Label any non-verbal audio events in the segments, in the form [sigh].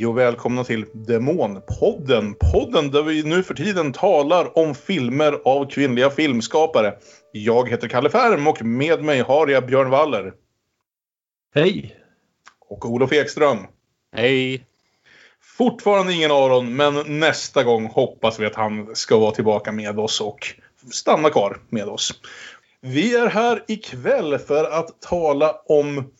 Hej och välkomna till Demonpodden. Podden där vi nu för tiden talar om filmer av kvinnliga filmskapare. Jag heter Kalle Färm och med mig har jag Björn Waller. Hej! Och Olof Ekström. Hej! Fortfarande ingen Aron, men nästa gång hoppas vi att han ska vara tillbaka med oss och stanna kvar med oss. Vi är här ikväll för att tala om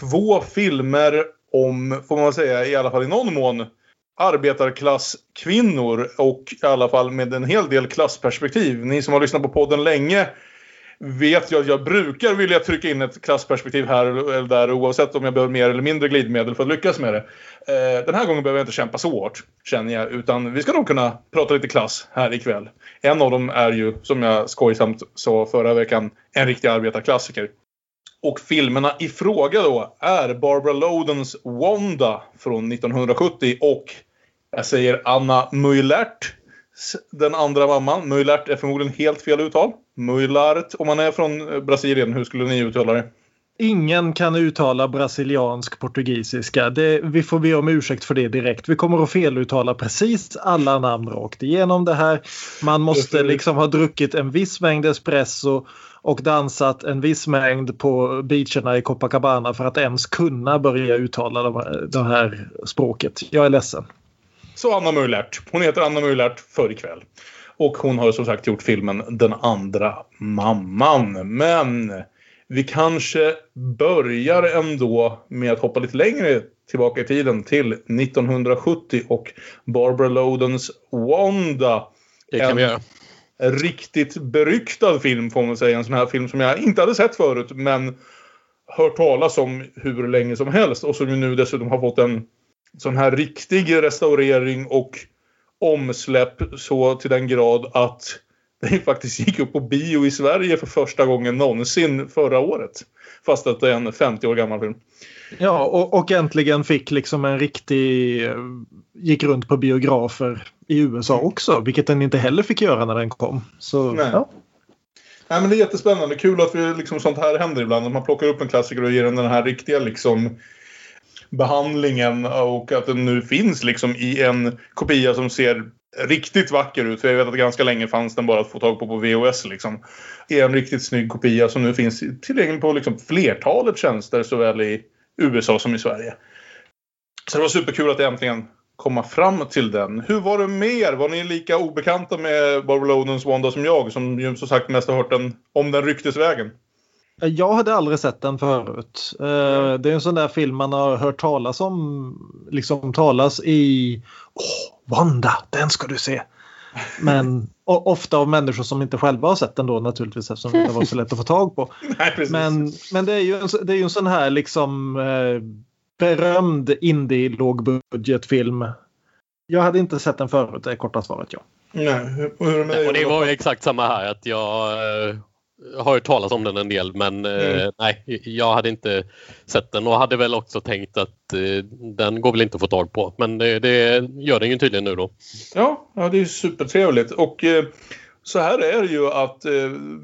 två filmer om, får man säga, i alla fall i någon mån arbetarklasskvinnor och i alla fall med en hel del klassperspektiv. Ni som har lyssnat på podden länge vet ju att jag brukar vilja trycka in ett klassperspektiv här eller där oavsett om jag behöver mer eller mindre glidmedel för att lyckas med det. Eh, den här gången behöver jag inte kämpa så hårt, känner jag, utan vi ska nog kunna prata lite klass här ikväll. En av dem är ju, som jag skojsamt sa förra veckan, en riktig arbetarklassiker. Och filmerna i fråga då är Barbara Lodens Wanda från 1970 och jag säger Anna Muilert, den andra mamman. Muilert är förmodligen helt fel uttal. Muilart, om man är från Brasilien, hur skulle ni uttala det? Ingen kan uttala brasiliansk portugisiska. Det, vi får be om ursäkt för det direkt. Vi kommer att feluttala precis alla namn rakt igenom det här. Man måste liksom ha druckit en viss mängd espresso och dansat en viss mängd på beacherna i Copacabana för att ens kunna börja uttala det här språket. Jag är ledsen. Så Anna Mullert. Hon heter Anna Mullert för ikväll. Och hon har som sagt gjort filmen Den andra mamman. Men vi kanske börjar ändå med att hoppa lite längre tillbaka i tiden till 1970 och Barbara Lodens Wanda. Det kan en vi göra riktigt beryktad film får man säga. En sån här film som jag inte hade sett förut men hört talas om hur länge som helst och som ju nu dessutom har fått en sån här riktig restaurering och omsläpp så till den grad att den faktiskt gick upp på bio i Sverige för första gången någonsin förra året. Fast att det är en 50 år gammal film. Ja, och, och äntligen fick liksom en riktig... Gick runt på biografer i USA också, vilket den inte heller fick göra när den kom. Så, Nej. ja. Nej, men det är jättespännande. Kul att vi, liksom, sånt här händer ibland. Att man plockar upp en klassiker och ger den den här riktiga liksom, behandlingen och att den nu finns liksom, i en kopia som ser riktigt vacker ut. För jag vet att ganska länge fanns den bara att få tag på på VHS. Liksom. är en riktigt snygg kopia som nu finns tillgänglig på liksom, flertalet tjänster såväl i USA som i Sverige. Så det var superkul att äntligen komma fram till den. Hur var det med er? Var ni lika obekanta med Barbara Lodens Wanda som jag? Som ju som sagt mest har hört den om den ryktesvägen. Jag hade aldrig sett den förut. Eh, Det är en sån där film man har hört talas om. Liksom talas i... Åh, Wanda, den ska du se! Men ofta av människor som inte själva har sett den då naturligtvis eftersom det inte var så lätt att få tag på. [laughs] Nej. Men, men det, är ju en, det är ju en sån här liksom eh, berömd indie lågbudgetfilm. Jag hade inte sett den förut, det är korta svaret ja. Nej, Och det var ju exakt samma här. att Jag eh, har hört talas om den en del men eh, Mm. nej, jag hade inte sett den och hade väl också tänkt att eh, den går väl inte att få tag på. Men det, det gör den ju tydligen nu då. Ja, ja det är supertrevligt. Och eh, så här är det ju att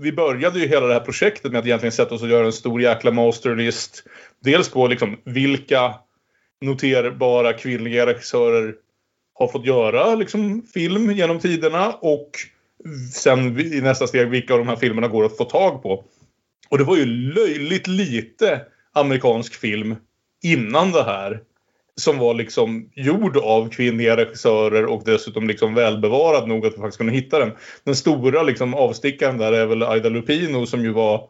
vi började ju hela det här projektet med att egentligen sätta oss och göra en stor jäkla masterlist. Dels på liksom vilka noterbara kvinnliga regissörer har fått göra liksom, film genom tiderna och sen i nästa steg vilka av de här filmerna går att få tag på. Och det var ju löjligt lite amerikansk film innan det här som var liksom gjord av kvinnliga regissörer och dessutom liksom välbevarad nog att vi faktiskt kunde hitta den. Den stora liksom avstickaren där är väl Aida Lupino som ju var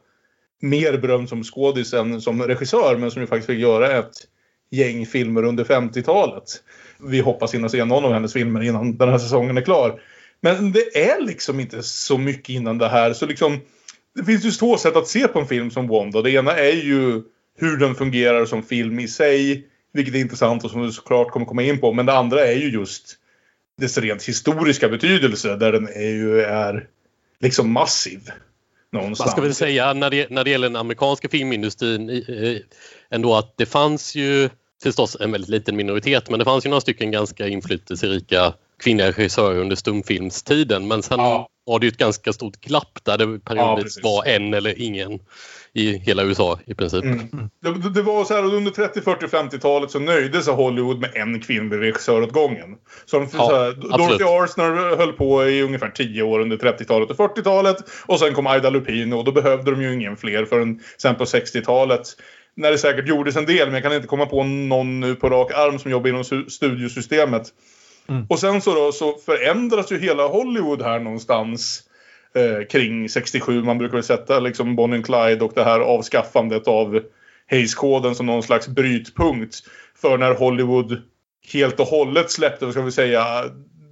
mer berömd som skådis än som regissör men som ju faktiskt fick göra ett gäng filmer under 50-talet. Vi hoppas hinna se någon av hennes filmer innan den här säsongen är klar. Men det är liksom inte så mycket innan det här så liksom det finns ju två sätt att se på en film som Wanda. Det ena är ju hur den fungerar som film i sig vilket är intressant och som du såklart kommer komma in på. Men det andra är ju just dess rent historiska betydelse där den är ju är liksom massiv. Någonstans. Man ska väl säga när det, när det gäller den amerikanska filmindustrin ändå att det fanns ju förstås en väldigt liten minoritet men det fanns ju några stycken ganska inflytelserika kvinnliga regissörer under stumfilmstiden. Men sen ja. var det ett ganska stort glapp där det periodvis ja, var en eller ingen i hela USA i princip. Mm. Det, det, var så här under 30, 40, 50-talet så nöjde sig Hollywood med en kvinnlig regissör åt gången. Så, de, ja, så här, Dorothy Arzner höll på i ungefär 10 år under 30-talet och 40-talet. Och sen kom Ida Lupino och då behövde de ju ingen fler förrän sen på 60-talet. När det säkert gjordes en del, men jag kan inte komma på någon nu på rak arm som jobbar inom studiosystemet. Mm. Och sen så, då, så förändras ju hela Hollywood här någonstans eh, kring 67. Man brukar väl sätta liksom Bonnie and Clyde och det här avskaffandet av Hayes-koden som någon slags brytpunkt för när Hollywood helt och hållet släppte, vad ska vi säga,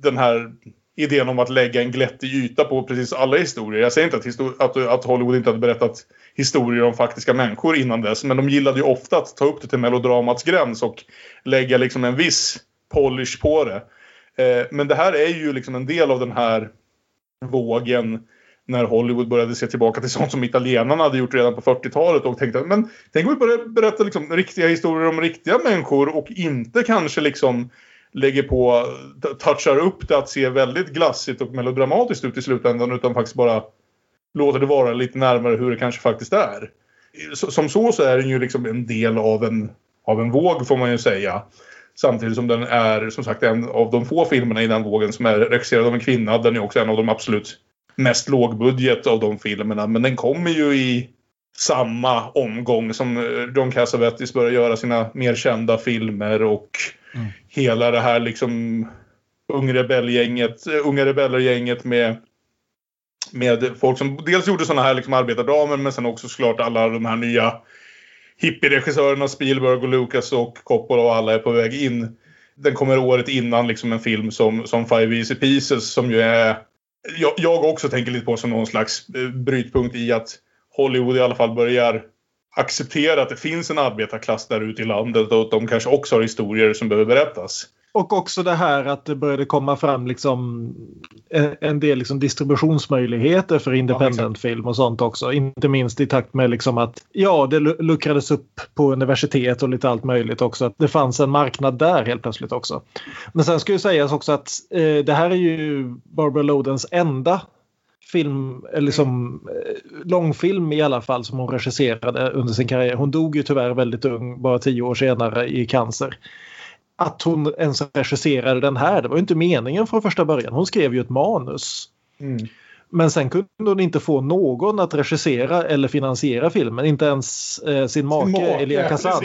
den här idén om att lägga en glättig yta på precis alla historier. Jag säger inte att, att, att, Hollywood inte hade berättat historier om faktiska människor innan dess, men de gillade ju ofta att ta upp det till melodramats gräns och lägga liksom en viss polish på det. Eh, men det här är ju liksom en del av den här vågen när Hollywood började se tillbaka till sånt som italienarna hade gjort redan på 40-talet och tänkte men tänk om vi börjar berätta liksom riktiga historier om riktiga människor och inte kanske liksom lägger på, touchar upp det att se väldigt glassigt och melodramatiskt ut i slutändan utan faktiskt bara låter det vara lite närmare hur det kanske faktiskt är. Som så så är den ju liksom en del av en, av en våg får man ju säga. Samtidigt som den är som sagt en av de få filmerna i den vågen som är regisserad av en kvinna. Den är också en av de absolut mest lågbudget av de filmerna. Men den kommer ju i samma omgång som John Cassavetes börjar göra sina mer kända filmer och mm. hela det här liksom Ung rebellgänget, Unga rebellergänget med med folk som dels gjorde sådana här liksom arbetardramer men sen också såklart alla de här nya hippieregissörerna Spielberg och Lucas och Coppola och alla är på väg in. Den kommer året innan liksom en film som, som Five Easy Pieces som ju är... Jag, jag också tänker lite på som någon slags eh, brytpunkt i att Hollywood i alla fall börjar acceptera att det finns en arbetarklass där ute i landet och att de kanske också har historier som behöver berättas. Och också det här att det började komma fram liksom en del liksom distributionsmöjligheter för independentfilm och sånt också. Inte minst i takt med liksom att ja, det luckrades upp på universitet och lite allt möjligt också. Att det fanns en marknad där helt plötsligt också. Men sen ska ju sägas också att eh, det här är ju Barbara Lodens enda film, eller som eh, långfilm i alla fall som hon regisserade under sin karriär. Hon dog ju tyvärr väldigt ung, bara tio år senare i cancer att hon ens regisserade den här. Det var ju inte meningen från första början. Hon skrev ju ett manus. Mm. Men sen kunde hon inte få någon att regissera eller finansiera filmen. Inte ens eh, sin make, make Elia Kazan.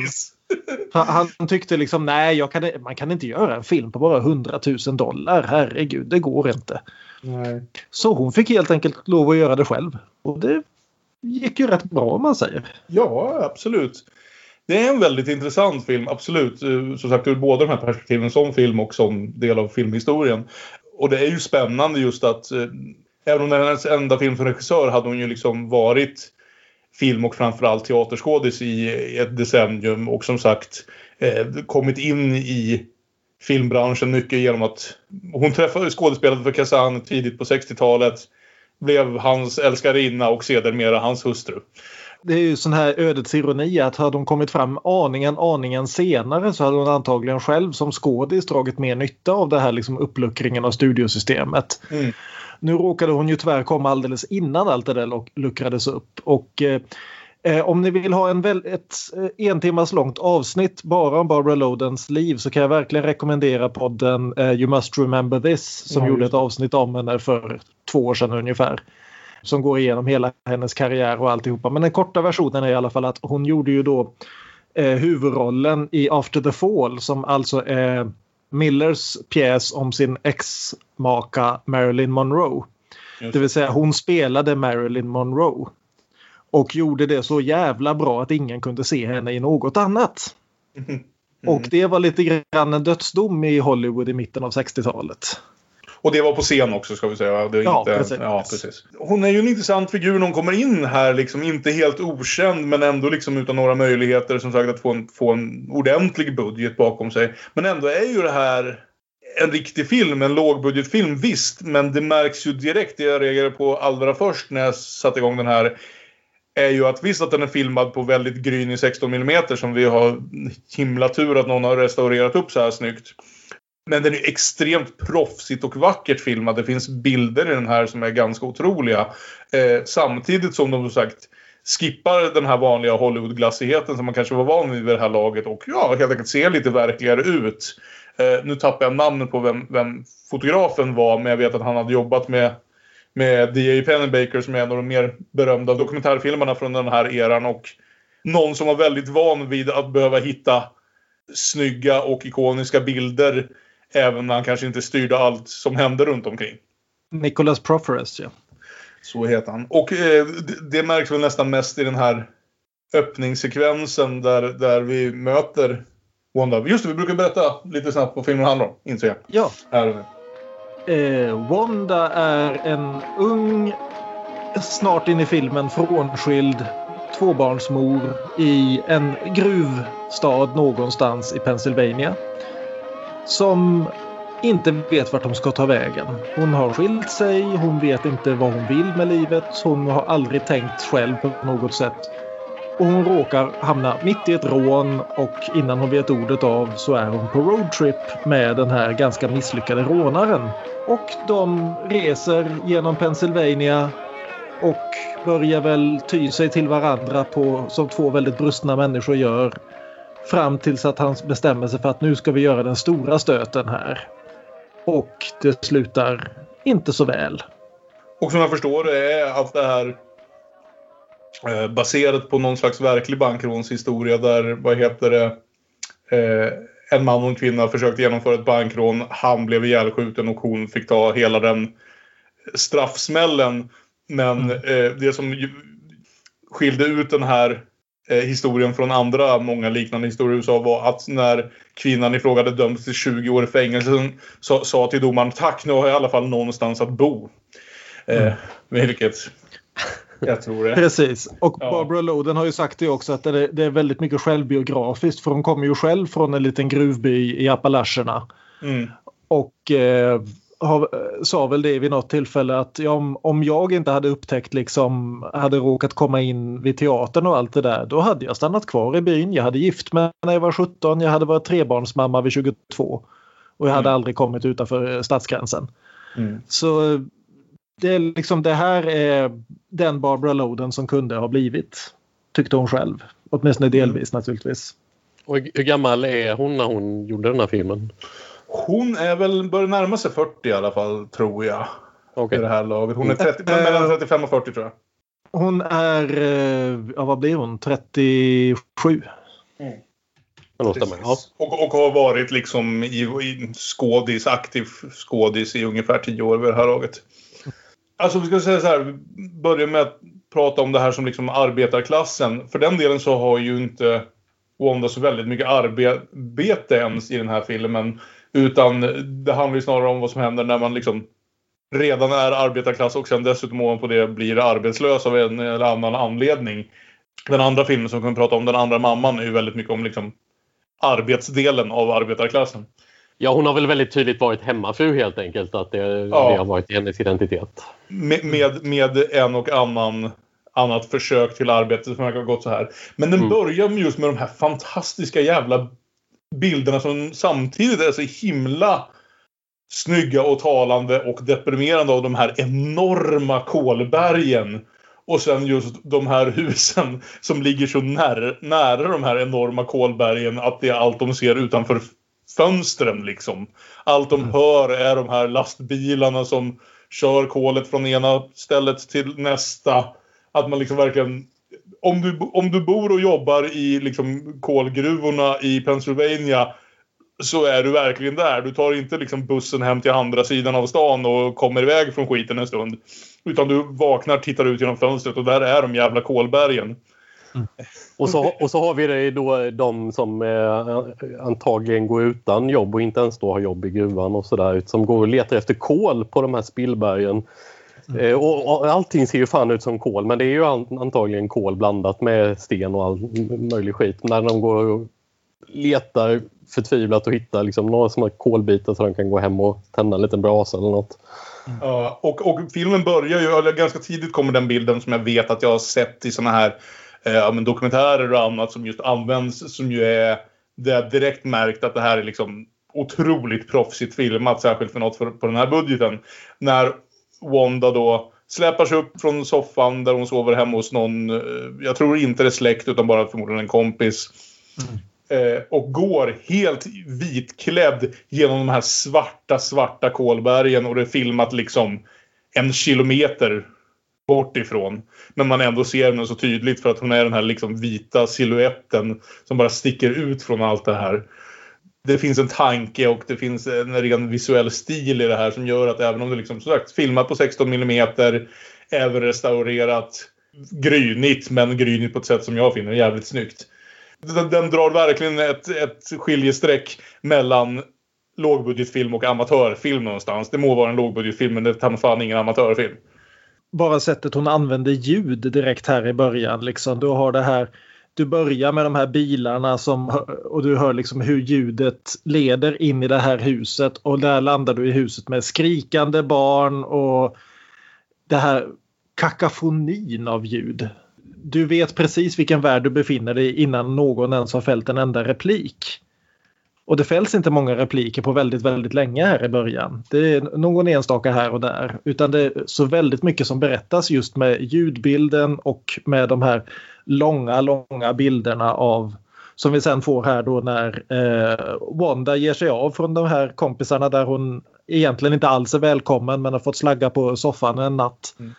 [laughs] Han tyckte liksom nej, kan, man kan inte göra en film på bara 100 000 dollar. Herregud, det går inte. Nej. Så hon fick helt enkelt lov att göra det själv. Och det gick ju rätt bra om man säger. Ja, absolut. Det är en väldigt intressant film, absolut. Eh, som sagt ur båda de här perspektiven, som film och som del av filmhistorien. Och det är ju spännande just att eh, även om det är hennes enda film som regissör hade hon ju liksom varit film och framförallt teaterskådis i ett decennium och som sagt eh, kommit in i filmbranschen mycket genom att hon träffade skådespelare för Kazan tidigt på 60-talet. Blev hans älskarinna och sedermera hans hustru det är ju sån här ödets ironi att hade hon kommit fram aningen, aningen senare så hade hon antagligen själv som skådis dragit mer nytta av det här liksom uppluckringen av studiosystemet. Mm. Nu råkade hon ju tyvärr komma alldeles innan allt det där luckrades upp och eh, eh om ni vill ha en väl, ett eh, en timmas långt avsnitt bara om Barbara Lodens liv så kan jag verkligen rekommendera podden eh, You Must Remember This som mm. gjorde ett avsnitt om henne för två år sedan ungefär som går igenom hela hennes karriär och alltihopa. Men den korta versionen är i alla fall att hon gjorde ju då eh, huvudrollen i After the Fall som alltså är Millers pjäs om sin ex-maka Marilyn Monroe. Det vill säga hon spelade Marilyn Monroe. Och gjorde det så jävla bra att ingen kunde se henne i något annat. [laughs] Mm. Och det var lite grann en dödsdom i Hollywood i mitten av 60-talet. Och det var på scen också ska vi säga. Det ja, inte, precis. ja, precis. Hon är ju en intressant figur när hon kommer in här. Liksom, inte helt okänd men ändå liksom utan några möjligheter som sagt att få en, få en ordentlig budget bakom sig. Men ändå är ju det här en riktig film, en lågbudgetfilm visst. Men det märks ju direkt, det jag reagerade på allra först när jag satte igång den här är ju att visst att den är filmad på väldigt grynig 16 mm som vi har himla tur att någon har restaurerat upp så här snyggt. Men den är extremt proffsigt och vackert filmad. Det finns bilder i den här som är ganska otroliga. Eh, samtidigt som de som sagt skippar den här vanliga Hollywood-glassigheten som man kanske var van vid vid det här laget och ja, helt enkelt ser lite verkligare ut. Eh, nu tappar jag namnet på vem, vem, fotografen var men jag vet att han hade jobbat med med D.A. Pennebaker som är en av de mer berömda dokumentärfilmerna från den här eran och någon som var väldigt van vid att behöva hitta snygga och ikoniska bilder även när han kanske inte styrde allt som hände runt omkring. Nicholas Proferes, ja. Så heter han. Och eh, det, det märks väl nästan mest i den här öppningssekvensen där, där vi möter Wanda. Just det, vi brukar berätta lite snabbt vad filmen handlar om, inser jag. Ja. Här eh, Wanda är en ung, snart in i filmen frånskild tvåbarnsmor i en gruvstad någonstans i Pennsylvania. Som inte vet vart de ska ta vägen. Hon har skilt sig, hon vet inte vad hon vill med livet, hon har aldrig tänkt själv på något sätt. Och hon råkar hamna mitt i ett rån och innan hon vet ordet av så är hon på roadtrip med den här ganska misslyckade rånaren. Och de reser genom Pennsylvania och börjar väl ty sig till varandra på, som två väldigt brustna människor gör. Fram tills att han bestämmer sig för att nu ska vi göra den stora stöten här. Och det slutar inte så väl. Och som jag förstår det är allt det här eh, baserat på någon slags verklig bankrånshistoria där, vad heter det, eh, en man och en kvinna försökte genomföra ett bankrån. Han blev ihjälskjuten och hon fick ta hela den straffsmällen. Men mm. eh, det som skilde ut den här historien från andra många liknande historier i USA var att när kvinnan i fråga hade dömts till 20 år i fängelse sa, sa till domaren tack nu har jag i alla fall någonstans att bo. Eh, mm. Vilket jag tror det. [laughs] Precis. Och ja. Barbara Loden har ju sagt det också att det, det, är väldigt mycket självbiografiskt för hon kommer ju själv från en liten gruvby i Appalacherna. Mm. Och eh, har, sa väl det vid något tillfälle att ja, om, om jag inte hade upptäckt liksom hade råkat komma in vid teatern och allt det där då hade jag stannat kvar i byn. Jag hade gift mig när jag var 17. Jag hade varit trebarnsmamma vid 22. Och jag hade mm. aldrig kommit utanför stadsgränsen. Mm. Så det, är liksom, det här är den Barbara Loden som kunde ha blivit. Tyckte hon själv. Åtminstone mm. delvis mm. naturligtvis. Och hur gammal är hon när hon gjorde den här filmen? Hon är väl, börjar närma sig 40 i alla fall, tror jag. Okay. I det här laget. Hon är 30, äh, mellan 35 och 40 tror jag. Hon är, eh, ja vad blir hon, 37? Mm. Ja. Och, och har varit liksom i, i skådis, aktiv skådis i ungefär 10 år vid det här laget. Alltså vi ska säga så här, börja med att prata om det här som liksom arbetarklassen. För den delen så har ju inte Wanda så väldigt mycket arbete ens i den här filmen. Utan det handlar ju snarare om vad som händer när man liksom redan är arbetarklass och sen dessutom ovanpå det blir arbetslös av en eller annan anledning. Den andra filmen som vi kommer prata om, Den andra mamman, är ju väldigt mycket om liksom arbetsdelen av arbetarklassen. Ja, hon har väl väldigt tydligt varit hemmafru helt enkelt. Att det, ja. det har varit hennes identitet. Med, med, med, en och annan annat försök till arbete som verkar ha gått så här. Men den mm. börjar just med de här fantastiska jävla bilderna som samtidigt är så himla snygga och talande och deprimerande av de här enorma kolbergen. Och sen just de här husen som ligger så när, nära de här enorma kolbergen att det är allt de ser utanför fönstren liksom. Allt de mm. hör är de här lastbilarna som kör kolet från ena stället till nästa. Att man liksom verkligen... Om du, om du bor och jobbar i liksom kolgruvorna i Pennsylvania så är du verkligen där. Du tar inte liksom bussen hem till andra sidan av stan och kommer iväg från skiten en stund. Utan du vaknar, tittar ut genom fönstret och där är de jävla kolbergen. Mm. Och, så, och så har vi det då de som eh, antagligen går utan jobb och inte ens då har jobb i gruvan och sådär som går och letar efter kol på de här spillbergen. Mm. Eh, och, och, allting ser ju fan ut som kol men det är ju antagligen kol blandat med sten och all möjlig skit. När de går och letar förtvivlat och hittar liksom några små kolbitar så de kan gå hem och tända en liten brasa eller något. Mm. Uh, och, och filmen börjar ju, eller ganska tidigt kommer den bilden som jag vet att jag har sett i såna här eh, men dokumentärer och annat som just används som ju är det är direkt märkt att det här är liksom otroligt proffsigt filmat, särskilt för något för, på den här budgeten. När Wanda då släpar sig upp från soffan där hon sover hemma hos någon, eh, jag tror inte det är släkt utan bara förmodligen en kompis. Mm. Eh, och går helt vitklädd genom de här svarta, svarta kolbergen och det är filmat liksom en kilometer bort ifrån. Men man ändå ser henne så tydligt för att hon är den här liksom vita siluetten som bara sticker ut från allt det här. Det finns en tanke och det finns en ren visuell stil i det här som gör att även om det liksom som sagt filmat på 16 mm även restaurerat grynigt men grynigt på ett sätt som jag finner jävligt snyggt. Den, den drar verkligen ett, ett skiljestreck mellan lågbudgetfilm och amatörfilm någonstans. Det må vara en lågbudgetfilm men det är fan ingen amatörfilm bara sättet hon använder ljud direkt här i början. Liksom. Du har det här du börjar med de här bilarna som, och du hör liksom hur ljudet leder in i det här huset och där landar du i huset med skrikande barn och det här kakafonin av ljud. Du vet precis vilken värld du befinner dig i innan någon ens har fällt en enda replik. Och det fälls inte många repliker på väldigt, väldigt länge här i början. Det är någon enstaka här och där. Utan det är så väldigt mycket som berättas just med ljudbilden och med de här långa, långa bilderna av som vi sen får här då när eh, Wanda ger sig av från de här kompisarna där hon egentligen inte alls är välkommen men har fått slagga på soffan en natt. Mm.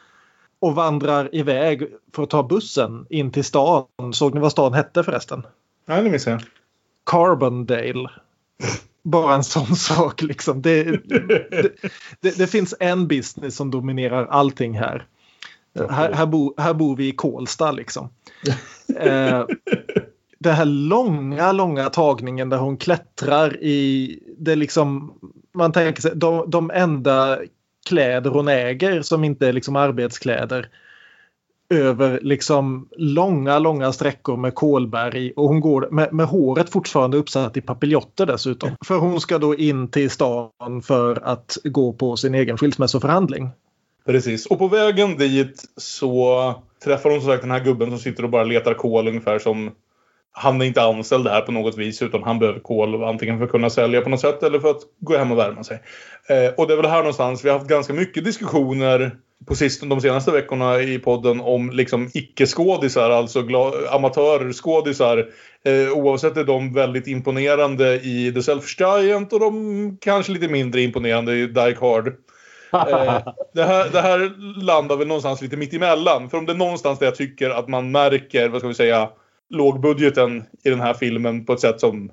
Och vandrar iväg för att ta bussen in till stan. Såg ni vad stan hette förresten? Nej, det missade jag. Carbondale. Bara en sån [laughs] sak liksom. Det, det, det, det, finns en business som dominerar allting här. Här, här, bo, här bor vi i Kolsta liksom. [laughs] eh, den här långa, långa tagningen där hon klättrar i det liksom man tänker sig de, de enda kläder hon äger som inte är liksom arbetskläder över liksom långa, långa sträckor med kolberg och hon går med, med håret fortfarande uppsatt i papiljotter dessutom. För hon ska då in till stan för att gå på sin egen skilsmässoförhandling. Precis, och på vägen dit så träffar hon som sagt den här gubben som sitter och bara letar kol ungefär som han är inte anställd här på något vis utan han behöver kol antingen för att kunna sälja på något sätt eller för att gå hem och värma sig. Eh, och det är väl här någonstans vi har haft ganska mycket diskussioner på sist, de senaste veckorna i podden om liksom icke-skådisar, alltså amatörskådisar. Eh, oavsett är de väldigt imponerande i The Selfish Giant och de kanske lite mindre imponerande i Die Hard. Eh, det, här, det här landar väl någonstans lite mitt emellan. För om det är någonstans där jag tycker att man märker, vad ska vi säga, lågbudgeten i den här filmen på ett sätt som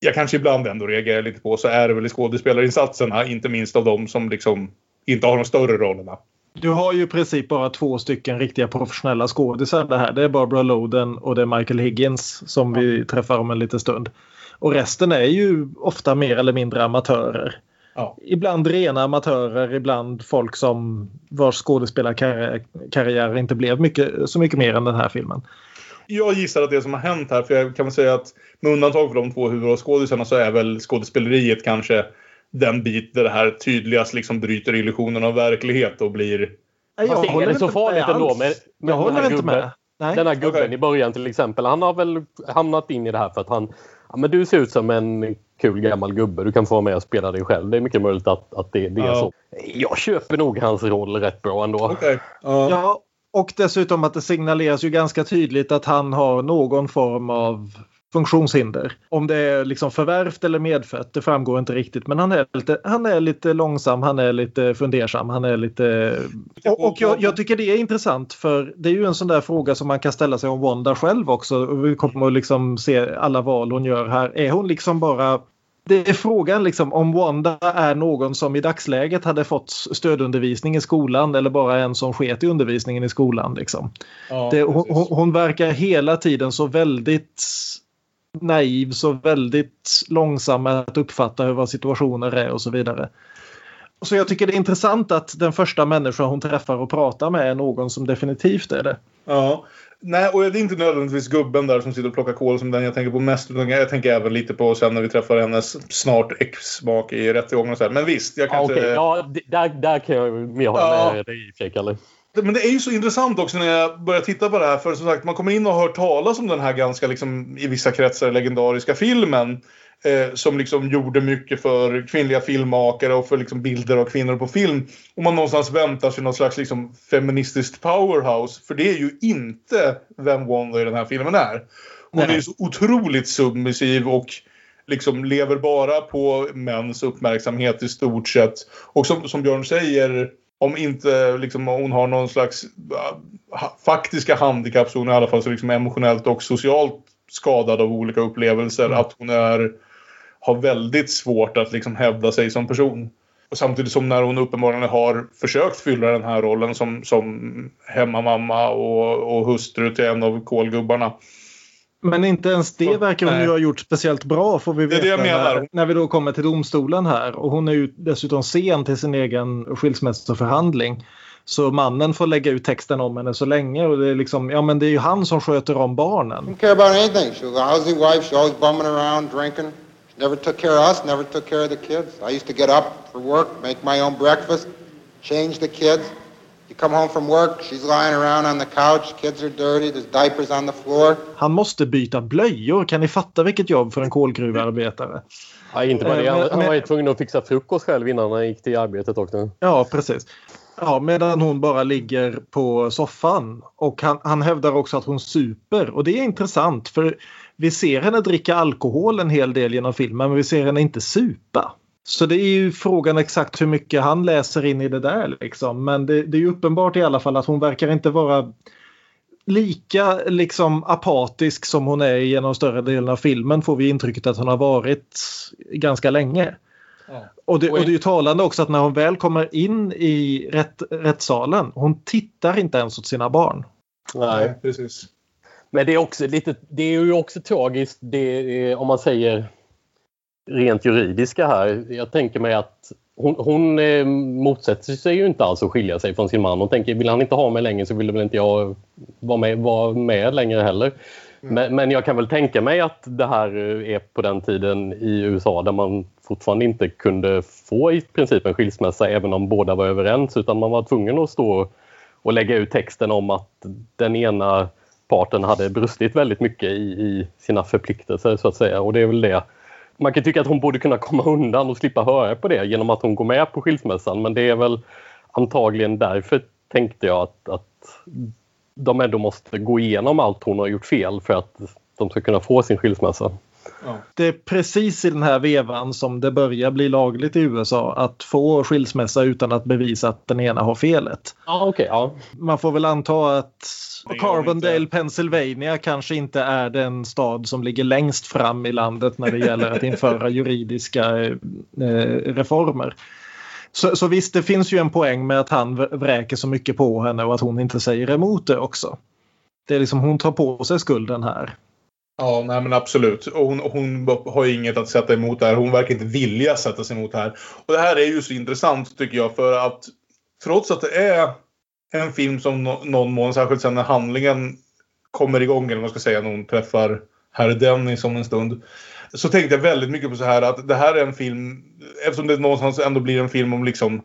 jag kanske ibland ändå reagerar lite på så är det väl i skådespelarinsatserna, inte minst av de som liksom inte har de större rollerna. Du har ju i princip bara två stycken riktiga professionella skådisar det här. Det är Barbara Loden och det är Michael Higgins som vi träffar om en liten stund. Och resten är ju ofta mer eller mindre amatörer. Ja. Ibland rena amatörer, ibland folk som vars skådespelarkarriär inte blev mycket, så mycket mer än den här filmen. Jag gissar att det som har hänt här, för jag kan väl säga att med undantag för de två huvudrollskådisarna så är väl skådespeleriet kanske den bit där det här tydligast liksom bryter illusionen av verklighet och blir... Jag Fast är det så farligt ändå med, med jag håller inte med. Nej. Den här gubben okay. i början till exempel. Han har väl hamnat in i det här för att han... Ja, men du ser ut som en kul gammal gubbe. Du kan få vara med och spela dig själv. Det är mycket möjligt att, att det, det är så. Jag köper nog hans roll rätt bra ändå. Okay. Uh. Ja, och dessutom att det signaleras ju ganska tydligt att han har någon form av funktionshinder. Om det är liksom förvärvt eller medfött, det framgår inte riktigt. Men han är lite, han är lite långsam, han är lite fundersam, han är lite... Och, och jag, jag, tycker det är intressant för det är ju en sån där fråga som man kan ställa sig om Wanda själv också. Vi kommer att liksom se alla val hon gör här. Är hon liksom bara det är frågan liksom om Wanda är någon som i dagsläget hade fått stödundervisning i skolan eller bara en som sket i undervisningen i skolan. Liksom. Ja, det, hon, hon, verkar hela tiden så väldigt naiv, så väldigt långsam med att uppfatta vad situationer är och så vidare. Så jag tycker det är intressant att den första människa hon träffar och pratar med är någon som definitivt är det. Ja, Nej, och det är inte nödvändigtvis gubben där som sitter och plockar kol som den jag tänker på mest. Utan jag tänker även lite på sen när vi träffar hennes snart exmak i rättegången och så här. Men visst, jag kan ja, inte... Okay. Ja, där, där kan jag mer hålla ja. med dig i Kalle. Men det är ju så intressant också när jag börjar titta på det här. För som sagt, man kommer in och hör talas om den här ganska, liksom, i vissa kretsar, legendariska filmen. eh, som liksom gjorde mycket för kvinnliga filmmakare och för liksom bilder av kvinnor på film. Och man någonstans väntar sig någon slags liksom feministiskt powerhouse. För det är ju inte vem Wanda i den här filmen är. Hon Nej. är så otroligt submissiv och liksom lever bara på mäns uppmärksamhet i stort sett. Och som, som Björn säger, om inte liksom, hon har någon slags uh, faktiska handikapp så hon är i alla fall så liksom emotionellt och socialt skadad av olika upplevelser. Mm. Att hon är, har väldigt svårt att liksom hävda sig som person. Och samtidigt som när hon uppenbarligen har försökt fylla den här rollen som, som hemmamamma och, och hustru till en av kolgubbarna men inte ens det verkar hon ju ha gjort speciellt bra får vi veta. Det är det jag menar. När, när vi då kommer till domstolen här. Och hon är ju dessutom sen till sin egen skilsmässoförhandling. Så mannen får lägga ut texten om henne så länge och det är liksom, ja men det är ju han som sköter om barnen. Didn't care about anything. She was a housey wife, she always bumming around, drinking. She never took care of us, never took care of the kids. I used to get up for work, make my own breakfast, change the kids. Han måste byta blöjor. Kan ni fatta vilket jobb för en kolgruvarbetare? Ja, inte bara det. Han, han var ju tvungen att fixa frukost själv innan han gick till arbetet också. Ja, precis. Ja, medan hon bara ligger på soffan. Och han, han hävdar också att hon super. Och det är intressant för vi ser henne dricka alkohol en hel del genom filmen men vi ser henne inte supa. Så det är ju frågan exakt hur mycket han läser in i det där. Liksom. Men det, det är ju uppenbart i alla fall att hon verkar inte vara lika liksom apatisk som hon är genom större delen av filmen får vi intrycket att hon har varit ganska länge. Ja. Och, det, och det är ju talande också att när hon väl kommer in i rätt, rättssalen, hon tittar inte ens åt sina barn. Nej, precis. Men det är också lite, det är ju också tragiskt det, om man säger rent juridiska här. Jag tänker mig att hon, hon eh, motsätter sig ju inte alls att skilja sig från sin man. Hon tänker vill han inte ha mig längre så vill väl inte jag vara med, vara med längre heller. Mm. Men, men, jag kan väl tänka mig att det här är på den tiden i USA där man fortfarande inte kunde få i princip en skilsmässa även om båda var överens utan man var tvungen att stå och lägga ut texten om att den ena parten hade brustit väldigt mycket i, i sina förpliktelser så att säga och det är väl det man kan tycka att hon borde kunna komma undan och slippa höra på det genom att hon går med på skilsmässan men det är väl antagligen därför tänkte jag att, att de ändå måste gå igenom allt hon har gjort fel för att de ska kunna få sin skilsmässa. Ja. Det är precis i den här vevan som det börjar bli lagligt i USA att få skilsmässa utan att bevisa att den ena har felet. Ja, okay, ja. Man får väl anta att Carbondale, Pennsylvania kanske inte är den stad som ligger längst fram i landet när det gäller att införa [laughs] juridiska eh, reformer. Så, så visst, det finns ju en poäng med att han vräker så mycket på henne och att hon inte säger emot det också. Det är liksom hon tar på sig skulden här. Ja, nej men absolut. Hon, hon har inget att sätta emot där. Hon verkar inte vilja sätta sig emot det här. Och det här är ju så intressant tycker jag för att trots att det är en film som no någon mån, särskilt sen när handlingen kommer igång, eller vad man ska säga, när hon träffar herr Dennis om en stund. Så tänkte jag väldigt mycket på så här att det här är en film, eftersom det någonstans ändå blir en film om liksom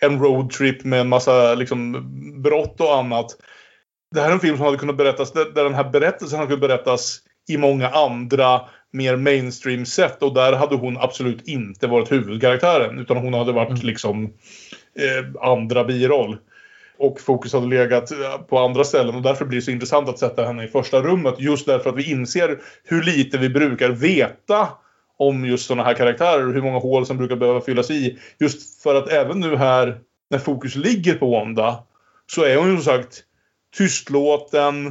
en roadtrip med en massa liksom brott och annat. Det här är en film som hade kunnat berättas, där den här berättelsen hade kunnat berättas i många andra mer mainstream sätt och där hade hon absolut inte varit huvudkaraktären utan hon hade varit mm. liksom eh, andra biroll och fokus hade legat eh, på andra ställen och därför blir det så intressant att sätta henne i första rummet. Just därför att vi inser hur lite vi brukar veta om just sådana här karaktärer och hur många hål som brukar behöva fyllas i. Just för att även nu här när fokus ligger på Wanda så är hon ju som sagt tystlåten,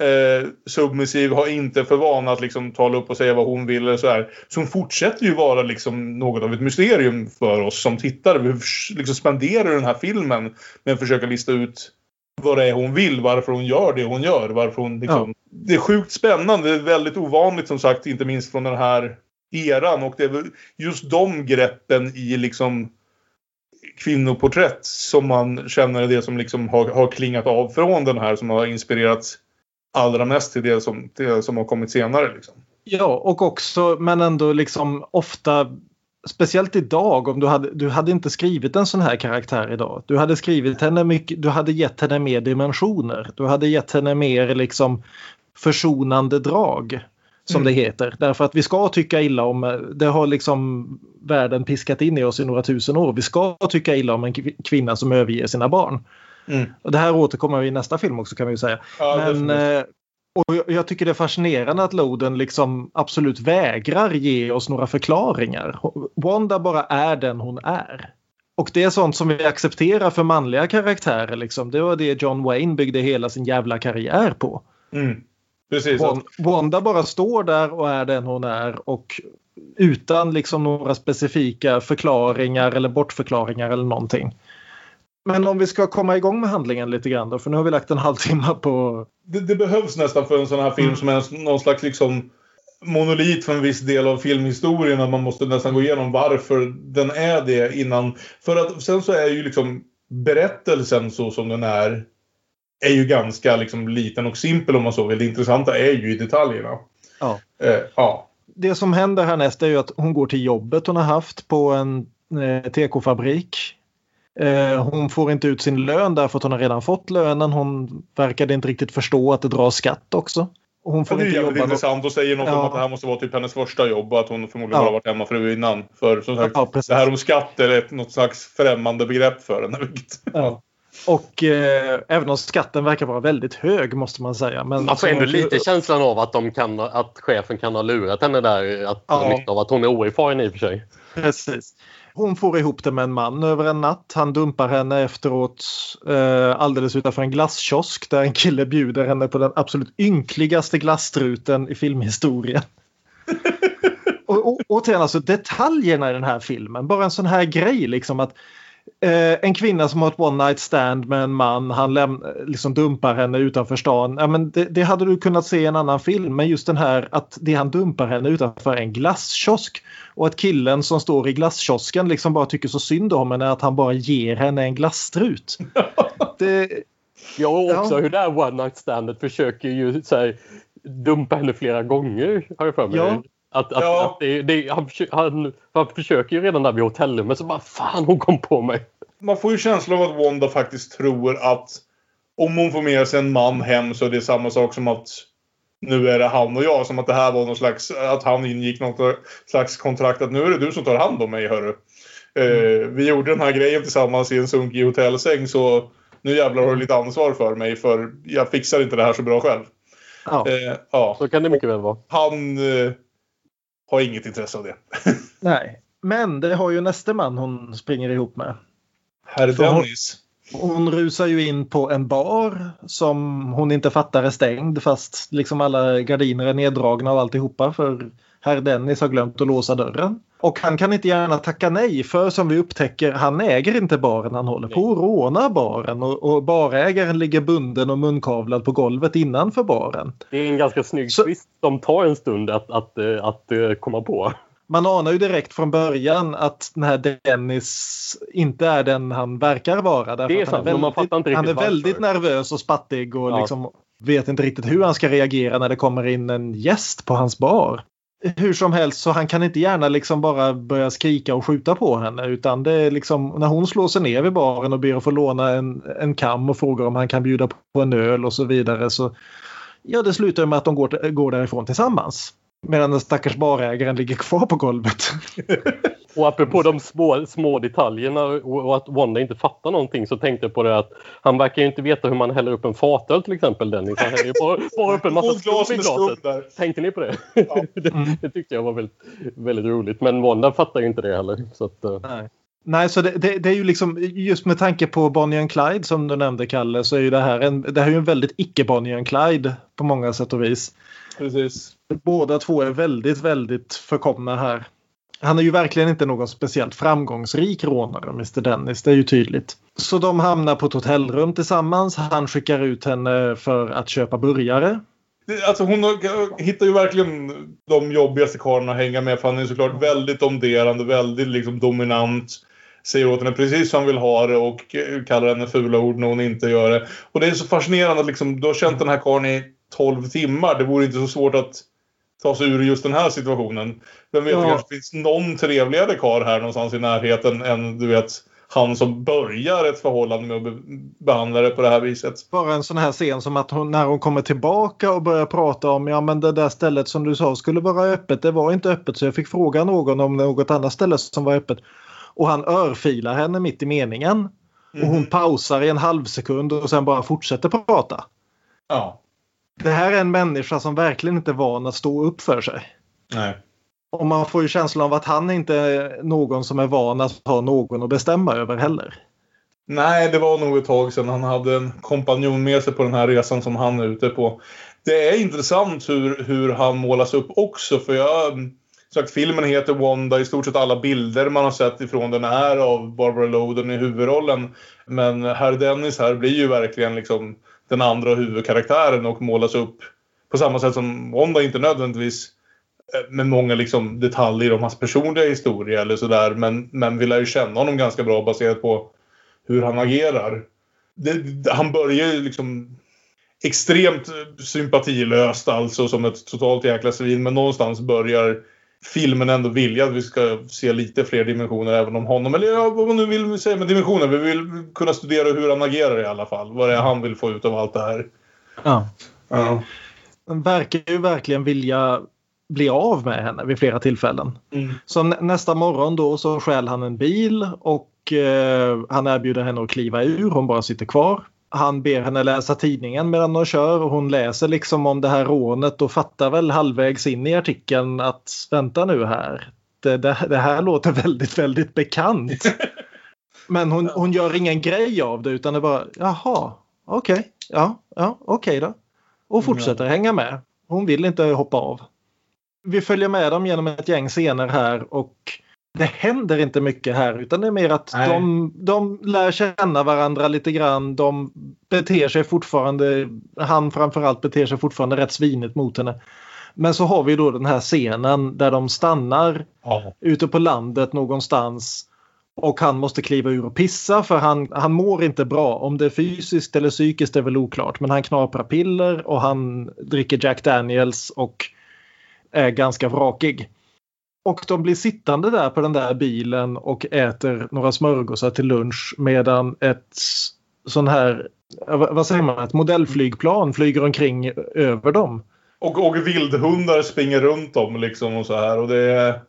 eh, submissiv, har inte för vana att liksom tala upp och säga vad hon vill. Eller så, här. så hon fortsätter ju vara liksom något av ett mysterium för oss som tittare. Vi liksom spenderar den här filmen med att försöka lista ut vad det är hon vill, varför hon gör det hon gör. Varför hon liksom... Ja. Det är sjukt spännande, det är väldigt ovanligt som sagt, inte minst från den här eran. Och det är just de greppen i liksom kvinnoporträtt som man känner är det som liksom har, har klingat av från den här som har inspirerats allra mest till det som, till det som har kommit senare. Liksom. Ja, och också, men ändå liksom ofta Speciellt idag om du hade, du hade inte skrivit en sån här karaktär idag. Du hade skrivit henne mycket, du hade gett henne mer dimensioner. Du hade gett henne mer liksom försonande drag som Mm. det heter. Därför att vi ska tycka illa om, det har liksom världen piskat in i oss i några tusen år. Vi ska tycka illa om en kv- kvinna som överger sina barn. Mm. Och det här återkommer vi i nästa film också kan vi ju säga. Ja, Men, eh, och jag, jag tycker det är fascinerande att Loden liksom absolut vägrar ge oss några förklaringar. Wanda bara är den hon är. Och det är sånt som vi accepterar för manliga karaktärer. Liksom. Det var det John Wayne byggde hela sin jävla karriär på. Mm. Precis. Wan- Wanda bara står där och är den hon är och utan liksom några specifika förklaringar eller bortförklaringar eller någonting. Men om vi ska komma igång med handlingen lite grann då, för nu har vi lagt en [laughs] halvtimme på... det, det behövs nästan för en sån här film Mm. som är någon slags liksom monolit för en viss del av filmhistorien. Att man måste nästan gå igenom varför den är det innan. För att sen så är ju liksom berättelsen så som den är är ju ganska liksom liten och simpel om man så vill. Det intressanta är ju i detaljerna. Ja. Eh, ja. Det som händer härnäst är ju att hon går till jobbet hon har haft på en eh, tekofabrik. Eh, hon får inte ut sin lön därför att hon har redan fått lönen. Hon verkade inte riktigt förstå att det dras skatt också. Hon får det är inte jobba. intressant och säger något om Ja. att det här måste vara typ hennes första jobb och att hon förmodligen Ja. bara varit hemmafru innan. För som sagt, Ja, det här om skatt är ett, något slags främmande begrepp för henne. Ja. Och eh, även om skatten verkar vara väldigt hög måste man säga. Men Man får ändå lite känslan av att, de kan, att chefen kan ha lurat henne där. Att, Ja. av att hon är oerfaren i och för sig. Precis. Hon får ihop det med en man över en natt. Han dumpar henne efteråt eh, alldeles utanför en glasskiosk där en kille bjuder henne på den absolut ynkligaste glasstruten i filmhistorien. [laughs] och, och, återigen, alltså detaljerna i den här filmen. Bara en sån här grej liksom att eh, en kvinna som har ett one night stand med en man, han läm- liksom dumpar henne utanför stan. Ja, men det, det hade du kunnat se i en annan film, men just den här att det han dumpar henne utanför en glasskiosk och att killen som står i glasskiosken liksom bara tycker så synd om henne att han bara ger henne en glasstrut. [laughs] Det, Ja, och också Ja. hur det här one night standet försöker ju så här, dumpa henne flera gånger. Har jag för mig. Ja. Att, att, Ja. att det, det, han, han, han försöker ju redan där vid hotellrummet så bara fan hon kom på mig. man får ju känslan av att Wanda faktiskt tror att om hon får med sig en man hem så är det samma sak som att nu är det han och jag. Som att det här var någon slags, att han ingick något slags kontrakt att nu är det du som tar hand om mig hörru. Eh, vi gjorde den här grejen tillsammans i en sunkig hotellsäng så nu jävlar har du lite ansvar för mig för jag fixar inte det här så bra själv. ja, Eh, ja. Så kan det mycket väl vara. Han eh, har inget intresse av det. [laughs] nej. Men det har ju nästa man hon springer ihop med. Herr hon- Dennis. Hon rusar ju in på en bar som hon inte fattar är stängd fast liksom alla gardiner är neddragna och alltihopa för herr Dennis har glömt att låsa dörren. Och han kan inte gärna tacka nej för som vi upptäcker han äger inte baren han håller på att råna baren och, och barägaren ligger bunden och munkavlad på golvet innanför baren. Det är en ganska snygg Så- twist som tar en stund att, att, eh, att, eh, komma på. Man anar ju direkt från början att den här Dennis inte är den han verkar vara. därför Det är att han sant, man fattar inte Han är väldigt nervös och spattig och Ja. liksom vet inte riktigt hur han ska reagera när det kommer in en gäst på hans bar. Hur som helst så han kan inte gärna liksom bara börja skrika och skjuta på henne utan det är liksom när hon slår sig ner vid baren och ber att få låna en, en kam och frågar om han kan bjuda på en öl och så vidare så ja det slutar med att de går, går därifrån tillsammans. Medan den stackars barägaren ligger kvar på golvet. [laughs] Och apropå de små, små detaljerna och, att Wanda inte fattar någonting så tänkte jag på det att han verkar ju inte veta hur man häller upp en fatöl till exempel Dennis. Han häller ju bara, bara upp en massa skum i glaset. där. Tänkte ni på det? Ja. [laughs] det? Det tyckte jag var väldigt, väldigt roligt. Men Wanda fattar ju inte det heller. Så att, eh, Nej. Nej, så det, det, det är ju liksom just med tanke på Bonnie and Clyde som du nämnde Kalle så är ju det här en, det här är ju en väldigt icke Bonnie and Clyde på många sätt och vis. Precis. Båda två är väldigt, väldigt förkomna här. Han är ju verkligen inte någon speciellt framgångsrik rånare, Mr Dennis. Det är ju tydligt. Så de hamnar på ett hotellrum tillsammans. Han skickar ut henne för att köpa burgare. Alltså hon hittar ju verkligen de jobbigaste karlarna att hänga med för han är såklart väldigt domderande, väldigt liksom dominant. Säger åt henne precis hur han vill ha det och kallar henne fula ord när hon inte gör det. Och det är så fascinerande att liksom, du har känt den här karln i 12 timmar. Det vore inte så svårt att ta sig ur just den här situationen. Vem vet, Ja. det kanske finns någon trevligare karl här någonstans i närheten än du vet han som börjar ett förhållande med att be behandla det på det här viset. Bara en sån här scen som att hon, när hon kommer tillbaka och börjar prata om ja men det där stället som du sa skulle vara öppet, det var inte öppet så jag fick fråga någon om något annat ställe som var öppet. Och han örfilar henne mitt i meningen. Och hon pausar i en halv sekund och sen bara fortsätter prata. Ja. Det här är en människa som verkligen inte är van att stå upp för sig. Nej. Och man får ju känslan av att han inte är någon som är van att ha någon att bestämma över heller. Nej, det var nog ett tag sedan han hade en kompanjon med sig på den här resan som han är ute på. Det är intressant hur, hur han målas upp också för jag sagt, filmen heter Wanda. I stort sett alla bilder man har sett ifrån den är av Barbara Loden i huvudrollen. Men herr Dennis här blir ju verkligen liksom den andra huvudkaraktären och målas upp på samma sätt som Wanda inte nödvändigtvis eh, med många liksom detaljer om hans personliga historia eller sådär. Men, men vi lär ju känna honom ganska bra baserat på hur han agerar. Det, han börjar ju liksom extremt sympatilöst alltså som ett totalt jäkla svin. Men någonstans börjar filmen ändå vilja att vi ska se lite fler dimensioner även om honom. Eller ja, vad man nu vill säga med dimensioner. Vi vill kunna studera hur han agerar i alla fall. Vad det är han vill få ut av allt det här. Ja. Ja. Han verkar ju verkligen vilja bli av med henne vid flera tillfällen. Mm. Så nä- nästa morgon då så stjäl han en bil och eh, han erbjuder henne att kliva ur. Hon bara sitter kvar. Han ber henne läsa tidningen medan de kör och hon läser liksom om det här rånet och fattar väl halvvägs in i artikeln att vänta nu här. Det, det, det här låter väldigt, väldigt bekant. [laughs] Men hon, hon gör ingen grej av det utan det bara jaha, okej, ja, ja, okej då. Och fortsätter hänga med. Hon vill inte hoppa av. Vi följer med dem genom ett gäng scener här och det händer inte mycket här utan det är mer att Nej. de, de lär känna varandra lite grann. De beter sig fortfarande, han framförallt beter sig fortfarande rätt svinigt mot henne. Men så har vi då den här scenen där de stannar Ja. ute på landet någonstans och han måste kliva ur och pissa för han, han mår inte bra. Om det är fysiskt eller psykiskt är väl oklart. Men han knaprar piller och han dricker Jack Daniels och är ganska vrakig. Och de blir sittande där på den där bilen och äter några smörgåsar till lunch medan ett sån här, vad säger man, ett modellflygplan flyger omkring över dem. Och, och vildhundar springer runt dem liksom och så här. Och det är,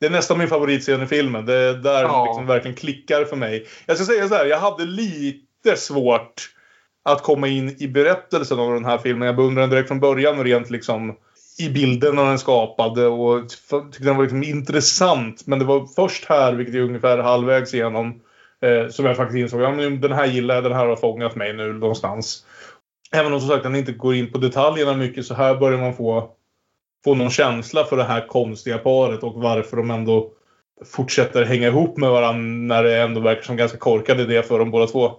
det är nästan min favoritscen i filmen. Det är där Ja. liksom verkligen klickar för mig. Jag ska säga så här, jag hade lite svårt att komma in i berättelsen av den här filmen. Jag beundrade den direkt från början rent liksom i bilderna den skapade och tyckte den var liksom intressant. Men det var först här, vilket är ungefär halvvägs igenom, eh, som jag faktiskt insåg att ja, den här gillar jag, den här har fångat mig nu någonstans. Även om som sagt den inte går in på detaljerna mycket så här börjar man få, få någon känsla för det här konstiga paret och varför de ändå fortsätter hänga ihop med varandra när det ändå verkar som ganska korkad idé för dem båda två.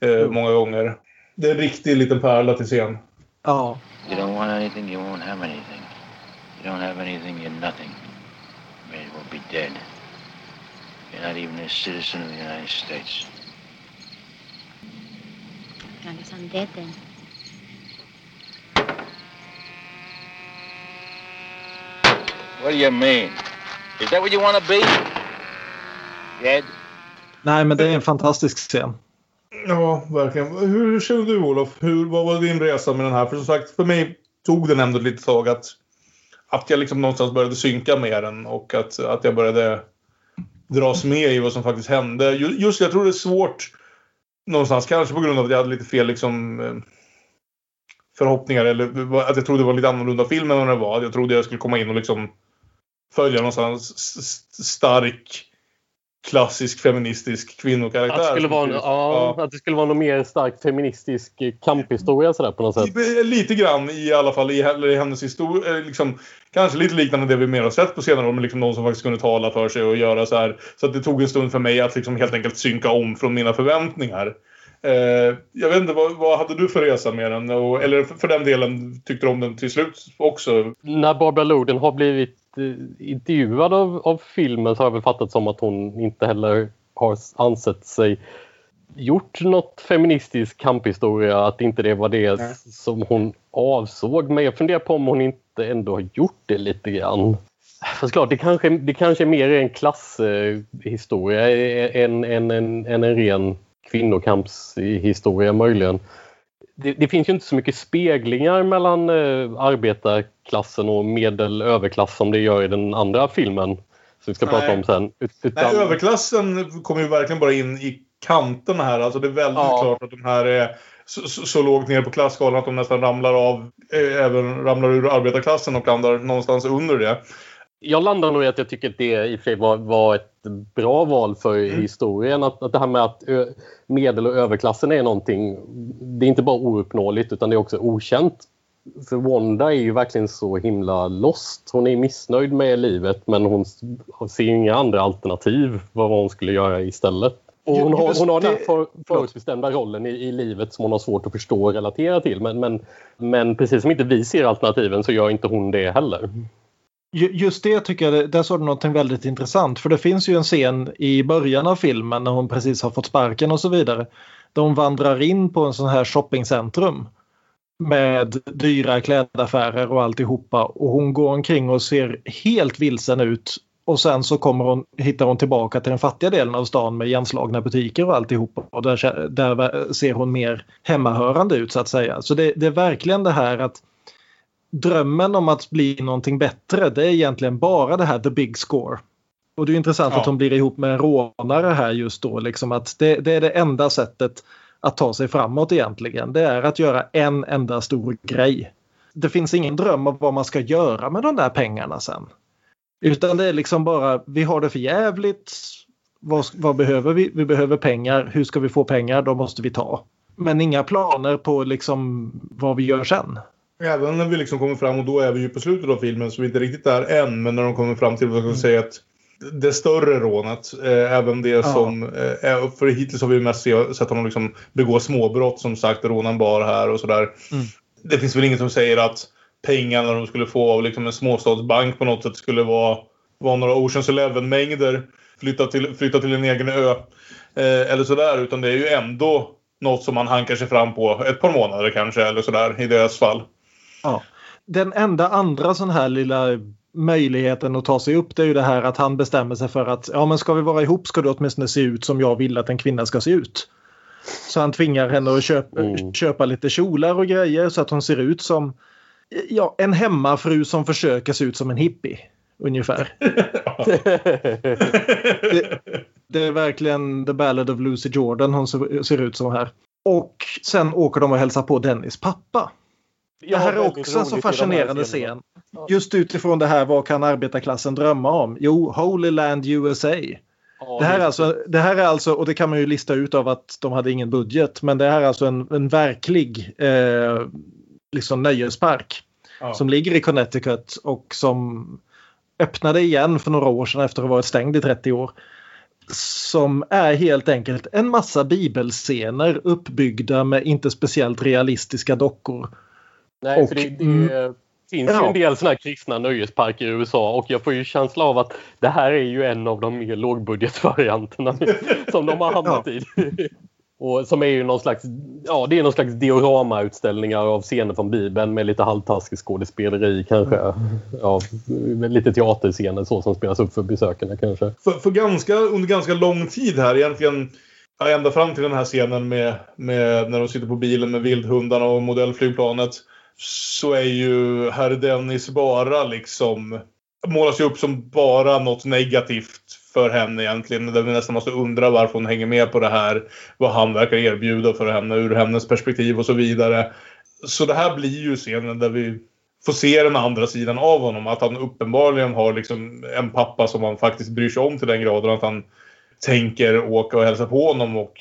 Eh, många gånger. Det är en riktig liten pärla till scen. Ja, You don't want anything, you won't have anything. You don't have anything, you're nothing. You may as well be dead. You're not even a citizen of the United States. I guess I'm dead then. What do you mean? Is that what you want to be? Dead? nej men det är en fantastisk scen. Ja, verkligen. Hur, hur känner du Olof? Hur, vad var din resa med den här? För som sagt, för mig tog den ändå lite tag att, att jag liksom någonstans började synka med den och att, att jag började dras med i vad som faktiskt hände. Just jag tror det är svårt någonstans, kanske på grund av att jag hade lite fel liksom eh, förhoppningar eller att jag trodde det var lite annorlunda film än vad det var. Jag trodde jag skulle komma in och liksom följa någonstans stark klassisk feministisk kvinnokaraktär. Att det, skulle vara, en- ja, att det skulle vara någon mer stark feministisk eh, kamphistoria sådär på något sätt. Lite grann i alla fall i, i hennes historia. eh, Liksom, kanske lite liknande det vi mer har sett på senare år. Men liksom någon som faktiskt kunde tala för sig och göra så här. Så att det tog en stund för mig att liksom helt enkelt synka om från mina förväntningar. Eh, jag vet inte, vad, vad hade du för resa med den? Och, eller för, för den delen, tyckte du om den till slut också? När Barbara Loden har blivit intervjuad av, av filmen så har jag väl fattat som att hon inte heller har ansett sig gjort något feministisk kamphistoria, att inte det var det som hon avsåg. Men jag funderar på om hon inte ändå har gjort det lite grann. Fast klart, det kanske, det kanske är mer en klasshistoria eh, än, än, än, än en ren kvinnokampshistoria möjligen. Det, det, finns ju inte så mycket speglingar mellan eh, arbetarklassen och medel överklass som det gör i den andra filmen. Som vi ska Nej. prata om sen. Utan... Nej, överklassen kommer ju verkligen bara in i kanterna här. Alltså det är väldigt ja. klart att de här är så, så, så lågt ner på klasskalan att de nästan ramlar av, eh, även ramlar ur arbetarklassen och landar någonstans under det. Jag landar nog i att jag tycker att det i och för sig var, var ett bra val för mm. historien. Att, att det här med att ö, medel och överklassen är någonting, det är inte bara ouppnåeligt utan det är också okänt. För Wanda är ju verkligen så himla lost. Hon är missnöjd med livet men hon ser inga andra alternativ vad hon skulle göra istället. Och hon, har, hon har den för, förutbestämda rollen i, i, livet som hon har svårt att förstå och relatera till. Men, men, men precis som inte vi ser alternativen så gör inte hon det heller. Just det tycker jag, där sa du någonting väldigt intressant. För det finns ju en scen i början av filmen när hon precis har fått sparken och så vidare. Där hon vandrar in på en sån här shoppingcentrum. Med dyra klädaffärer och alltihopa. Och hon går omkring och ser helt vilsen ut och sen så kommer hon, hittar hon tillbaka till den fattiga delen av stan med igenslagna butiker och alltihopa. Och där, där ser hon mer hemmahörande ut så att säga. Så det, det, är verkligen det här att drömmen om att bli någonting bättre det är egentligen bara det här the big score. Och det är intressant ja. att hon blir ihop med en rånare här just då. Liksom att det, det är det enda sättet att ta sig framåt egentligen. Det är att göra en enda stor grej. Det finns ingen dröm om vad man ska göra med de där pengarna sen. Utan det är liksom bara, vi har det för jävligt. Vad, vad, behöver vi? Vi behöver pengar. Hur ska vi få pengar? Då måste vi ta. Men inga planer på liksom vad vi gör sen. Även när vi liksom kommer fram och då är vi ju på slutet av filmen så vi är inte riktigt där än. Men när de kommer fram till vad ska mm. säga att det större rånet, eh, även det ja. som... Eh, för hittills har vi mest sett honom liksom begå småbrott som sagt, råna en bar här och sådär. Mm. Det finns väl inget som säger att pengarna de skulle få av liksom en småstadsbank på något sätt skulle vara, vara några Oceans Eleven-mängder. Flytta till, flytta till en egen ö. Eh, eller sådär. Utan det är ju ändå något som man hankar sig fram på ett par månader kanske. Eller sådär i deras fall. Ja. Den enda andra sån här lilla möjligheten att ta sig upp det är ju det här att han bestämmer sig för att ja men ska vi vara ihop ska du åtminstone se ut som jag vill att en kvinna ska se ut. Så han tvingar henne att köpa, mm. köpa lite kjolar och grejer så att hon ser ut som ja, en hemmafru som försöker se ut som en hippie. Ungefär. [laughs] det, det, är verkligen The Ballad of Lucy Jordan hon ser, ser, ut som här. Och sen åker de och hälsar på Dennis pappa. Det här är också en så fascinerande scen. Just utifrån det här, vad kan arbetarklassen drömma om? Jo, Holy Land USA. det, här är alltså, det här är alltså, och det kan man ju lista ut av att de hade ingen budget, men det här är alltså en, en verklig eh, liksom nöjespark. Ja. Som ligger i Connecticut och som öppnade igen för några år sedan efter att ha varit stängd i 30 år. Som är helt enkelt en massa bibelscener uppbyggda med inte speciellt realistiska dockor. Nej, och, för det, det mm, finns ja. ju en del sådana här kristna nöjesparker i USA och jag får ju känsla av att det här är ju en av de mer lågbudgetvarianterna [laughs] som de har hamnat ja. i. [laughs] Och som är ju någon slags, ja, det är någon slags dioramautställningar av scener från Bibeln med lite halvtaskigt skådespeleri kanske. Ja, lite teaterscener så som spelas upp för besökarna kanske. För, för ganska, under ganska lång tid här egentligen ända fram till den här scenen med, med när de sitter på bilen med vildhundarna och modellflygplanet. Så är ju herr Dennis bara liksom målas ju upp som bara något negativt för henne egentligen. Där vi nästan måste undra varför hon hänger med på det här. Vad han verkar erbjuda för henne ur hennes perspektiv och så vidare. Så det här blir ju scenen där vi får se den andra sidan av honom. Att han uppenbarligen har liksom en pappa som han faktiskt bryr sig om till den graden att han tänker åka och hälsa på honom. Och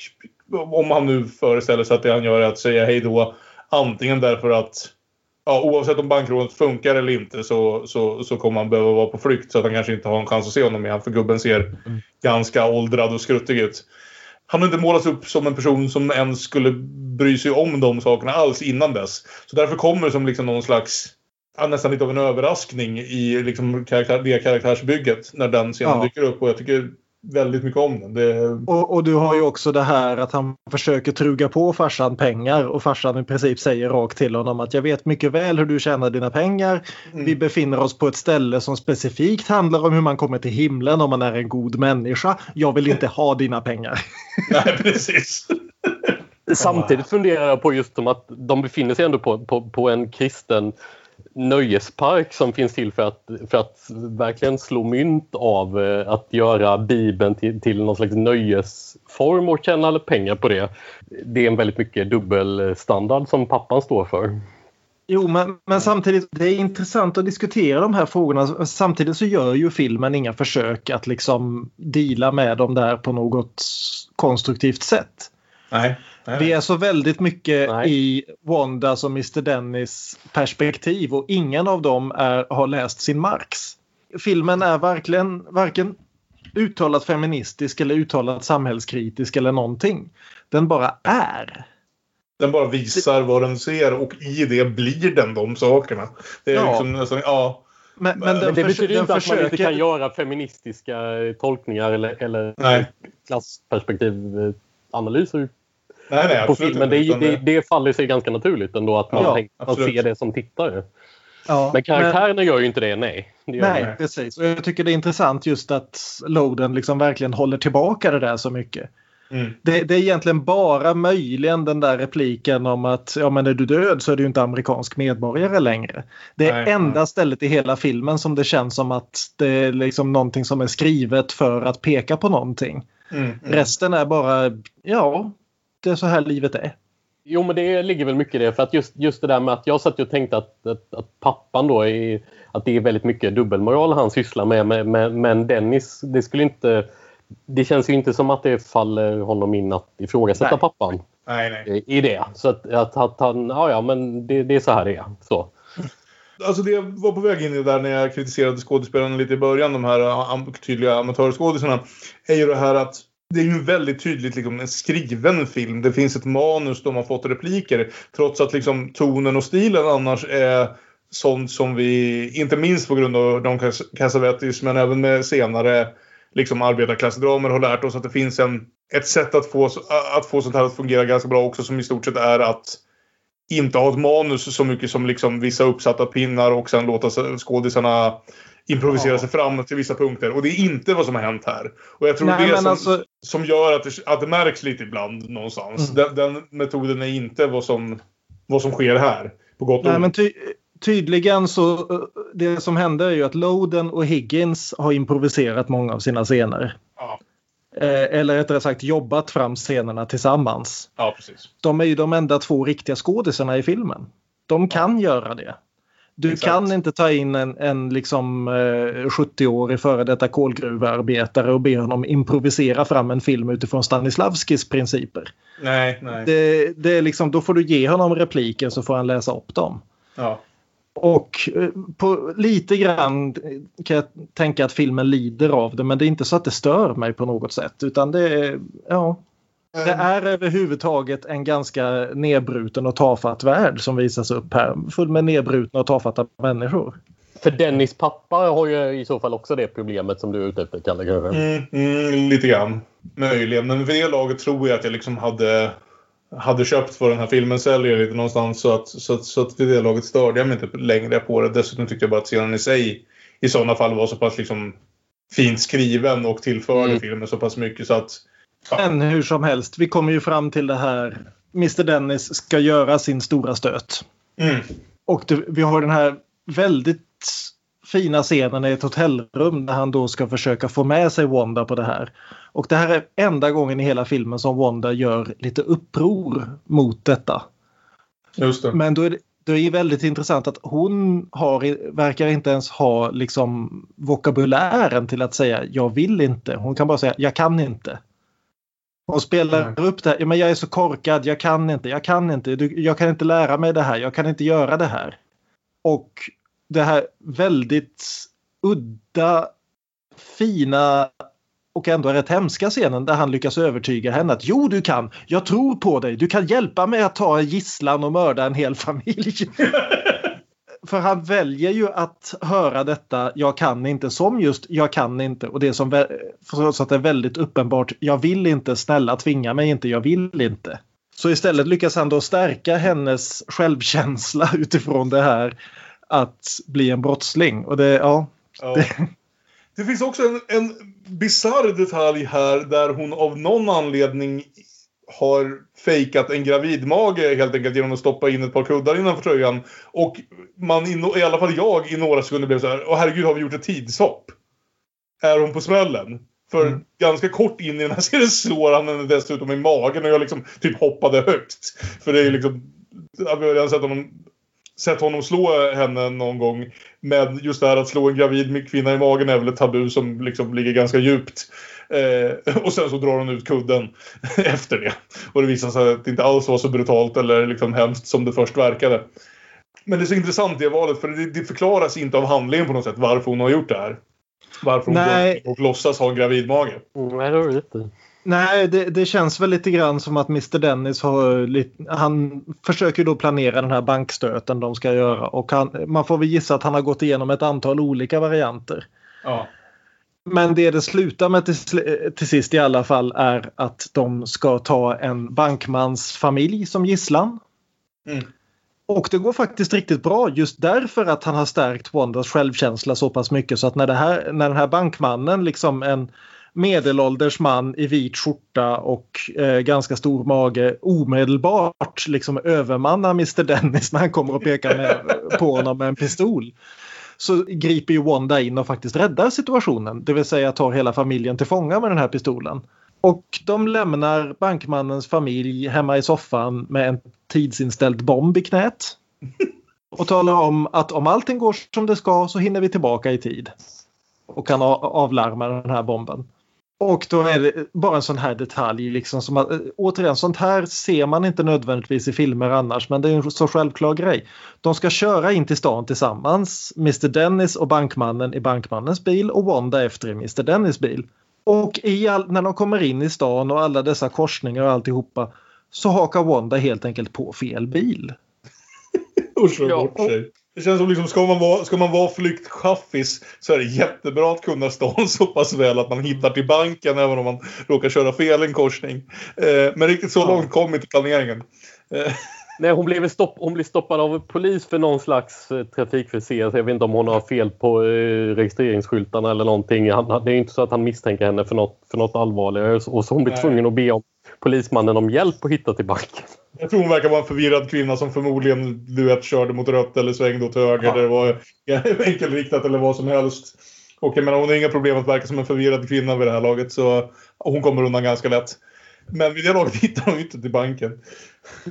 om han nu föreställer sig att det han gör är att säga hej då. Antingen därför att ja, oavsett om bankrånet funkar eller inte så, så, så kommer han behöva vara på flykt så att han kanske inte har en chans att se honom igen för gubben ser mm. ganska åldrad och skruttig ut. Han har inte målats upp som en person som ens skulle bry sig om de sakerna alls innan dess. Så därför kommer det som liksom någon slags nästan lite av en överraskning i liksom karaktär, det karaktärsbygget när den scenen ja. dyker upp. Och jag tycker väldigt mycket om den. Det, Och, och du har ju också det här att han försöker truga på farsan pengar och farsan i princip säger rakt till honom att jag vet mycket väl hur du tjänar dina pengar. Vi befinner oss på ett ställe som specifikt handlar om hur man kommer till himlen om man är en god människa. Jag vill inte ha dina pengar. [laughs] nej, precis. Samtidigt funderar jag på just som att de befinner sig ändå på, på, på en kristen nöjespark som finns till för att, för att verkligen slå mynt av eh, att göra Bibeln till, till någon slags nöjesform och tjäna pengar på det. Det är en väldigt mycket dubbelstandard som pappan står för. Jo, men, men samtidigt, det är intressant att diskutera de här frågorna. Samtidigt så gör ju filmen inga försök att liksom deala med dem där på något konstruktivt sätt. Nej. nej, Vi är så väldigt mycket Nej. i Wandas och Mr Dennis perspektiv och ingen av dem är, har läst sin Marx. Filmen är verkligen varken uttalat feministisk eller uttalat samhällskritisk eller någonting. Den bara är. Den bara visar vad den ser och i det blir den de sakerna. Det är Ja. liksom nästan, ja. Men, men, Men det betyder inte att man inte försöker... kan göra feministiska eh, tolkningar eller, eller klassperspektivanalyser Nej, nej, på filmen. Det, det, det faller sig ganska naturligt ändå att man, Ja, tänk, man ser det som tittare. Ja, Men karaktärerna gör ju inte det, nej. Det Nej, de. precis. Och jag tycker det är intressant just att Loden liksom verkligen håller tillbaka det där så mycket. Mm. Det, det är egentligen bara möjligen den där repliken om att ja, men är du död så är du inte amerikansk medborgare längre. Det är Nej, enda nej. stället i hela filmen som det känns som att det är liksom någonting som är skrivet för att peka på någonting. Mm. Mm. Resten är bara, ja, det är så här livet är. Jo, men det ligger väl mycket i det. För att just, just det där med att jag satt och tänkte att, att, att pappan då är, att det är väldigt mycket dubbelmoral han sysslar med. Men, men, men Dennis, det skulle inte... Det känns ju inte som att det faller honom in att ifrågasätta Nej. pappan Nej, nej. i det. Så att, att, att han, ja ja men det, det är så här det är. Så. [laughs] Alltså det jag var på väg in i där när jag kritiserade skådespelarna lite i början, de här tydliga amatörskådisarna, är ju det här att det är ju väldigt tydligt liksom, en skriven film. Det finns ett manus, där man fått repliker. Trots att liksom, tonen och stilen annars är sånt som vi, inte minst på grund av Don Cassavetes, men även med senare liksom, arbetarklassdramer har lärt oss att det finns en, ett sätt att få, att få sånt här att fungera ganska bra också som i stort sett är att inte ha ett manus så mycket som liksom vissa uppsatta pinnar och sen låta skådisarna improvisera Ja. sig fram till vissa punkter. Och det är inte vad som har hänt här. Och jag tror Nej, det är som, alltså- som gör att det, att det märks lite ibland någonstans. Mm. Den, den metoden är inte vad som, vad som sker här. På gott Nej, men ty tydligen så eh, det som hände är ju att Loden och Higgins har improviserat många av sina scener. Ja. Eh, eller rättare sagt jobbat fram scenerna tillsammans. ja, precis. De är ju de enda två riktiga skådisarna i filmen. De kan göra det. Du Exakt. kan inte ta in en, en liksom, eh, 70-årig före detta kolgruvearbetare och be honom improvisera fram en film utifrån Stanislavskis principer. Nej, nej. Det, det är liksom, då får du ge honom repliker så får han läsa upp dem. Ja. Och eh, på lite grann kan jag tänka att filmen lider av det men det är inte så att det stör mig på något sätt utan det är, ja, det är överhuvudtaget en ganska nedbruten och tafatt värld som visas upp här. Full med nedbrutna och tafatta människor. För Dennis pappa har ju i så fall också det problemet som du är ute efter, Kalle. Mm, mm, lite grann. Möjligen. Men för det laget tror jag att jag liksom hade, hade köpt vad den här filmen säljer lite någonstans. Så att, så, att, så att vid det laget störde jag mig inte längre på det. Dessutom tyckte jag bara att scenen i sig i sådana fall var så pass liksom fint skriven och tillförde Mm. filmen så pass mycket så att... Men hur som helst, vi kommer ju fram till det här. Mr Dennis ska göra sin stora stöt. Mm. Och det, vi har den här väldigt fina scenen i ett hotellrum där han då ska försöka få med sig Wanda på det här. Och det här är enda gången i hela filmen som Wanda gör lite uppror mot detta. Just det. Men då är det, det är väldigt intressant att hon har, verkar inte ens ha liksom vokabulären till att säga jag vill inte. Hon kan bara säga jag kan inte. Hon spelar upp det här. Ja, men jag är så korkad, jag kan inte, jag kan inte, du, jag kan inte lära mig det här, jag kan inte göra det här. Och det här väldigt udda, fina och ändå rätt hemska scenen där han lyckas övertyga henne att jo du kan, jag tror på dig, du kan hjälpa mig att ta en gisslan och mörda en hel familj. [laughs] för han väljer ju att höra detta jag kan inte som just jag kan inte och det som så att det är väldigt uppenbart jag vill inte, snälla tvinga mig inte, jag vill inte. Så istället lyckas han då stärka hennes självkänsla [laughs] utifrån det här att bli en brottsling. Och det, ja. Ja. Det... det finns också en, en bisarr detalj här där hon av någon anledning har fejkat en gravidmage helt enkelt genom att stoppa in ett par kuddar innanför tröjan. Och man, i alla fall jag, i några sekunder blev så här, åh herregud har vi gjort ett tidshopp? Är hon på smällen? För mm. ganska kort in i den här [laughs] serien slår han henne dessutom i magen och jag liksom typ hoppade högt. För det är liksom, jag har redan sett honom, sett honom slå henne någon gång. Men just det här att slå en gravid kvinna i magen är väl ett tabu som liksom ligger ganska djupt. Eh, [laughs] och sen så drar hon ut kudden [laughs] efter det. Och det visar sig att det inte alls var så brutalt eller liksom hemskt som det först verkade. Men det är så intressant det valet för det, det förklaras inte av handlingen på något sätt varför hon har gjort det här. Varför hon Nej. går och låtsas ha en gravidmage. Mm, nej, det har du Nej, det, det, känns väl lite grann som att Mr Dennis har han försöker då planera den här bankstöten de ska göra och han, man får väl gissa att han har gått igenom ett antal olika varianter. Ja. Men det det slutar med till, till sist i alla fall är att de ska ta en bankmans familj som gisslan. Mm. Och det går faktiskt riktigt bra just därför att han har stärkt Wonders självkänsla så pass mycket så att när, det här, när den här bankmannen, liksom en medelålders man i vit skjorta och eh, ganska stor mage omedelbart liksom övermannar Mr Dennis när han kommer och pekar med, på honom med en pistol så griper ju Wanda in och faktiskt räddar situationen. Det vill säga tar hela familjen till fånga med den här pistolen. Och de lämnar bankmannens familj hemma i soffan med en tidsinställd bomb i knät. Och talar om att om allting går som det ska så hinner vi tillbaka i tid. Och kan avlarma den här bomben. Och då är det bara en sån här detalj. Liksom som att, återigen, sånt här ser man inte nödvändigtvis i filmer annars men det är en så självklar grej. De ska köra in till stan tillsammans. Mr Dennis och bankmannen i bankmannens bil och Wanda efter i Mr Dennis bil. Och all, när de kommer in i stan och alla dessa korsningar och alltihopa så hakar Wanda helt enkelt på fel bil. [laughs] och slår bort sig. Det känns som liksom, ska man vara, ska man vara flyktchaffis så är det jättebra att kunna stan [laughs] så pass väl att man hittar till banken även om man råkar köra fel en korsning. Eh, men riktigt så långt kom inte planeringen. Eh. [laughs] Nej, hon blev, stopp, hon blev stoppad av polis för någon slags eh, trafikförseelse. Jag vet inte om hon har fel på eh, registreringsskyltarna eller någonting. Han, det är inte så att han misstänker henne för något, för något allvarligare. Och så hon blir tvungen att be om polismannen om hjälp att hitta till banken. Jag tror hon verkar vara en förvirrad kvinna som förmodligen du vet, körde mot rött eller svängde åt höger. Ja. Det var [laughs] enkelriktat eller vad som helst. Och jag menar, hon har inga problem att verka som en förvirrad kvinna vid det här laget. Så hon kommer undan ganska lätt. Men vid det laget hittar hon inte till banken.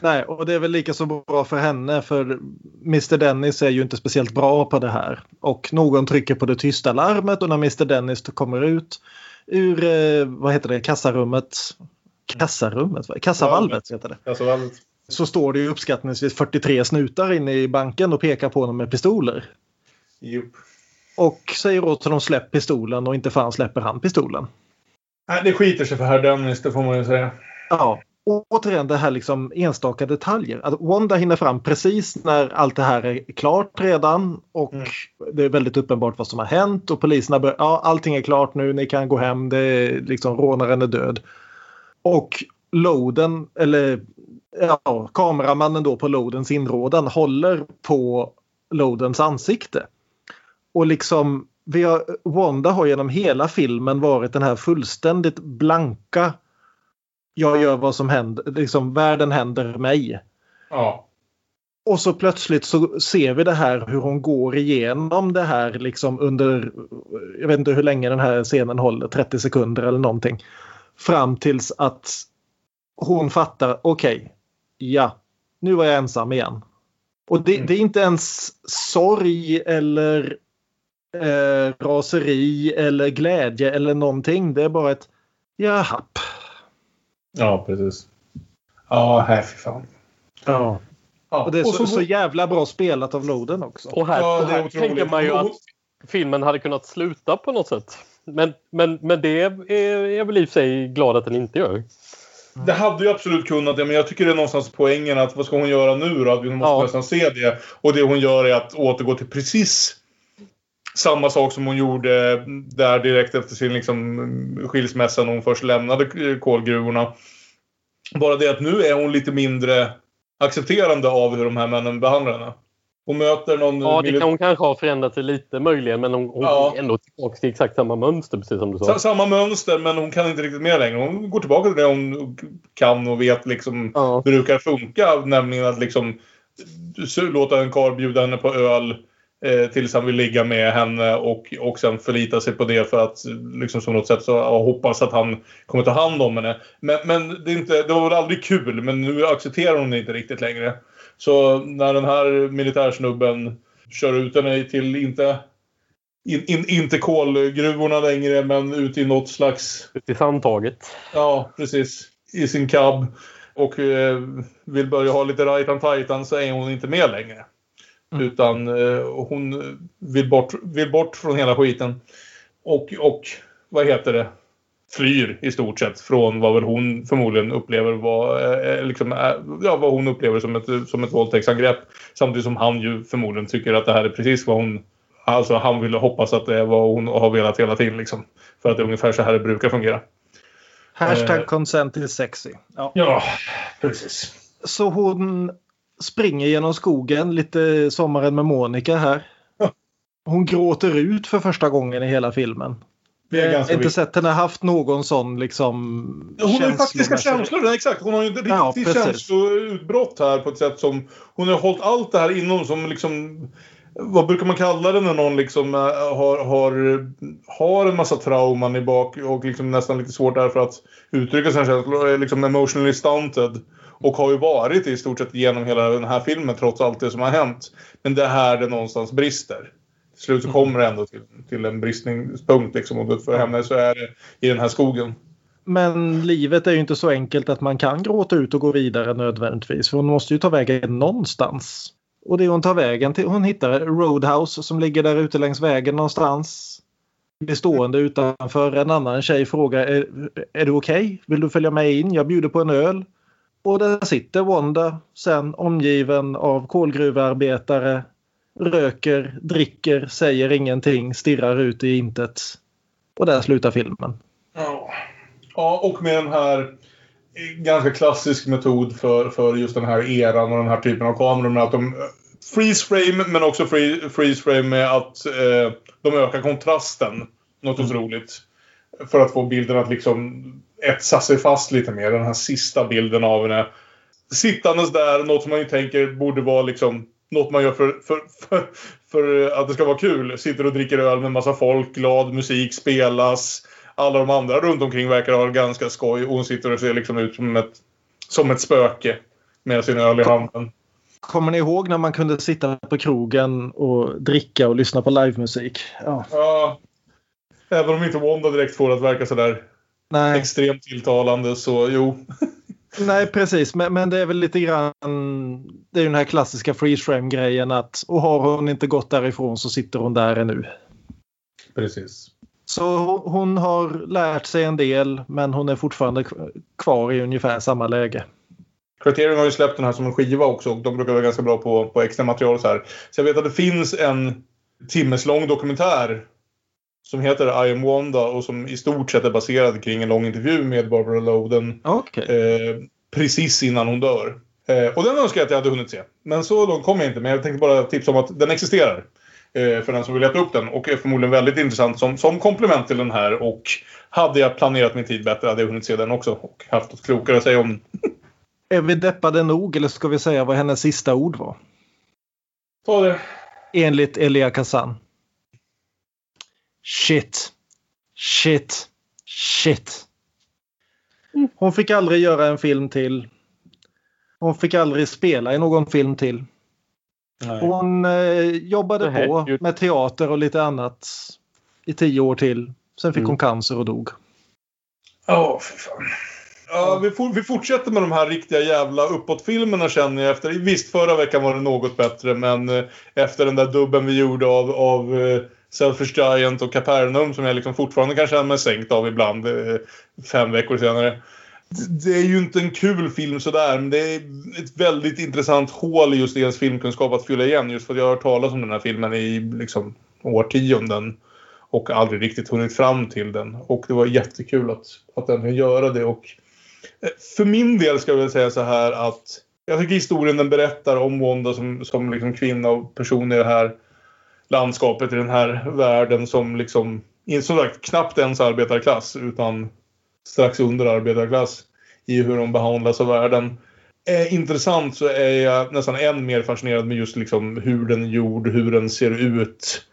Nej, och det är väl lika så bra för henne för Mr Dennis är ju inte speciellt bra på det här. Och någon trycker på det tysta larmet och när Mr Dennis kommer ut ur, eh, vad heter det, kassarummet kassarummet, kassavalvet heter det. Kassavalvet. Så står det ju uppskattningsvis 43 snutar inne i banken och pekar på honom med pistoler. Jo. Och säger åt honom släpp pistolen och inte fan släpper han pistolen. Nej, det skiter sig för herr Dennis, det får man ju säga. Ja, återigen det här liksom enstaka detaljer. Att Wanda hinner fram precis när allt det här är klart redan och mm. det är väldigt uppenbart vad som har hänt och poliserna börjar, ja allting är klart nu, ni kan gå hem, det är liksom rånaren är död. Och loaden, eller ja, kameramannen då på loadens inrådan håller på loadens ansikte. Och liksom, vi har, Wanda har genom hela filmen varit den här fullständigt blanka jag gör vad som händer, liksom världen händer mig. Ja. Och så plötsligt så ser vi det här hur hon går igenom det här liksom under, jag vet inte hur länge den här scenen håller, 30 sekunder eller någonting. Fram tills att hon fattar, okej, okay, ja, nu var jag ensam igen. Och det, mm. det är inte ens sorg eller eh, raseri eller glädje eller någonting. Det är bara ett jaha. Ja, precis. Ja, här fy fan. Ja. ja. Och det är så, så, så, jävla bra spelat av Loden också. Och här, ja, och här tänker man ju att filmen hade kunnat sluta på något sätt. Men, men, men det är jag väl i och för sig glad att den inte gör. Det hade ju absolut kunnat det, men jag tycker det är någonstans poängen att vad ska hon göra nu då? Vi måste Ja. nästan se det. Och det hon gör är att återgå till precis samma sak som hon gjorde där direkt efter sin liksom, skilsmässa när hon först lämnade kolgruvorna. Bara det att nu är hon lite mindre accepterande av hur de här männen behandlar henne. Hon möter någon... Ja, det kan hon kanske ha förändrat sig lite möjligen men hon, hon Ja. är ändå tillbaka till exakt samma mönster precis som du sa. Sa- Samma mönster, men hon kan inte riktigt med längre. Hon går tillbaka till det hon kan och vet liksom Ja. brukar funka. Nämligen att liksom låta en karl bjuda henne på öl eh, tills han vill ligga med henne och, och sen förlita sig på det för att liksom på något sätt så hoppas att han kommer ta hand om henne. Men, men det, är inte, det var väl aldrig kul, men nu accepterar hon det inte riktigt längre. Så när den här militärsnubben kör ut henne till, inte, in, in, inte kolgruvorna längre, men ut i något slags Ut i sandtaget. Ja, precis. I sin cab. Och eh, vill börja ha lite rajtan tajtan så är hon inte med längre. Utan eh, hon vill bort, vill bort från hela skiten. Och, och vad heter det? Flyr i stort sett från vad väl hon förmodligen upplever var, eh, liksom, eh, ja, vad hon upplever som ett, som ett våldtäktsangrepp. Samtidigt som han ju förmodligen tycker att det här är precis vad hon Alltså han vill hoppas att det är vad hon har velat hela tiden liksom. För att det är ungefär så här det brukar fungera. Hashtag Eh. consent is sexy. Ja. Ja, precis. Så hon springer genom skogen, lite sommaren med Monica här. Hon gråter ut för första gången i hela filmen. Har inte viktigt. sett henne haft någon sån liksom... Hon har ju faktiska känslor, exakt. Hon har ju Ja, riktigt precis. känsloutbrott här på ett sätt som... Hon har hållit allt det här inom som liksom... Vad brukar man kalla det när någon liksom äh, har, har, har en massa trauman i bak och liksom nästan lite svårt därför att uttrycka sina känslor. Är liksom emotionally stunted. Och har ju varit i stort sett genom hela den här filmen trots allt det som har hänt. Men det är här det någonstans brister. Till slut så kommer det ändå till, till en bristningspunkt liksom. Och för henne så är det i den här skogen. Men livet är ju inte så enkelt att man kan gråta ut och gå vidare nödvändigtvis. För hon måste ju ta vägen någonstans. Och det hon tar vägen till, hon hittar Roadhouse som ligger där ute längs vägen någonstans. Blir stående utanför. En annan tjej frågar är, är du okej? Vill du följa med in? Jag bjuder på en öl. Och där sitter Wanda sen omgiven av kolgruvearbetare. Röker, dricker, säger ingenting, stirrar ut i intet. Och där slutar filmen. Ja. ja, och med den här eh, ganska klassisk metod för, för just den här eran och den här typen av kameror med att de eh, freeze frame men också free, freeze frame med att eh, de ökar kontrasten. Något otroligt. För att få bilden att liksom etsa sig fast lite mer. Den här sista bilden av henne. Sittandes där, något som man ju tänker borde vara liksom något man gör för, för, för, för att det ska vara kul. Sitter och dricker öl med massa folk, glad musik spelas. Alla de andra runt omkring verkar ha ganska skoj och hon sitter och ser liksom ut som ett, som ett spöke. Med sin öl i handen. Kommer ni ihåg när man kunde sitta på krogen och dricka och lyssna på livemusik? Ja. Ja, även om inte Wanda direkt får att verka sådär Nej, extremt tilltalande så jo. Nej, precis. Men, men det är väl lite grann... Det är den här klassiska freeze frame grejen att och har hon inte gått därifrån så sitter hon där ännu. Precis. Så hon- har lärt sig en del men hon är fortfarande kvar i ungefär samma läge. Criterion har ju släppt den här som en skiva också och de brukar vara ganska bra på, på extra material så här. Så jag vet att det finns en timmeslång dokumentär som heter I am Wanda och som i stort sett är baserad kring en lång intervju med Barbara Loden Okej. eh, precis innan hon dör. Eh, och den önskar jag att jag hade hunnit se. Men så långt kom jag inte. Men jag tänkte bara tipsa om att den existerar. Eh, för den som vill leta upp den. Och är förmodligen väldigt intressant som, som komplement till den här. Och hade jag planerat min tid bättre hade jag hunnit se den också. Och haft något klokare att säga om [laughs] Är vi deppade nog eller ska vi säga vad hennes sista ord var? Ta det. Enligt Elia Kazan. Shit. Shit. Shit. Hon fick aldrig göra en film till. Hon fick aldrig spela i någon film till. Nej. Hon eh, jobbade Nej, på med teater och lite annat i tio år till. Sen fick Mm. hon cancer och dog. Ja, fy fan. Ja, vi, for, vi fortsätter med de här riktiga jävla uppåtfilmerna känner jag efter. Visst, förra veckan var det något bättre men eh, efter den där dubben vi gjorde av, av eh, Selfish Giant och Capernaum som jag liksom fortfarande kan känna mig sänkt av ibland. Eh, fem veckor senare. det är ju inte en kul film sådär, men det är ett väldigt intressant hål i just deras filmkunskap att fylla igen. Just för att jag har hört talas om den här filmen i liksom årtionden. Och aldrig riktigt hunnit fram till den. Och det var jättekul att, att den kan göra det. Och eh, för min del ska jag väl säga så här att jag tycker historien den berättar om Wanda som, som liksom kvinna och person i det här landskapet, i den här världen som liksom, som sagt, knappt ens arbetarklass utan strax under arbetarklass i hur de behandlas av världen. Är intressant så är jag nästan än mer fascinerad med just liksom hur den är gjord, hur den ser ut.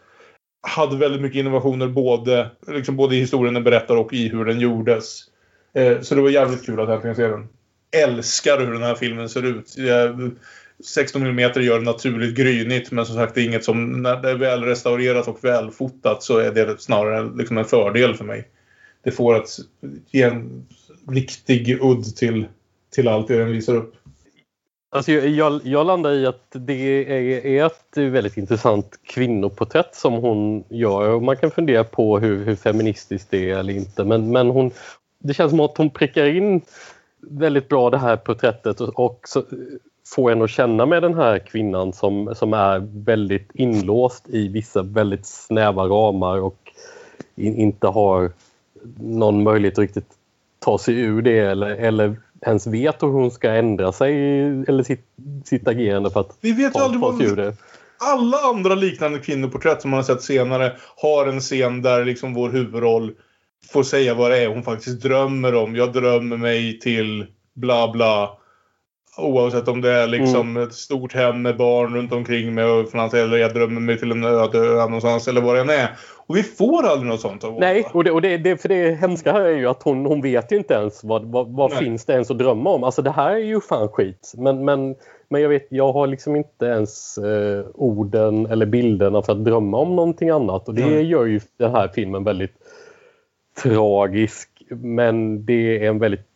Hade väldigt mycket innovationer både, liksom både i historien den berättar och i hur den gjordes. Eh, så det var jävligt kul att äntligen se den. Älskar hur den här filmen ser ut. Jag, 16 mm gör det naturligt grynigt men som sagt det är inget som när det är väl restaurerat och välfotat så är det snarare liksom en fördel för mig det får att ge en riktig udd till, till allt det den visar upp. Alltså jag, jag landar i att det är, är ett väldigt intressant kvinnoporträtt som hon gör. Man kan fundera på hur, hur feministiskt det är eller inte men, men hon, det känns som att hon prickar in väldigt bra det här porträttet och, och så, får en att känna med den här kvinnan som, som är väldigt inlåst i vissa väldigt snäva ramar och in, inte har någon möjlighet att riktigt ta sig ur det eller, eller ens vet hur hon ska ändra sig eller sitt, sitt agerande för att Vi vet ta, aldrig ta sig ur det. Alla andra liknande kvinnoporträtt som man har sett senare har en scen där liksom vår huvudroll får säga vad det är hon faktiskt drömmer om. Jag drömmer mig till bla bla. Oavsett om det är liksom Mm. ett stort hem med barn runt omkring mig och eller jag drömmer mig till en öde ö någonstans eller vad det än är. Och vi får aldrig något sånt av Wanda. Nej, och det, och det, det, för det hemska här är ju att hon, hon vet ju inte ens vad, vad, vad finns det ens att drömma om. Alltså det här är ju fan skit. Men, men, men jag vet, jag har liksom inte ens eh, orden eller bilderna för att drömma om någonting annat. Och det Mm. gör ju den här filmen väldigt tragisk. Men det är en väldigt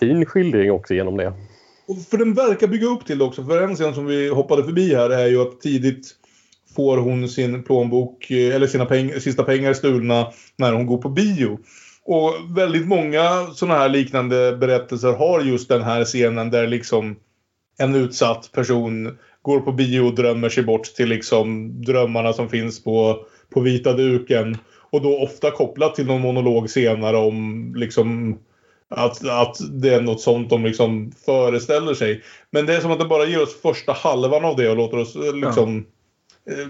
fin skildring också genom det. Och för den verkar bygga upp till det också. För en scen som vi hoppade förbi här är ju att tidigt får hon sin plånbok, eh, eller sina peng sista pengar stulna när hon går på bio. Och väldigt många sådana här liknande berättelser har just den här scenen där liksom en utsatt person går på bio och drömmer sig bort till liksom drömmarna som finns på, på vita duken. Och då ofta kopplat till någon monolog senare om liksom att, att det är något sånt de liksom föreställer sig. Men det är som att det bara ger oss första halvan av det och låter oss eh, liksom eh,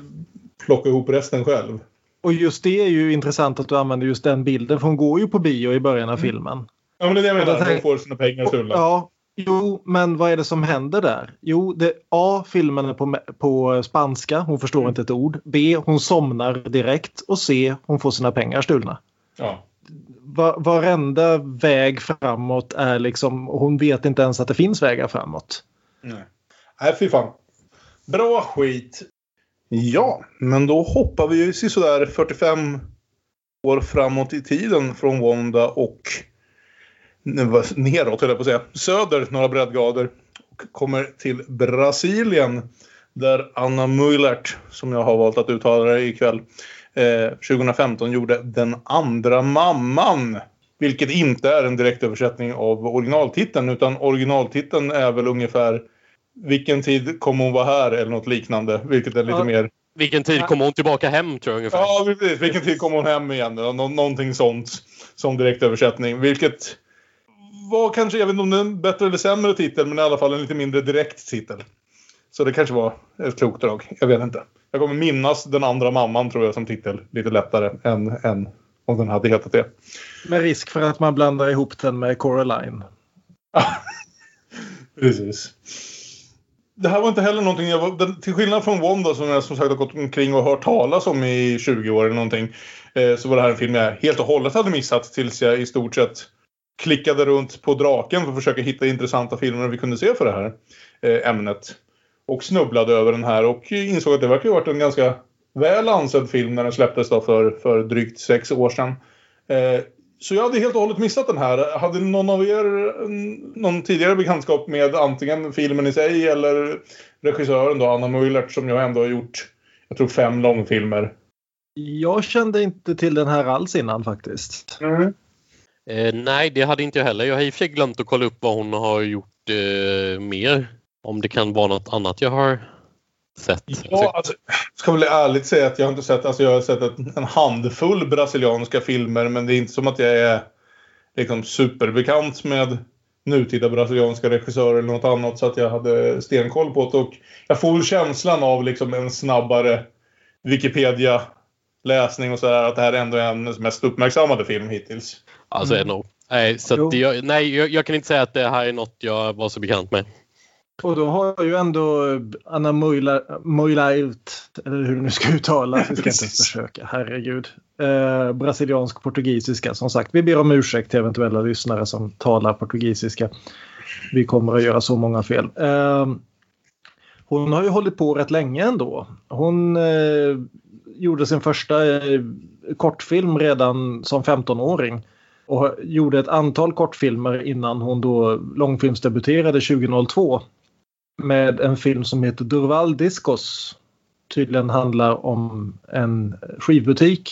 plocka ihop resten själv. Och just det är ju intressant att du använder just den bilden för hon går ju på bio i början av filmen. Ja men det är det jag menar, de tänk- får sina pengar stulna. Ja, jo, men vad är det som händer där? Jo, det, A. Filmen är på, på spanska, hon förstår Mm. inte ett ord. B. Hon somnar direkt. Och C. Hon får sina pengar stulna. Ja. Va, varenda väg framåt är liksom, hon vet inte ens att det finns vägar framåt. Nej. Nej, fy fan. Bra skit. Ja, men då hoppar vi ju sådär 45 år framåt i tiden från Wanda och neråt höll jag på att säga. Söder några breddgrader. Och kommer till Brasilien. Där Anna Mullert, som jag har valt att uttala det ikväll, eh, 2015 gjorde Den andra mamman. Vilket inte är en direktöversättning av originaltiteln utan originaltiteln är väl ungefär Vilken tid kommer hon vara här eller något liknande. Vilket är lite Ja. mer Vilken tid kommer hon tillbaka hem tror jag ungefär. Ja, precis. Vilken tid kommer hon hem igen? Nå någonting sånt som direktöversättning. Vilket var kanske, jag vet inte om det är en bättre eller sämre titel, men i alla fall en lite mindre direkt titel. Så det kanske var ett klokt drag. Jag vet inte. Jag kommer minnas den andra mamman tror jag som titel lite lättare än, än om den hade hetat det. Med risk för att man blandar ihop den med Coraline. [laughs] Precis. Det här var inte heller någonting jag var, den, till skillnad från Wanda som jag som sagt har gått omkring och hört talas om i 20 år eller någonting. Eh, så var det här en film jag helt och hållet hade missat tills jag i stort sett klickade runt på draken för att försöka hitta intressanta filmer vi kunde se för det här eh, ämnet. Och snubblade över den här och insåg att det verkar ha varit en ganska väl ansedd film när den släpptes då för, för drygt sex år sedan. Eh, så jag hade helt och hållet missat den här. Hade någon av er mm, någon tidigare bekantskap med antingen filmen i sig eller regissören då, Anna Mullert, som jag ändå har gjort, jag tror fem långfilmer. Jag kände inte till den här alls innan faktiskt. Eh, nej, det hade inte jag heller. Jag har i och för sig glömt att kolla upp vad hon har gjort eh, mer. Om det kan vara något annat jag har sett. Ja, alltså, ska väl ärligt säga att jag har inte sett, alltså jag har sett en handfull brasilianska filmer men det är inte som att jag är liksom superbekant med nutida brasilianska regissörer eller något annat så att jag hade stenkoll på det. Och jag får känslan av liksom en snabbare Wikipedia-läsning och sådär att det här ändå är hennes mest uppmärksammade film hittills. Alltså mm. Nej, så jag, nej jag, jag, kan inte säga att det här är något jag var så bekant med. Och då har ju ändå Anna Moilaert, eller hur det nu ska uttalas, vi ska inte ens försöka, herregud. Eh, brasiliansk portugisiska, som sagt. Vi ber om ursäkt till eventuella lyssnare som talar portugisiska. Vi kommer att göra så många fel. Eh, hon har ju hållit på rätt länge ändå. Hon eh, gjorde sin första eh, kortfilm redan som 15-åring och gjorde ett antal kortfilmer innan hon då långfilmsdebuterade 2002 med en film som heter Durval Discos. Tydligen handlar om en skivbutik.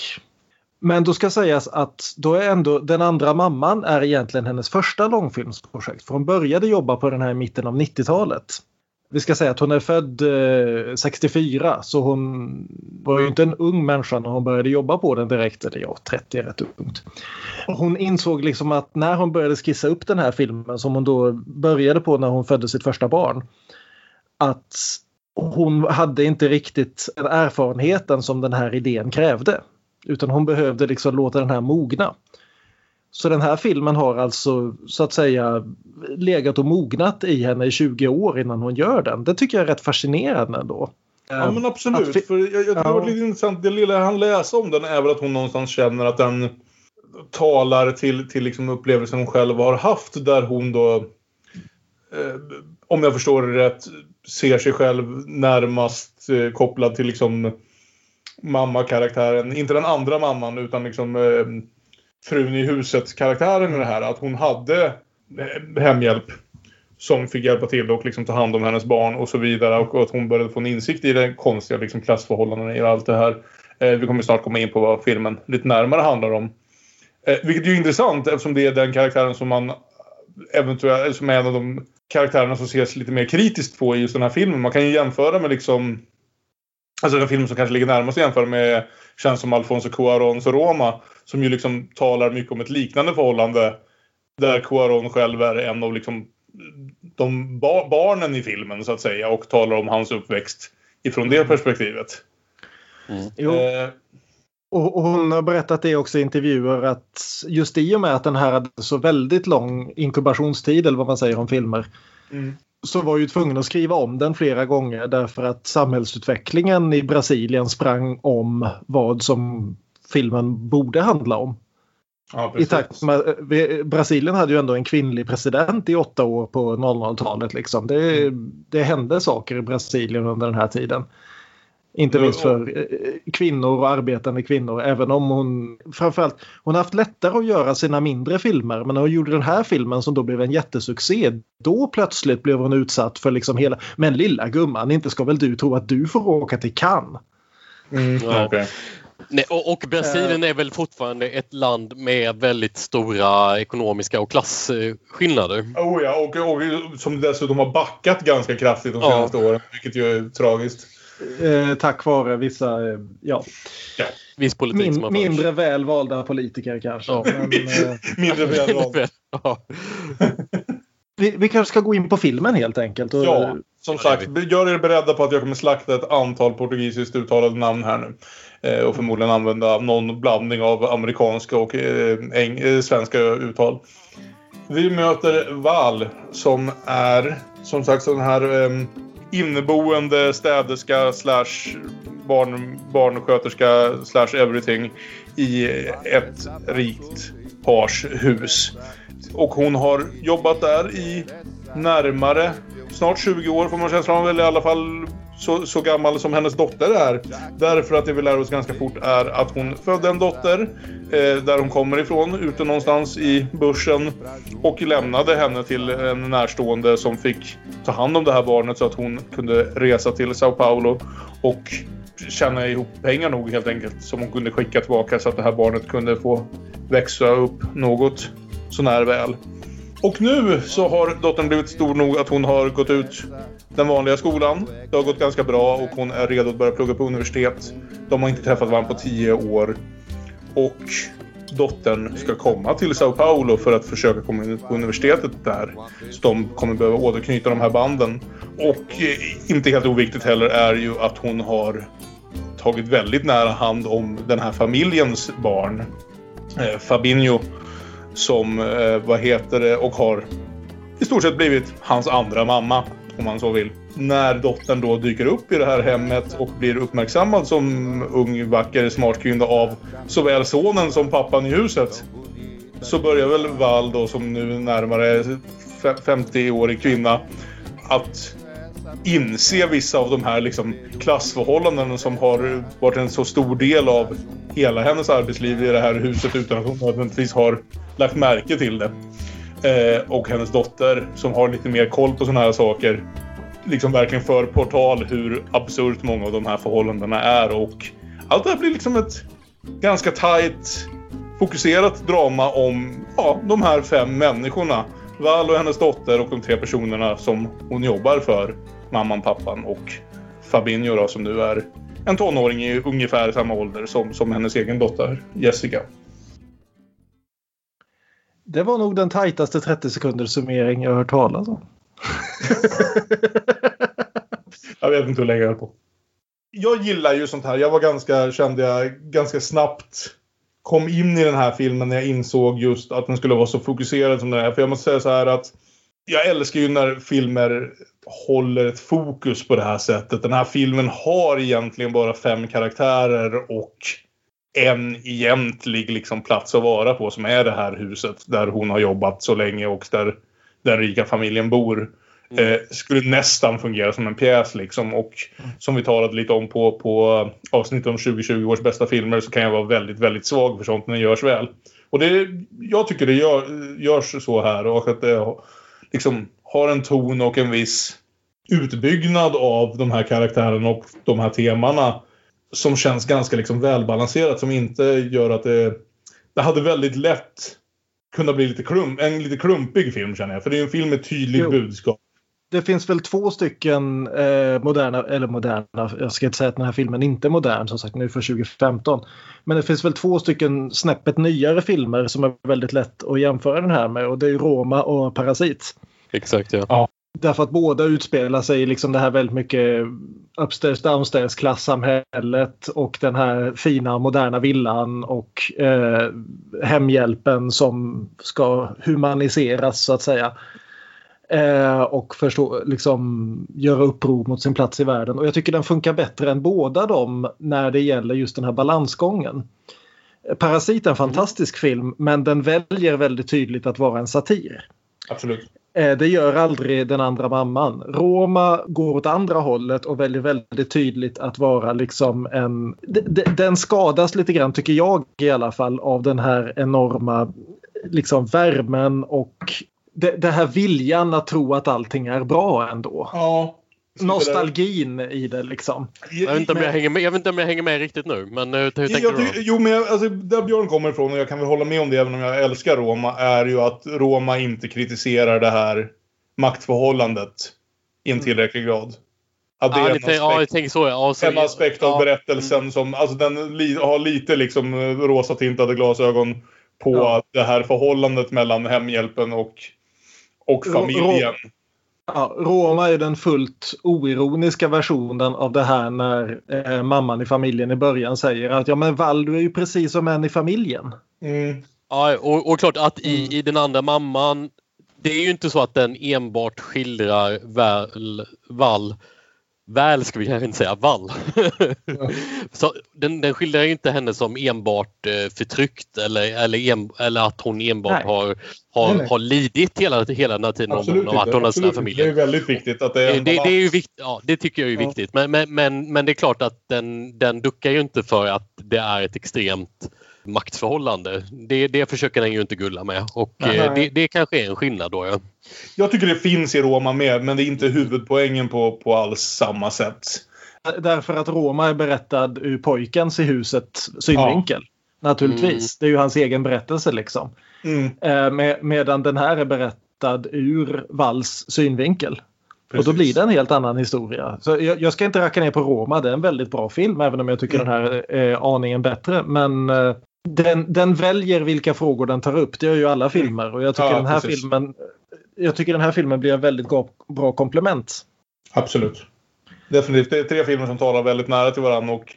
Men då ska sägas att då är ändå den andra mamman är egentligen hennes första långfilmsprojekt. För hon började jobba på den här i mitten av 90-talet. Vi ska säga att hon är född eh, 64 så hon var ju inte en ung människa när hon började jobba på den direkt. Eller ja, 30 är rätt ungt. Hon insåg liksom att när hon började skissa upp den här filmen som hon då började på när hon födde sitt första barn. Att hon hade inte riktigt erfarenheten som den här idén krävde. Utan hon behövde liksom låta den här mogna. Så den här filmen har alltså så att säga legat och mognat i henne i 20 år innan hon gör den. Det tycker jag är rätt fascinerande ändå. Ja men absolut. För jag, jag tror ja. det lite intressant. Det lilla han läser om den är väl att hon någonstans känner att den talar till, till liksom upplevelsen hon själv har haft där hon då eh, om jag förstår det rätt ser sig själv närmast eh, kopplad till liksom mamma-karaktären. Inte den andra mamman utan liksom eh, frun i huset-karaktären i det här. Att hon hade eh, hemhjälp som fick hjälpa till och liksom ta hand om hennes barn och så vidare. Och att hon började få en insikt i det konstiga liksom, klassförhållandena i allt det här. Eh, vi kommer snart komma in på vad filmen lite närmare handlar om. Eh, vilket är intressant eftersom det är den karaktären som man eventuellt, som är en av de karaktärerna som ses lite mer kritiskt på i just den här filmen. Man kan ju jämföra med liksom Alltså den film som kanske ligger närmast att jämföra med känns som Alfonso Cuarons Roma. Som ju liksom talar mycket om ett liknande förhållande. Där Cuaron själv är en av liksom de ba barnen i filmen så att säga och talar om hans uppväxt ifrån det perspektivet. Mm. Jo. Eh, och, hon har berättat det också i intervjuer att just i och med att den här hade så väldigt lång inkubationstid eller vad man säger om filmer. Mm. Så var ju tvungen att skriva om den flera gånger därför att samhällsutvecklingen i Brasilien sprang om vad som filmen borde handla om. Ja, I takt med, Brasilien hade ju ändå en kvinnlig president i åtta år på 00-talet. Liksom. Det, mm. det hände saker i Brasilien under den här tiden. Inte minst för eh, kvinnor och arbetande kvinnor. Även om hon framförallt hon har haft lättare att göra sina mindre filmer. Men när hon gjorde den här filmen som då blev en jättesuccé. Då plötsligt blev hon utsatt för liksom hela. Men lilla gumman, inte ska väl du tro att du får åka till Cannes? Mm, ja. okay. Nej, och, och, Brasilien är väl fortfarande ett land med väldigt stora ekonomiska och klasskillnader. Oh ja, och, och som dessutom har backat ganska kraftigt de senaste ja. åren. Vilket ju är tragiskt. Eh, tack vare vissa, eh, ja. ja. Viss politik Min, mindre väl valda politiker kanske. Ja. Men, eh, [laughs] mindre väl valda. ja. [laughs] vi, vi kanske ska gå in på filmen helt enkelt. Och, ja, som sagt. Gör er beredda på att jag kommer slakta ett antal portugisiskt uttalade namn här nu. Eh, och förmodligen använda någon blandning av amerikanska och eh, eh, svenska uttal. Vi möter Val som är som sagt sån här eh, inneboende städerska slash barn, barnsköterska slash everything i ett rikt pars hus. Och hon har jobbat där i närmare snart 20 år får man känslan av, eller i alla fall så, så, gammal som hennes dotter är. Därför att det vi lär oss ganska fort är att hon födde en dotter eh, där hon kommer ifrån, ute någonstans i börsen och lämnade henne till en närstående som fick ta hand om det här barnet så att hon kunde resa till Sao Paulo och tjäna ihop pengar nog helt enkelt som hon kunde skicka tillbaka så att det här barnet kunde få växa upp något sånär väl. Och nu så har dottern blivit stor nog att hon har gått ut den vanliga skolan. Det har gått ganska bra och hon är redo att börja plugga på universitet. De har inte träffat varandra på tio år. Och dottern ska komma till Sao Paulo för att försöka komma in på universitetet där. Så de kommer behöva återknyta de här banden. Och eh, inte helt oviktigt heller är ju att hon har tagit väldigt nära hand om den här familjens barn. Eh, Fabinho som, eh, vad heter det, och har i stort sett blivit hans andra mamma, om man så vill. När dottern då dyker upp i det här hemmet och blir uppmärksammad som ung, vacker, smart kvinna av såväl sonen som pappan i huset. Så börjar väl Val då, som nu närmare 50-årig kvinna, att inse vissa av de här liksom klassförhållanden som har varit en så stor del av hela hennes arbetsliv i det här huset utan att hon nödvändigtvis har lagt märke till det. Eh, och hennes dotter som har lite mer koll på sådana här saker liksom verkligen för portal hur absurt många av de här förhållandena är och allt det här blir liksom ett ganska tajt, fokuserat drama om ja, de här fem människorna. Val och hennes dotter och de tre personerna som hon jobbar för. Mamman, pappan och Fabinho då, som nu är en tonåring i ungefär samma ålder som, som hennes egen dotter Jessica. Det var nog den tajtaste 30 sekunders summering jag hört talas om. [laughs] jag vet inte hur länge jag höll på. Jag gillar ju sånt här. Jag var ganska, kände jag, ganska snabbt kom in i den här filmen när jag insåg just att den skulle vara så fokuserad som den är. För jag måste säga så här att jag älskar ju när filmer håller ett fokus på det här sättet. Den här filmen har egentligen bara fem karaktärer och en egentlig liksom plats att vara på som är det här huset där hon har jobbat så länge och där den rika familjen bor. Mm. Eh, skulle nästan fungera som en pjäs liksom och mm. som vi talade lite om på, på avsnittet om 2020 års bästa filmer så kan jag vara väldigt, väldigt svag för sånt när det görs väl. Och det, jag tycker det gör, görs så här och att det liksom har en ton och en viss utbyggnad av de här karaktärerna och de här temana som känns ganska liksom välbalanserat som inte gör att det... Det hade väldigt lätt kunnat bli lite klump, en lite klumpig film känner jag. För det är en film med tydligt budskap. Det finns väl två stycken eh, moderna, eller moderna, jag ska inte säga att den här filmen inte är modern som sagt nu för 2015. Men det finns väl två stycken snäppet nyare filmer som är väldigt lätt att jämföra den här med och det är Roma och Parasit. Exakt ja. ja. Därför att båda utspelar sig i liksom det här väldigt mycket upstairs downstairs klassamhället och den här fina moderna villan och eh, hemhjälpen som ska humaniseras så att säga. Eh, och förstå, liksom, göra uppror mot sin plats i världen. Och jag tycker den funkar bättre än båda dem när det gäller just den här balansgången. Parasit är en fantastisk film men den väljer väldigt tydligt att vara en satir. Absolut. Eh, det gör aldrig den andra mamman. Roma går åt andra hållet och väljer väldigt tydligt att vara liksom en... Den skadas lite grann tycker jag i alla fall av den här enorma liksom värmen och det, det här viljan att tro att allting är bra ändå. Ja, nostalgin i det liksom. Jag vet, inte om jag, hänger med, jag vet inte om jag hänger med riktigt nu, men hur, hur tänker jag, du då? Jo, men alltså, där Björn kommer ifrån, och jag kan väl hålla med om det även om jag älskar Roma, är ju att Roma inte kritiserar det här maktförhållandet i en tillräcklig grad. Att det ja, är en aspekt, ja, jag tänker så. Ja, så, en aspekt av ja, berättelsen mm. som, alltså den li, har lite liksom rosa tintade glasögon på ja. det här förhållandet mellan hemhjälpen och, och familjen. Ja, Roma är den fullt oironiska versionen av det här när eh, mamman i familjen i början säger att ja men Val du är ju precis som en i familjen. Mm. Ja och, och klart att i, mm. i den andra mamman det är ju inte så att den enbart skildrar Val, Val väl ska vi kanske inte säga, vall. Ja. [laughs] så den, den skildrar inte henne som enbart eh, förtryckt eller, eller, en, eller att hon enbart nej. har, har, nej, nej. har lidit hela, hela den här tiden Absolut om, om att hon har sina familjer. Det är väldigt viktigt att det är det, det, är ju vikt, ja, det tycker jag är ja. viktigt. Men, men, men, men det är klart att den, den duckar ju inte för att det är ett extremt maktförhållande. Det, det försöker den ju inte gulla med och eh, det, det kanske är en skillnad då. Ja. Jag tycker det finns i Roma med men det är inte huvudpoängen på, på alls samma sätt. Därför att Roma är berättad ur pojkens i huset synvinkel. Ja. naturligtvis. Det är ju hans egen berättelse liksom. Mm. Eh, med, medan den här är berättad ur Walls synvinkel. Och Precis. då blir det en helt annan historia. Så jag, jag ska inte racka ner på Roma, det är en väldigt bra film även om jag tycker Mm. den här är aningen bättre. Men eh, den, den väljer vilka frågor den tar upp, det gör ju alla filmer. Och jag tycker, Ja, den, här precis. filmen, jag tycker den här filmen blir en väldigt bra, komplement. Absolut. Definitivt. Det är tre filmer som talar väldigt nära till varandra och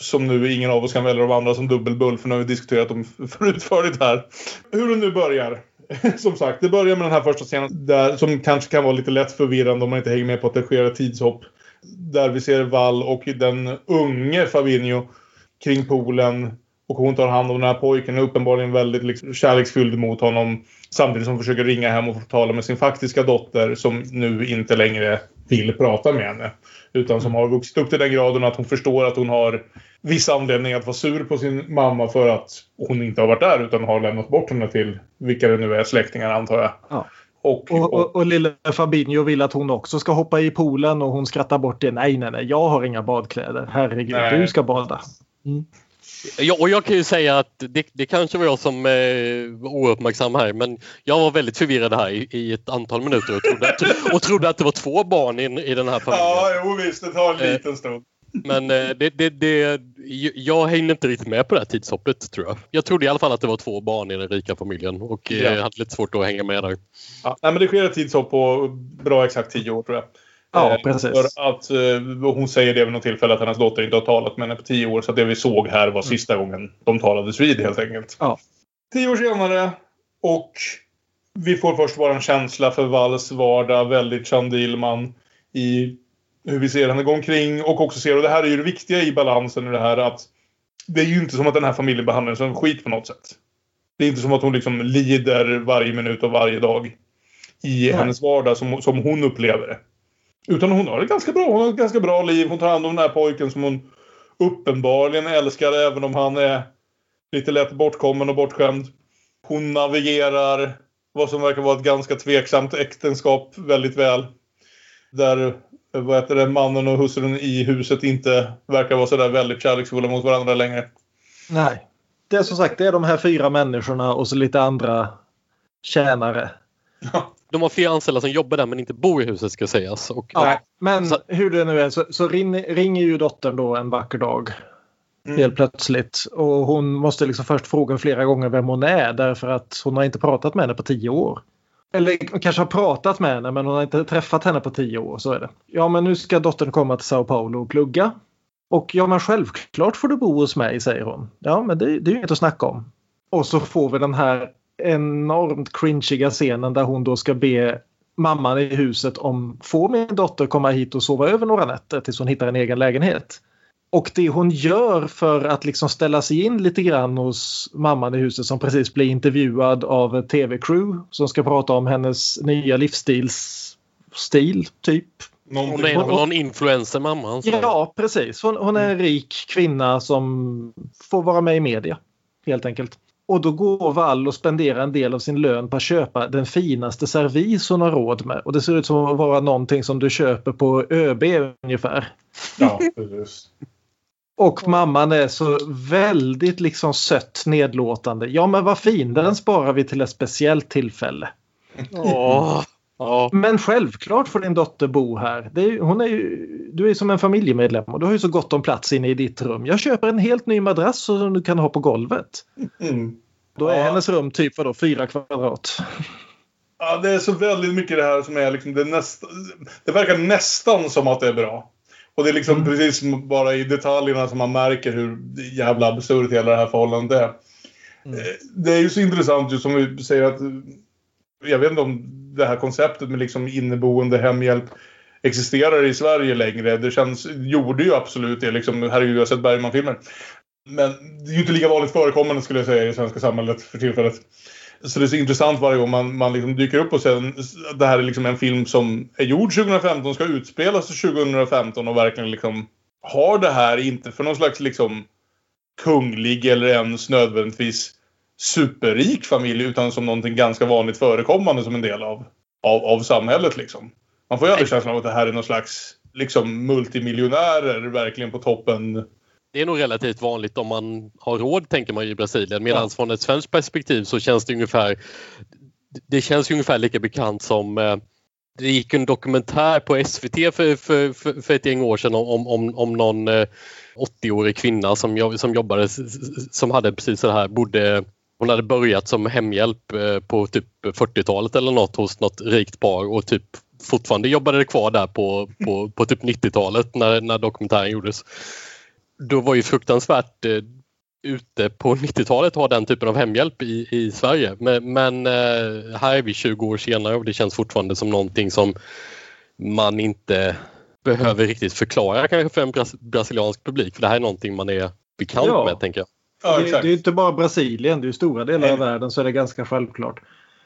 som nu ingen av oss kan välja de andra som dubbelbull för nu har vi diskuterat dem för [laughs] utförligt här. Hur det nu börjar. [laughs] Som sagt, det börjar med den här första scenen där, som kanske kan vara lite lätt förvirrande om man inte hänger med på att det sker ett tidshopp. Där vi ser Val och den unge Fabinho kring poolen och hon tar hand om den här pojken är uppenbarligen väldigt liksom, kärleksfylld mot honom. Samtidigt som hon försöker ringa hem och få tala med sin faktiska dotter som nu inte längre vill prata med henne. Utan som har vuxit upp till den graden att hon förstår att hon har vissa anledningar att vara sur på sin mamma för att hon inte har varit där utan har lämnat bort henne till vilka det nu är, släktingar antar jag. Ja. Och, Och, och, och lille Fabinho vill att hon också ska hoppa i poolen och hon skrattar bort det. Nej, nej, nej, jag har inga badkläder. Herregud, Nej. du ska bada. Ja, och jag kan ju säga att det, det kanske var jag som eh, var ouppmärksam här men jag var väldigt förvirrad här i, i ett antal minuter och trodde, att, [laughs] och trodde att det var två barn i, i den här familjen. Ja, jo visst. Det tar en Eh, liten stund. Men eh, det, det, det, jag hängde inte riktigt med på det här tidshoppet tror jag. Jag trodde i alla fall att det var två barn i den rika familjen och eh, Ja. hade lite svårt att hänga med där. Ja, nej, men det sker ett tidshopp på bra exakt tio år tror jag. Ja, Eh, precis. För att eh, hon säger det vid något tillfälle att hennes dotter inte har talat med henne på tio år. Så det vi såg här var sista gången de talades vid helt enkelt. Ja. Tio år senare och vi får först bara en känsla för Walls vardag. Väldigt Chandilman i hur vi ser henne gå omkring och också ser, och det här är ju det viktiga i balansen i det här att det är ju inte som att den här familjen behandlar henne som skit på något sätt. Det är inte som att hon liksom lider varje minut av varje dag i Nej. hennes vardag som, som hon upplever det. Utan hon har det ganska bra. Hon har ett ganska bra liv. Hon tar hand om den här pojken som hon uppenbarligen älskar även om han är lite lätt bortkommen och bortskämd. Hon navigerar vad som verkar vara ett ganska tveksamt äktenskap väldigt väl. Där vad heter det, mannen och hustrun i huset inte verkar vara sådär väldigt kärleksfulla mot varandra längre. Nej. Det är som sagt det är de här fyra människorna och så lite andra tjänare. De har fyra anställda som jobbar där men inte bor i huset ska sägas. Och, Ja, men Så- hur det nu är så, så ring, ringer ju dottern då en vacker dag. Mm. Helt plötsligt. Och hon måste liksom först fråga flera gånger vem hon är därför att hon har inte pratat med henne på tio år. Eller kanske har pratat med henne men hon har inte träffat henne på tio år. Så är det. Ja men nu ska dottern komma till Sao Paulo och plugga. Och ja men självklart får du bo hos mig säger hon. Ja men det, det är ju inget att snacka om. Och så får vi den här enormt cringiga scenen där hon då ska be mamman i huset om får min dotter komma hit och sova över några nätter tills hon hittar en egen lägenhet. Och det hon gör för att liksom ställa sig in lite grann hos mamman i huset som precis blir intervjuad av tv-crew som ska prata om hennes nya livsstilsstil typ. Någonting. Hon är någon influencer mamma. Ja, precis. Hon, hon är en rik kvinna som får vara med i media. Helt enkelt. Och då går Wall och spenderar en del av sin lön på att köpa den finaste servis hon har råd med. Och det ser ut som att vara någonting som du köper på ÖB ungefär. Ja, [laughs] precis. Och mamman är så väldigt liksom sött nedlåtande. Ja men vad fin, den sparar vi till ett speciellt tillfälle. Åh, ja. Men självklart får din dotter bo här. Är, hon är ju, du är som en familjemedlem och du har ju så gott om plats inne i ditt rum. Jag köper en helt ny madrass som du kan ha på golvet. Mm. Då är Ja. hennes rum typ vadå, fyra kvadrat. Ja, det är så väldigt mycket det här som är liksom det nästa, Det verkar nästan som att det är bra. Och det är liksom precis som bara i detaljerna som man märker hur jävla absurt hela det här förhållandet är. Mm. Eh, Det är ju så intressant just som vi säger att jag vet inte om det här konceptet med liksom inneboende hemhjälp existerar i Sverige längre. Det känns, gjorde ju absolut det liksom. Herregud, jag har sett Bergman-filmer. Men det är ju inte lika vanligt förekommande skulle jag säga i det svenska samhället för tillfället. Så det är så intressant varje gång man, man liksom dyker upp och ser att det här är liksom en film som är gjord 2015, ska utspelas 2015 och verkligen liksom har det här inte för någon slags liksom kunglig eller ens nödvändigtvis superrik familj utan som någonting ganska vanligt förekommande som en del av, av, av samhället liksom. Man får ju aldrig känslan av att det här är någon slags liksom multimiljonärer verkligen på toppen. det är nog relativt vanligt om man har råd tänker man i Brasilien medan ja. från ett svenskt perspektiv så känns det ungefär det känns ungefär lika bekant som eh, det gick en dokumentär på SVT för, för, för, för ett gäng år sedan om, om, om någon 80-årig kvinna som, som jobbade som hade precis så här bodde hon hade börjat som hemhjälp på typ 40-talet eller något hos något rikt par och typ fortfarande jobbade kvar där på, på, på typ 90-talet när, när dokumentären gjordes. Då var ju fruktansvärt eh, ute på 90-talet ha den typen av hemhjälp i, i Sverige. Men, men eh, här är vi 20 år senare och det känns fortfarande som någonting som man inte behöver riktigt förklara kanske för en bras brasiliansk publik. För det här är någonting man är bekant ja. med tänker jag. Ja, det, det, är inte bara Brasilien, det är stora delar av världen så är det ganska självklart.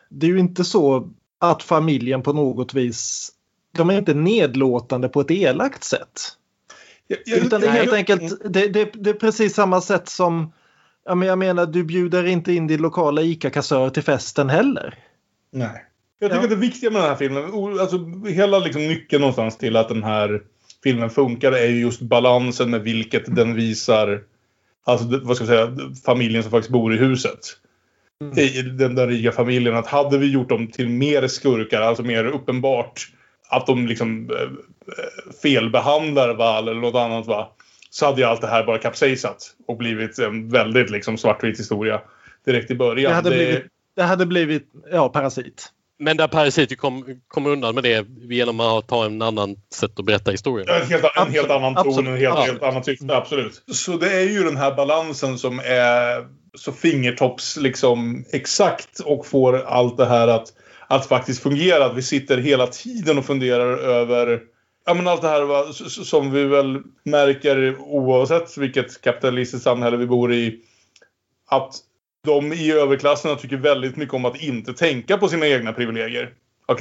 Det är ju inte så att familjen på något vis, de är inte nedlåtande på ett elakt sätt. Jag, jag, Utan det är helt enkelt, mm. det, det, det, är precis samma sätt som, jag menar du bjuder inte in din lokala ICA-kassör till festen heller. Nej. Jag tycker ja. att det viktiga med den här filmen, alltså hela liksom nyckeln någonstans till att den här filmen funkar är just balansen med vilket den visar, alltså vad ska jag säga, familjen som faktiskt bor i huset mm. i den, den rika familjen. Att hade vi gjort dem till mer skurkar, alltså mer uppenbart att de liksom eh, felbehandlar Val eller något annat va. Så hade ju allt det här bara kapsejsat och blivit en väldigt liksom svartvit historia direkt i början. Det hade, det... Blivit, det hade blivit, ja, Parasit. Men där Parasit kom, kommer undan med det genom att ta en annan sätt att berätta historien. En helt, en helt annan ton, en helt, helt annan syfte, absolut. Så det är ju den här balansen som är så fingertopps liksom exakt och får allt det här att, att faktiskt fungera. Att vi sitter hela tiden och funderar över Ja men allt det här va, som vi väl märker oavsett vilket kapitalistiskt samhälle vi bor i. Att de i överklassen tycker väldigt mycket om att inte tänka på sina egna privilegier. Och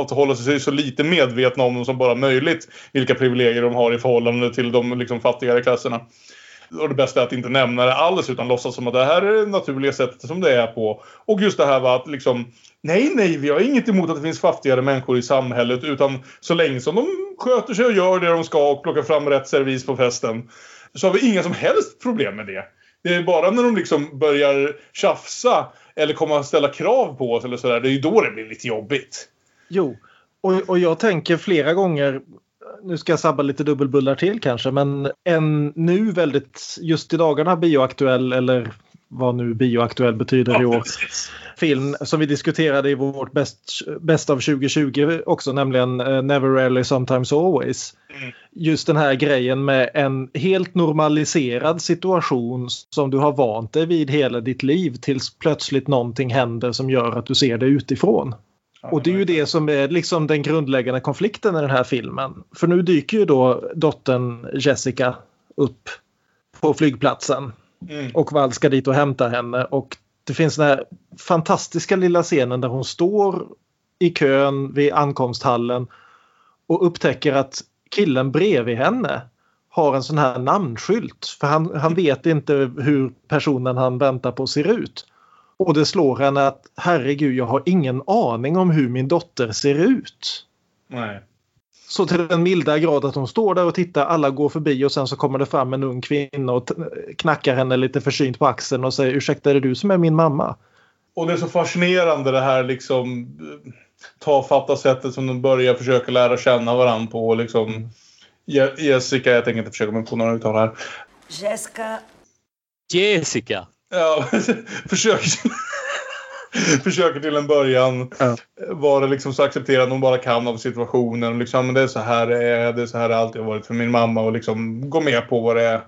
att hålla sig så lite medvetna om dem som bara möjligt. Vilka privilegier de har i förhållande till de liksom, fattigare klasserna. Och det bästa är att inte nämna det alls utan låtsas som att det här är det naturliga sättet som det är på. Och just det här var att liksom Nej, nej, vi har inget emot att det finns fattigare människor i samhället utan så länge som de sköter sig och gör det de ska och plockar fram rätt servis på festen så har vi inga som helst problem med det. Det är bara när de liksom börjar tjafsa eller kommer att ställa krav på oss eller sådär, det är ju då det blir lite jobbigt. Jo, och, och jag tänker flera gånger nu ska jag sabba lite dubbelbullar till kanske, men en nu väldigt, just i dagarna bioaktuell eller vad nu bioaktuell betyder i år. Film som vi diskuterade i vårt best of 2020 också, nämligen uh, Never Rarely Sometimes Always. Mm. Just den här grejen med en helt normaliserad situation som du har vant dig vid hela ditt liv tills plötsligt någonting händer som gör att du ser det utifrån. Och det är ju det som är liksom den grundläggande konflikten i den här filmen. För nu dyker ju då dottern Jessica upp på flygplatsen. Mm. Och Val ska dit och hämta henne. Och det finns den här fantastiska lilla scenen där hon står i kön vid ankomsthallen och upptäcker att killen bredvid henne har en sån här namnskylt. För han, han vet inte hur personen han väntar på ser ut. Och det slår henne att herregud, jag har ingen aning om hur min dotter ser ut. Nej. Så till den milda grad att hon står där och tittar, alla går förbi och sen så kommer det fram en ung kvinna och knackar henne lite försynt på axeln och säger ursäkta är det du som är min mamma? Och det är så fascinerande det här liksom tafatta sättet som de börjar försöka lära känna varandra på. Liksom. Jessica, jag tänker inte försöka mig på några uttal här. Jessica. Jessica. Ja, [laughs] försöker, [laughs] försöker till en början ja. vara liksom så accepterad hon bara kan av situationen. Liksom, det är så här det är, det är så här det alltid har varit för min mamma och liksom gå med på vad det är.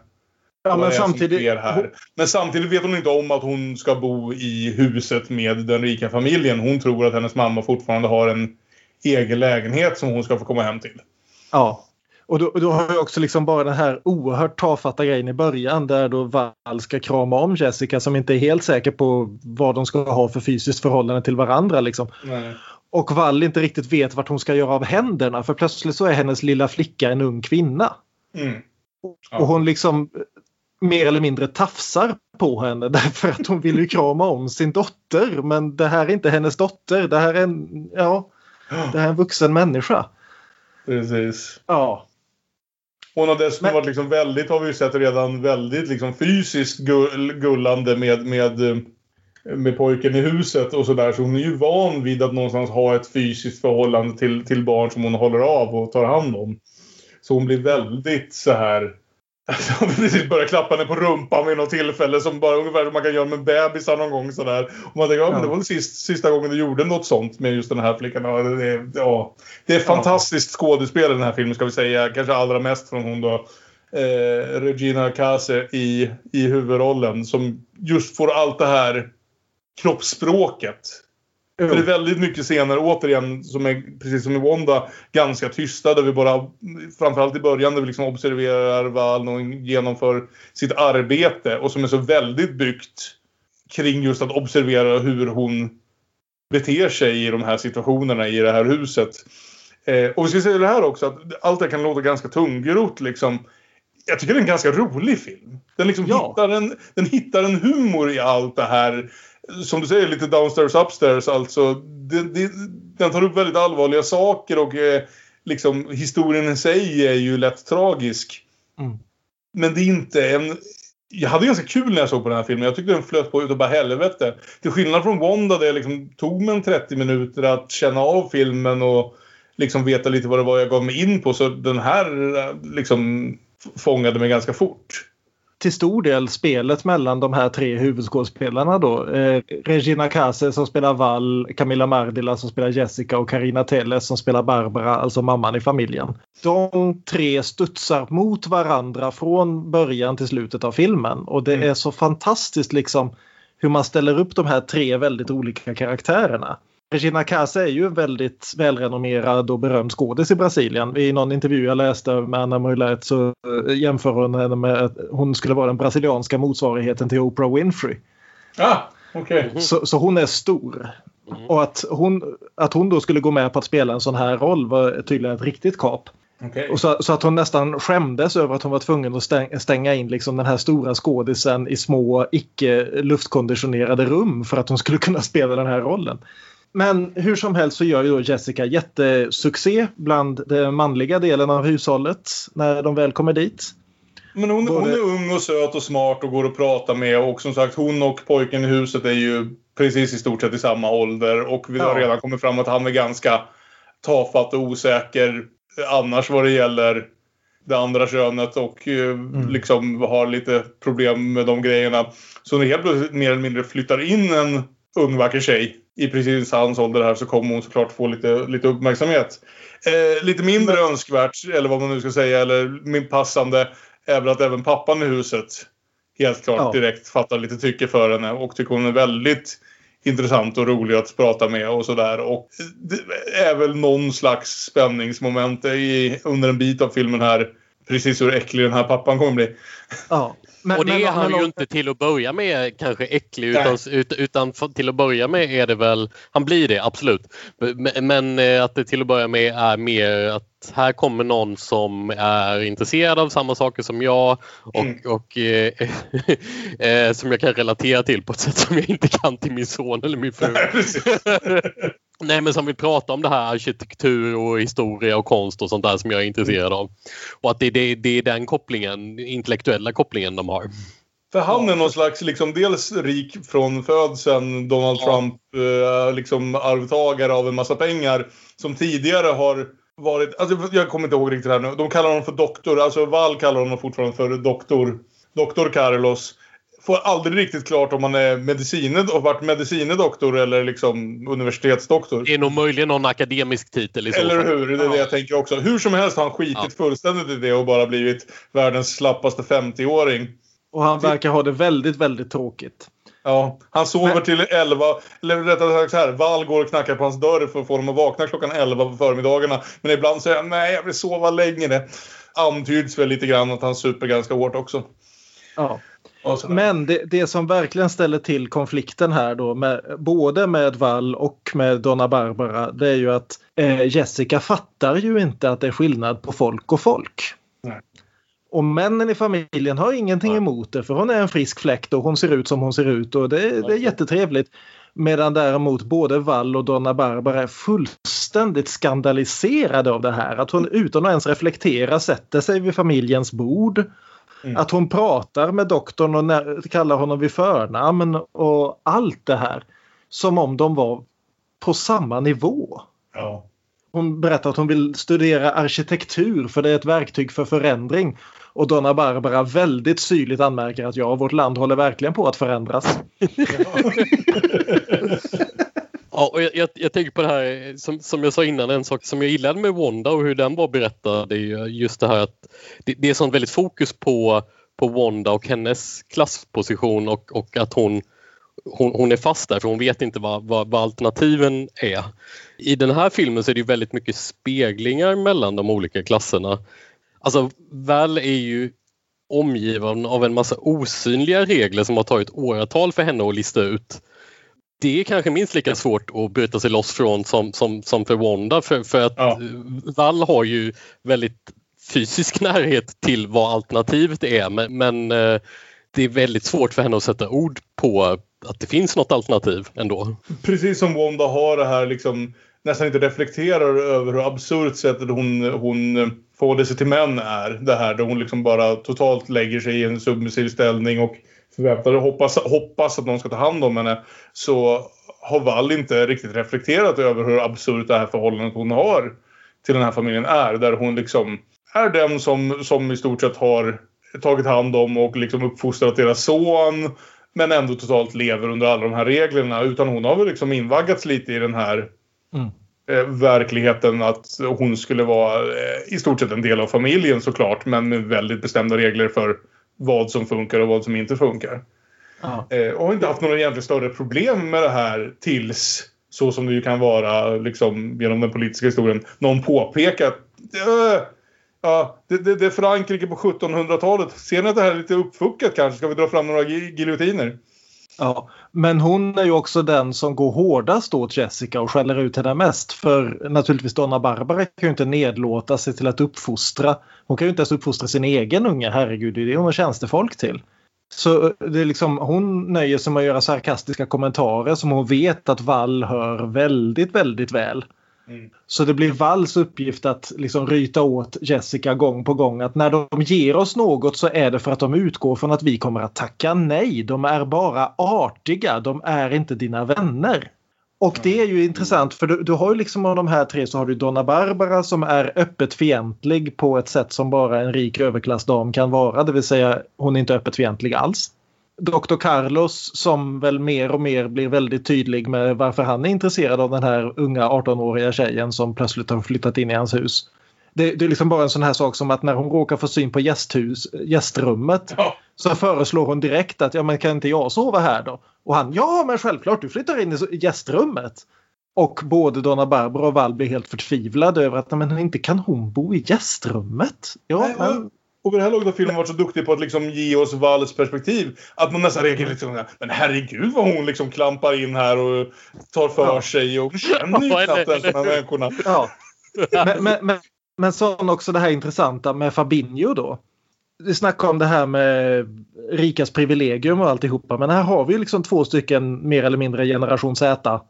Ja, men, samtidigt, här. men samtidigt vet hon inte om att hon ska bo i huset med den rika familjen. Hon tror att hennes mamma fortfarande har en egen lägenhet som hon ska få komma hem till. Ja. Och då, då, har vi också liksom bara den här oerhört tafatta grejen i början där då Val ska krama om Jessica som inte är helt säker på vad de ska ha för fysiskt förhållande till varandra. Liksom. Och Val inte riktigt vet vart hon ska göra av händerna för plötsligt så är hennes lilla flicka en ung kvinna. Mm. Ja. Och hon liksom mer eller mindre tafsar på henne [laughs] därför att hon vill ju krama om sin dotter men det här är inte hennes dotter. Det här är en, ja, det här är en vuxen människa. Precis. Ja. Hon har dessutom Men- varit liksom väldigt, har vi ju sett redan, väldigt liksom fysiskt gull, gullande med, med, eh, med pojken i huset och sådär. Så hon är ju van vid att någonstans ha ett fysiskt förhållande till, till barn som hon håller av och tar hand om. Så hon blir väldigt så här... Hon precis börjar klappa henne på rumpan vid något tillfälle som bara ungefär som man kan göra med bebisar någon gång sådär. Och man tänker, ja, men det var väl sist, sista gången du gjorde något sånt med just den här flickan. Ja, det, ja. det är fantastiskt skådespel i den här filmen ska vi säga. Kanske allra mest från hon då. Eh, Regina Kase i, i huvudrollen. Som just får allt det här kroppsspråket. För det är väldigt mycket scener, återigen, som är precis som i Wanda, ganska tysta. Där vi bara, framförallt i början, där vi liksom observerar Val och genomför sitt arbete. Och som är så väldigt byggt kring just att observera hur hon beter sig i de här situationerna i det här huset. Eh, och vi ska säga det här också, att allt det här kan låta ganska tungrot liksom. Jag tycker det är en ganska rolig film. Den, liksom Ja. hittar en, den hittar en humor i allt det här. Som du säger, lite downstairs upstairs. Alltså, det, det, den tar upp väldigt allvarliga saker och eh, liksom, historien i sig är ju lätt tragisk. Mm. Men det är inte en... Jag hade ganska kul när jag såg på den här filmen. Jag tyckte den flöt på utav bara helvete. Till skillnad från Wanda där jag liksom tog mig en 30 minuter att känna av filmen och liksom veta lite vad det var jag gav mig in på. Så den här eh, liksom fångade mig ganska fort. Till stor del spelet mellan de här tre huvudskådespelarna då. Eh, Regina Kase som spelar Val, Camilla Mardila som spelar Jessica och Karina Telles som spelar Barbara, alltså mamman i familjen. De tre studsar mot varandra från början till slutet av filmen och det Mm. är så fantastiskt liksom hur man ställer upp de här tre väldigt olika karaktärerna. Regina Kase är ju en väldigt välrenommerad och berömd skådis i Brasilien. I någon intervju jag läste med Anna Moilet så eh, jämför hon henne med att hon skulle vara den brasilianska motsvarigheten till Oprah Winfrey. Ah, okej. Så, så hon är stor. Och att hon, att hon då skulle gå med på att spela en sån här roll var tydligen ett riktigt kap. Okej. Och så, så att hon nästan skämdes över att hon var tvungen att stäng, stänga in liksom den här stora skådisen i små icke luftkonditionerade rum för att hon skulle kunna [laughs] spela den här rollen. Men hur som helst så gör ju då Jessica jättesuccé bland den manliga delen av hushållet när de väl kommer dit. Men hon, hon Både- är ung och söt och smart och går att prata med. Och som sagt, hon och pojken i huset är ju precis i stort sett i samma ålder. Och vi har Ja. redan kommit fram att han är ganska tafatt och osäker annars vad det gäller det andra könet och eh, liksom har lite problem med de grejerna. Så när helt plötsligt mer eller mindre flyttar in en ung vacker tjej i precis hans ålder här så kommer hon såklart få lite, lite uppmärksamhet. Eh, lite mindre önskvärt, eller vad man nu ska säga, eller min passande, är väl att även pappan i huset helt klart Ja. direkt fattar lite tycke för henne och tycker hon är väldigt intressant och rolig att prata med och sådär. Och det är väl någon slags spänningsmoment i, under en bit av filmen här. Precis hur äcklig den här pappan kommer bli. Ja. Men, och det men- är han men- ju inte till att börja med kanske äcklig utan, ut- utan till att börja med är det väl, han blir det absolut. Men, men eh, att det till att börja med är mer att här kommer någon som är intresserad av samma saker som jag och, Mm. och eh, [laughs] eh, som jag kan relatera till på ett sätt som jag inte kan till min son eller min fru. [laughs] Nej men som vill prata om det här arkitektur och historia och konst och sånt där som jag är intresserad av. Och att det, det, det är den kopplingen, intellektuella kopplingen de har. För han är någon slags, liksom, dels rik från födseln, Donald Ja. Trump, eh, liksom arvtagare av en massa pengar. Som tidigare har varit, alltså jag kommer inte ihåg riktigt här nu. De kallar honom för doktor, alltså Val kallar honom fortfarande för doktor. Doktor Carlos. Får aldrig riktigt klart om han är medicine, varit medicinedoktor eller liksom universitetsdoktor. Det är nog möjligen någon akademisk titel i så Eller hur? Det är det jag tänker också. Hur som helst har han skitit Ja. fullständigt i det och bara blivit världens slappaste 50-åring. Och han verkar ha det väldigt, väldigt tråkigt. Ja, han sover Men- till 11, eller rättare sagt så här, Val går och knackar på hans dörr för att få honom att vakna klockan 11 på förmiddagarna. Men ibland säger han nej, jag vill sova längre. Antyds väl lite grann att han super ganska hårt också. Ja. Men det, det som verkligen ställer till konflikten här då, med, både med Val och med Donna Barbara, det är ju att eh, Jessica fattar ju inte att det är skillnad på folk och folk. Nej. Och männen i familjen har ingenting Nej. emot det för hon är en frisk fläkt och hon ser ut som hon ser ut och det, det är jättetrevligt. Medan däremot både Wall och Donna Barbara är fullständigt skandaliserade av det här. Att hon utan att ens reflektera sätter sig vid familjens bord. Mm. Att hon pratar med doktorn och när, kallar honom vid förnamn och allt det här. Som om de var på samma nivå. Ja. Hon berättar att hon vill studera arkitektur för det är ett verktyg för förändring. Och Donna Barbara väldigt syrligt anmärker att ja, vårt land håller verkligen på att förändras. ja, [laughs] och jag, jag, jag, tänker på det här eh, som, som jag sa innan, en sak som jag gillade med Wanda och hur den var berättad det är just det här att det, det är sånt väldigt fokus på, på Wanda och hennes klassposition och, och att hon hon, hon, är fast där för hon vet inte vad, vad, vad, alternativen är. I den här filmen så är det väldigt mycket speglingar mellan de olika klasserna. Alltså Val är ju omgiven av en massa osynliga regler som har tagit åratal för henne att lista ut. Det är kanske minst lika svårt att bryta sig loss från som, som, som för Wanda för, för att ja. Val har ju väldigt fysisk närhet till vad alternativet är men, men eh, det är väldigt svårt för henne att sätta ord på att det finns något alternativ ändå. Precis som Wanda har det här liksom nästan inte reflekterar över hur absurt sättet hon, hon får sig till män är. Det här där hon liksom bara totalt lägger sig i en submissiv ställning och förväntar sig hoppas, hoppas att någon ska ta hand om henne. Så har Wall inte riktigt reflekterat över hur absurt det här förhållandet hon har till den här familjen är. Där hon liksom är den som, som i stort sett har tagit hand om och liksom uppfostrat deras son. Men ändå totalt lever under alla de här reglerna. Utan hon har väl liksom invaggats lite i den här mm. eh, verkligheten att hon skulle vara eh, i stort sett en del av familjen såklart. Men med väldigt bestämda regler för vad som funkar och vad som inte funkar. Eh, och har inte haft några egentligen större problem med det här tills så som det ju kan vara liksom, genom den politiska historien. Någon påpekat äh, Ja, det, det, det är Frankrike på 1700-talet. Ser ni att det här är lite uppfuckat kanske? Ska vi dra fram några giljotiner? Ja, men hon är ju också den som går hårdast åt Jessica och skäller ut henne mest. För naturligtvis Donna Barbara kan ju inte nedlåta sig till att uppfostra. Hon kan ju inte ens uppfostra sin egen unge, herregud, det är det hon har tjänstefolk till. Så eh, det är liksom, hon nöjer sig med att göra sarkastiska kommentarer som hon vet att Wall hör väldigt, väldigt väl. Mm. Så det blir Valls uppgift att liksom ryta åt Jessica gång på gång att när de ger oss något så är det för att de utgår från att vi kommer att tacka nej. De är bara artiga, de är inte dina vänner. Och det är ju intressant för du, du har ju liksom av de här tre så har du Donna Barbara som är öppet fientlig på ett sätt som bara en rik överklassdam kan vara. Det vill säga hon är inte öppet fientlig alls. Dr. Carlos som väl mer och mer blir väldigt tydlig med varför han är intresserad av den här unga 18-åriga tjejen som plötsligt har flyttat in i hans hus. Det, det, är liksom bara en sån här sak som att när hon råkar få syn på gästhus, gästrummet ja. så föreslår hon direkt att ja men kan inte jag sova här då? Och han ja men självklart du flyttar in i gästrummet. Och både Donna Barbara och Val blir helt förtvivlade över att men inte kan hon bo i gästrummet. Ja, Nej, men... Och vid det här laget har filmen varit så duktig på att liksom ge oss Valls perspektiv. Att man nästan reagerar liksom Men herregud vad hon liksom klampar in här och tar för ja. sig och känner ju knappt ens de här människorna. Ja. Men, men, men, men så också det här intressanta med Fabinho då. Vi snackar om det här med rikas privilegium och alltihopa. Men här har vi liksom två stycken mer eller mindre generation Z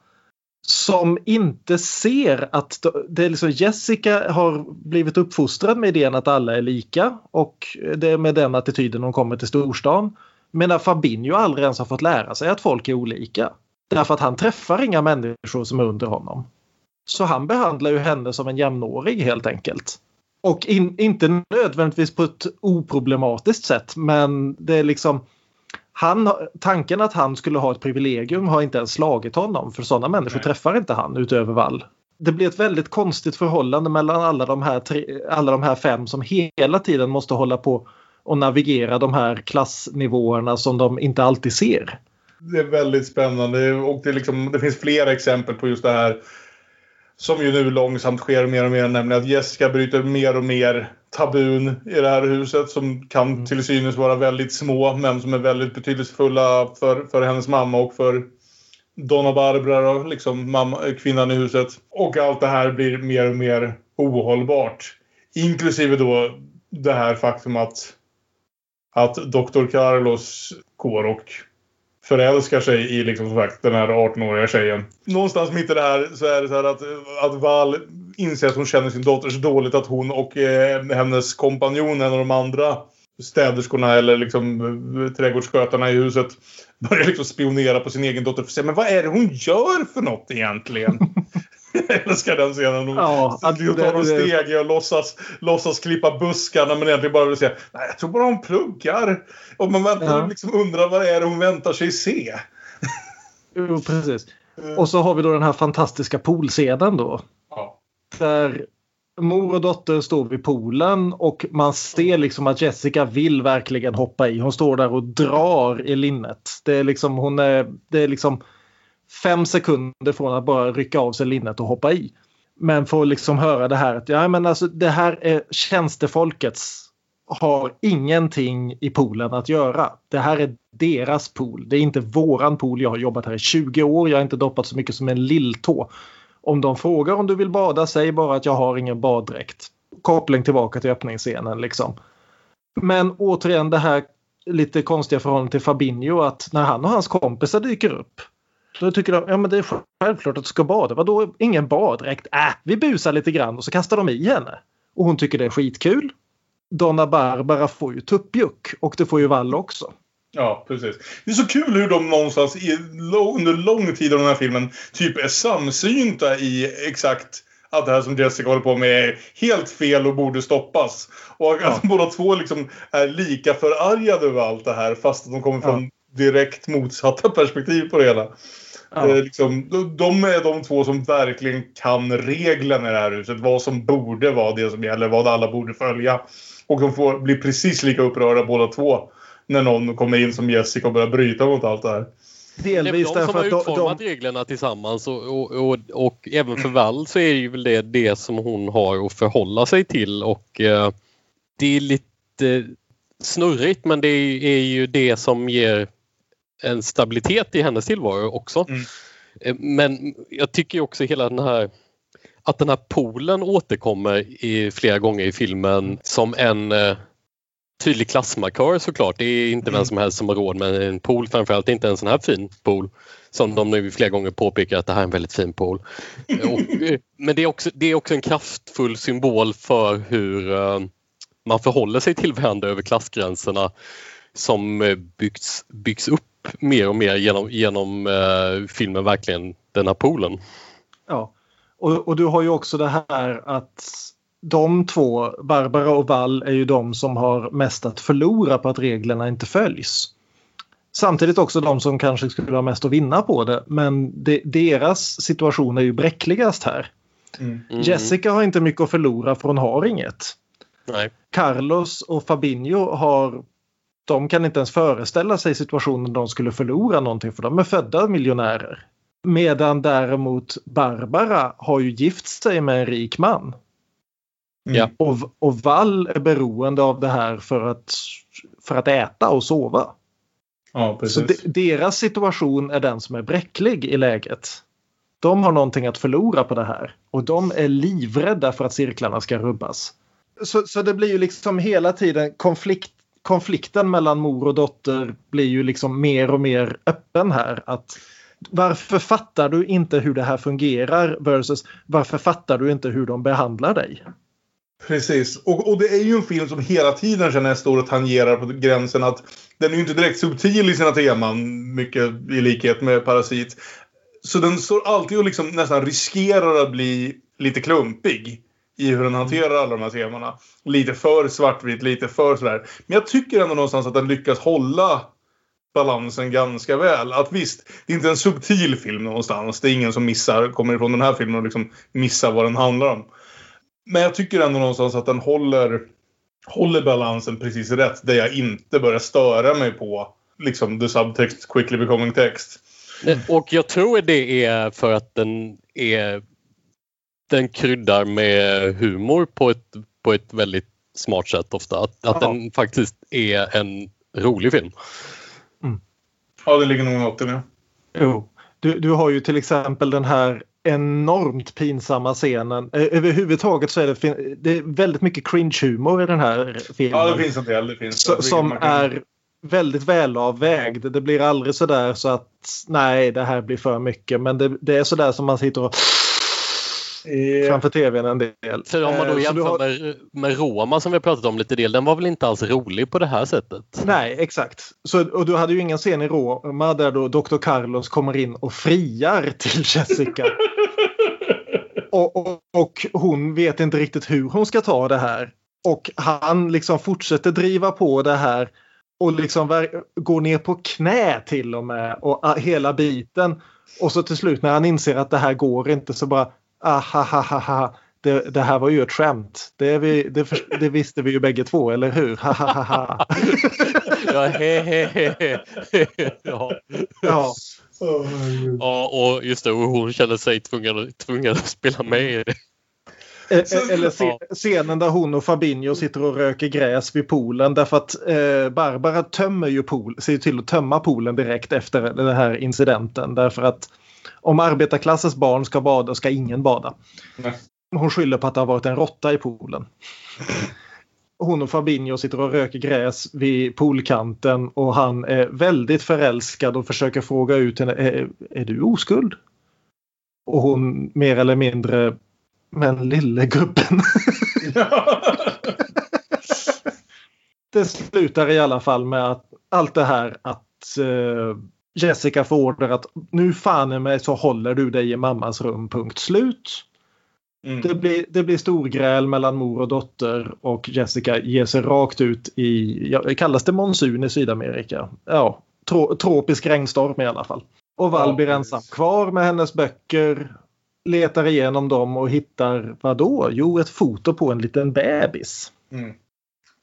som inte ser att det är liksom Jessica har blivit uppfostrad med idén att alla är lika och det är med den attityden hon kommer till storstan. Medan Fabinho aldrig ens har fått lära sig att folk är olika. Därför att han träffar inga människor som är under honom. Så han behandlar ju henne som en jämnårig helt enkelt. Och in, inte nödvändigtvis på ett oproblematiskt sätt men det är liksom han, tanken att han skulle ha ett privilegium har inte ens slagit honom för sådana människor Nej. träffar inte han utöver Wall. Det blir ett väldigt konstigt förhållande mellan alla de, här tre, alla de här fem som hela tiden måste hålla på och navigera de här klassnivåerna som de inte alltid ser. Det är väldigt spännande och det, liksom, det finns flera exempel på just det här som ju nu långsamt sker mer och mer, nämligen att Jessica bryter mer och mer tabun i det här huset som kan mm. till synes vara väldigt små men som är väldigt betydelsefulla för, för hennes mamma och för Donna Barbara, då, liksom mamma, kvinnan i huset. Och allt det här blir mer och mer ohållbart. Inklusive då det här faktum att, att Dr. Carlos går och förälskar sig i liksom, som sagt, den här 18-åriga tjejen. Någonstans mitt i det här så är det så här att, att Val inser att hon känner sin dotter så dåligt att hon och eh, hennes kompanjon, en av de andra städerskorna eller liksom trädgårdsskötarna i huset börjar liksom spionera på sin egen dotter för att se men vad är det hon gör för något egentligen? [laughs] [laughs] Jag älskar den scenen. Hon Ja, tar det- steg och låtsas, låtsas klippa buskarna men egentligen bara vill säga Nej, jag tror bara hon pluggar. Och man väntar Ja. liksom undrar vad det är hon väntar sig se. Jo, precis. Och så har vi då den här fantastiska poolscenen då. Ja. Där mor och dotter står vid poolen och man ser liksom att Jessica vill verkligen hoppa i. Hon står där och drar i linnet. Det är liksom, hon är, det är liksom fem sekunder från att bara rycka av sig linnet och hoppa i. Men får liksom höra det här att ja, men alltså, det här är tjänstefolkets har ingenting i poolen att göra. Det här är deras pool. Det är inte våran pool. Jag har jobbat här i 20 år. Jag har inte doppat så mycket som en lilltå. Om de frågar om du vill bada, säg bara att jag har ingen baddräkt. Koppling tillbaka till öppningsscenen liksom. Men återigen det här lite konstiga förhållandet till Fabinho att när han och hans kompisar dyker upp då tycker de ja, men det är självklart att du ska bada. Vadå ingen baddräkt? Äh, vi busar lite grann och så kastar de i henne. Och hon tycker det är skitkul. Donna Barbara får ju tuppjuck och det får ju Wall också. Ja, precis. Det är så kul hur de någonstans i, under lång tid av den här filmen typ är samsynta i exakt att det här som Jessica håller på med är helt fel och borde stoppas. Och att de båda två liksom är lika förargade över allt det här fast att de kommer från direkt motsatta [laughs] perspektiv på det hela. Ja. Liksom, de, de är de två som verkligen kan reglerna i det här huset. Vad som borde vara det som gäller, vad alla borde följa. Och de får bli precis lika upprörda båda två när någon kommer in som Jessica och börjar bryta mot allt det här. Det är Delvis de som har att de, utformat de, reglerna tillsammans och, och, och, och även för Val så är det ju väl det, det som hon har att förhålla sig till och eh, det är lite snurrigt men det är, är ju det som ger en stabilitet i hennes tillvaro också. Mm. Eh, Men jag tycker också hela den här att den här poolen återkommer i, flera gånger i filmen som en eh, tydlig klassmarkör såklart. Det är inte vem som helst som har råd med en pool, framförallt inte en sån här fin pool. Som de nu flera gånger påpekar att det här är en väldigt fin pool. Och, eh, men det är, också, det är också en kraftfull symbol för hur eh, man förhåller sig till varandra över klassgränserna som eh, byggs, byggs upp mer och mer genom, genom eh, filmen verkligen den här poolen. ja. och, och du har ju också det här att de två, Barbara och Wall, är ju de som har mest att förlora på att reglerna inte följs. Samtidigt också de som kanske skulle ha mest att vinna på det. Men de, deras situation är ju bräckligast här. Mm. Jessica har inte mycket att förlora för hon har inget. Nej. Carlos och Fabinho har de kan inte ens föreställa sig situationen de skulle förlora någonting för de är födda miljonärer. Medan däremot Barbara har ju gift sig med en rik man. Mm. Och, och Val är beroende av det här för att, för att äta och sova. Ja, Så de, deras situation är den som är bräcklig i läget. De har någonting att förlora på det här och de är livrädda för att cirklarna ska rubbas. Så, så det blir ju liksom hela tiden konflikt, konflikten mellan mor och dotter blir ju liksom mer och mer öppen här. Att varför fattar du inte hur det här fungerar versus varför fattar du inte hur de behandlar dig? Precis. Och, och det är ju en film som hela tiden känner jag står och tangerar på gränsen att den är ju inte direkt subtil i sina teman, mycket i likhet med Parasit. Så den står alltid och liksom nästan riskerar att bli lite klumpig i hur den hanterar alla de här temana. Lite för svartvitt, lite för sådär. Men jag tycker ändå någonstans att den lyckas hålla balansen ganska väl. Att visst, det är inte en subtil film någonstans. Det är ingen som missar, kommer ifrån den här filmen och liksom missar vad den handlar om. Men jag tycker ändå någonstans att den håller, håller balansen precis rätt. Där jag inte börjar störa mig på liksom the subtext quickly becoming text. Och jag tror det är för att den är den kryddar med humor på ett, på ett väldigt smart sätt ofta. Att, att Ja. den faktiskt är en rolig film. Ja, det ligger nog något i det. Jo. Du, du har ju till exempel den här enormt pinsamma scenen. Eh, Överhuvudtaget så är det, fin- det är väldigt mycket cringe-humor i den här filmen. Ja, det finns en del. Det finns. Så, som är väldigt välavvägd. Det blir aldrig sådär så att nej det här blir för mycket men det, det är sådär som man sitter och framför tvn en del. För om man då Eh, så jämför du har- med, med Roma som vi har pratat om lite del, den var väl inte alls rolig på det här sättet? Nej, exakt. Så, och du hade ju ingen scen i Roma där då Dr. Carlos kommer in och friar till [laughs] Jessica. och, och, och hon vet inte riktigt hur hon ska ta det här. Och han liksom fortsätter driva på det här och liksom går ner på knä till och med och ah, hela biten. Och så till slut när han inser att det här går inte så bara ahahaha. Det, det här var ju ett skämt. Det, vi, det, för, det visste vi ju bägge två, eller hur? [laughs] Ja, he, he, he, ja. ja. ja, och just det, och hon känner sig tvungen, tvungen att spela med i det. Eh, Så- Eller scenen där hon och Fabinho sitter och röker gräs vid poolen därför att eh, Barbara tömmer ju pool, ser till att tömma poolen direkt efter den här incidenten därför att om arbetarklassens barn ska bada ska ingen bada. Nej. Hon skyller på att det har varit en råtta i poolen. Hon och Fabinho sitter och röker gräs vid poolkanten och han är väldigt förälskad och försöker fråga ut henne. Är, är du oskuld? Och hon mer eller mindre men lille gubben. [laughs] det slutar i alla fall med att allt det här att eh, Jessica får order att nu fan i mig så håller du dig i mammas rum, punkt slut. Mm. Det blir, det blir storgräl mellan mor och dotter och Jessica ger sig rakt ut i, ja, kallas det monsun i Sydamerika? Ja, tro, tropisk regnstorm i alla fall. Och Val Ja, blir ensam kvar med hennes böcker, letar igenom dem och hittar vad då? Jo, ett foto på en liten bebis. Mm.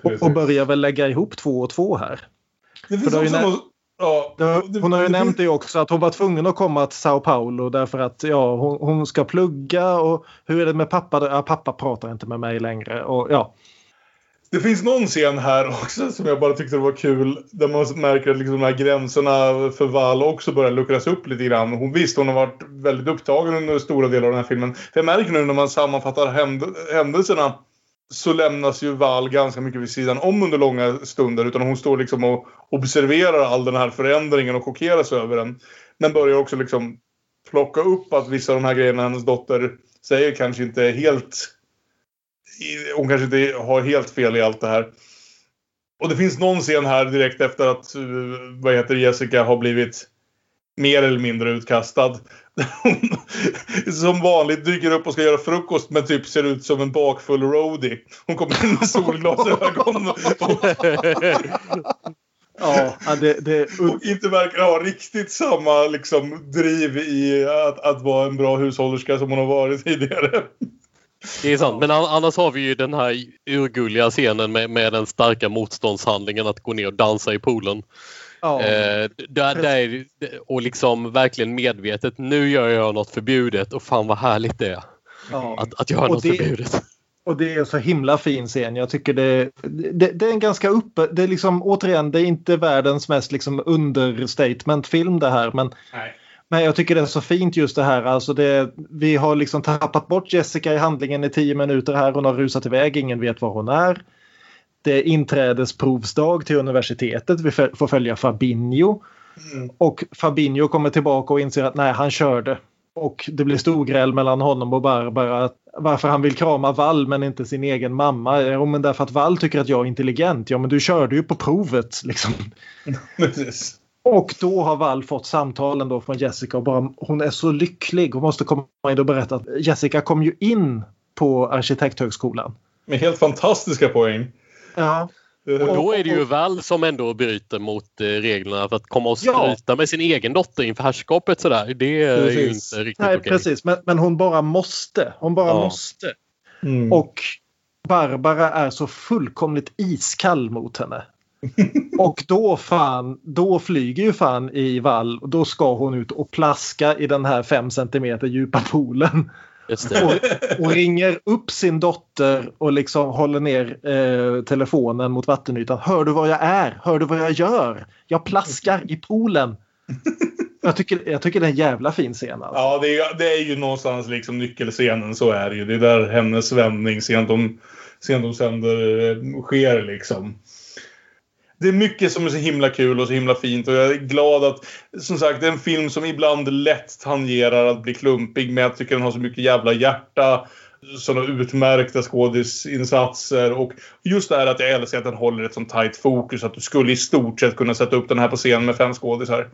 Och, och börjar väl lägga ihop två och två här. Det finns också något... Ja, Hon har ju nämnt det också att hon var tvungen att komma till Sao Paulo därför att ja, hon, hon ska plugga och hur är det med pappa? Ja, pappa pratar inte med mig längre. Och, ja. Det finns någon scen här också som jag bara tyckte var kul. Där man märker att liksom de här gränserna för Val också börjar luckras upp lite grann. Hon visst, hon har varit väldigt upptagen under stora delar av den här filmen. För jag märker nu när man sammanfattar händ- händelserna så lämnas ju Val ganska mycket vid sidan om under långa stunder. Utan hon står liksom och observerar all den här förändringen och chockeras över den. Men börjar också liksom plocka upp att vissa av de här grejerna hennes dotter säger kanske inte är helt hon kanske inte har helt fel i allt det här. Och det finns någon scen här direkt efter att eh, vad heter Jessica har blivit mer eller mindre utkastad. Som vanligt dyker upp och ska göra frukost men typ ser ut som en bakfull roadie. Hon kommer in med solglasögon och, Ja, det, det, och inte verkar ha riktigt samma liksom, driv i att, att vara en bra hushållerska som hon har varit tidigare. Det är sant, men an- annars har vi ju den här urgulliga scenen med, med den starka motståndshandlingen att gå ner och dansa i poolen. Ja. Eh, där, där, och liksom verkligen medvetet, nu gör jag något förbjudet och fan vad härligt det är ja. att, att göra Och något det- förbjudet. Och det är så himla fin scen. Jag tycker det, det, det är en ganska uppe... Det är liksom återigen, det är inte världens mest liksom understatement-film det här. Men, Nej. men jag tycker det är så fint just det här. Alltså det, vi har liksom tappat bort Jessica i handlingen i tio minuter här. Hon har rusat iväg, ingen vet var hon är. Det är inträdesprovsdag till universitetet. Vi får följa Fabinho. Mm. Och Fabinho kommer tillbaka och inser att nej, han körde. Och det blir storgräl mellan honom och Barbara. Varför han vill krama Val men inte sin egen mamma. Jo, men därför att Val tycker att jag är intelligent. Ja, men du körde ju på provet. Liksom. [laughs] Precis. Och då har Val fått samtalen då från Jessica och bara hon är så lycklig. Hon måste komma in och berätta att Jessica kom ju in på Arkitekthögskolan. Med helt fantastiska poäng. Ja. Och då är det ju Val som ändå bryter mot eh, reglerna för att komma och Ja. skryta med sin egen dotter inför herrskapet sådär. Det är ju Precis. inte riktigt Nej, okej. precis. Men, men hon bara måste. Hon bara Ja. måste. Mm. Och Barbara är så fullkomligt iskall mot henne. [laughs] Och då fan, då flyger ju fan i vall och då ska hon ut och plaska i den här 5 cm djupa poolen. Just det. Och, och ringer upp sin dotter och liksom håller ner eh, telefonen mot vattenytan. Hör du vad jag är? Hör du vad jag gör? Jag plaskar i poolen. Jag tycker, jag tycker det är en jävla fin scen. Alltså. Ja, det är, ju- det är ju någonstans liksom nyckelscenen. Så är det ju. Det är där hennes vändning sent om, sent om sänder eh, sker liksom det är mycket som är så himla kul och så himla fint och jag är glad att som sagt det är en film som ibland lätt tangerar att bli klumpig men jag tycker den har så mycket jävla hjärta sådana utmärkta skådisinsatser och just det här att jag älskar att den håller ett sånt tight fokus att du skulle i stort sett kunna sätta upp den här på scen med fem skådisar.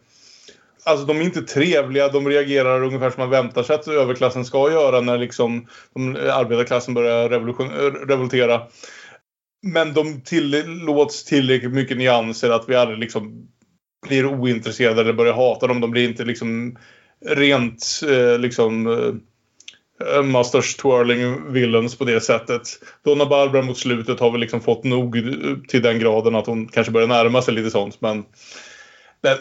Alltså de är inte trevliga, de reagerar ungefär som man väntar sig att överklassen ska göra när liksom de, arbetarklassen börjar revoltera. Men de tillåts tillräckligt mycket nyanser att vi aldrig liksom blir ointresserade eller börjar hata dem. De blir inte liksom rent eh, liksom eh, Masters twirling villains på det sättet. Donna Barbara mot slutet har väl liksom fått nog till den graden att hon kanske börjar närma sig lite sånt. Men,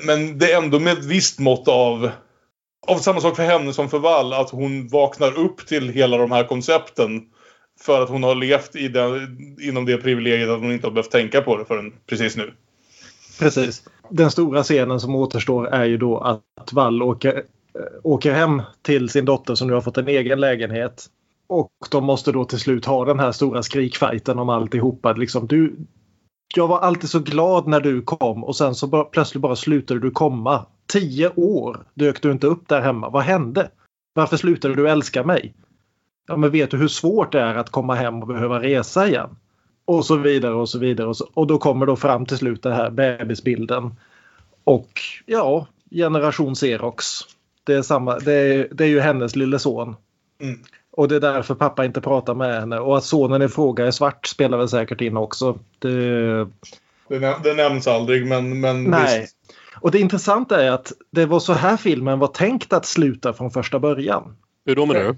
men, det är ändå med ett visst mått av av samma sak för henne som för Wall, att hon vaknar upp till hela de här koncepten för att hon har levt i den, inom det privilegiet att hon inte har behövt tänka på det förrän precis nu. Precis. Den stora scenen som återstår är ju då att Wall åker, eh, åker hem till sin dotter som nu har fått en egen lägenhet. Och de måste då till slut ha den här stora skrikfajten om alltihopa. Liksom, du, jag var alltid så glad när du kom och sen så bara, plötsligt bara slutade du komma. Tio år dök du inte upp där hemma. Vad hände? Varför slutade du älska mig? Ja, men vet du hur svårt det är att komma hem och behöva resa igen? Och så vidare och så vidare. Och, så, och då kommer då fram till slut den här bebisbilden. Och ja, generation Xerox. Det är, samma, det är, det är ju hennes lille son. Mm. Och det är därför pappa inte pratar med henne. Och att sonen i fråga är svart spelar väl säkert in också. Det, det, det nämns aldrig men, men Nej. Visst. Och det intressanta är att det var så här filmen var tänkt att sluta från första början. Hur då menar du?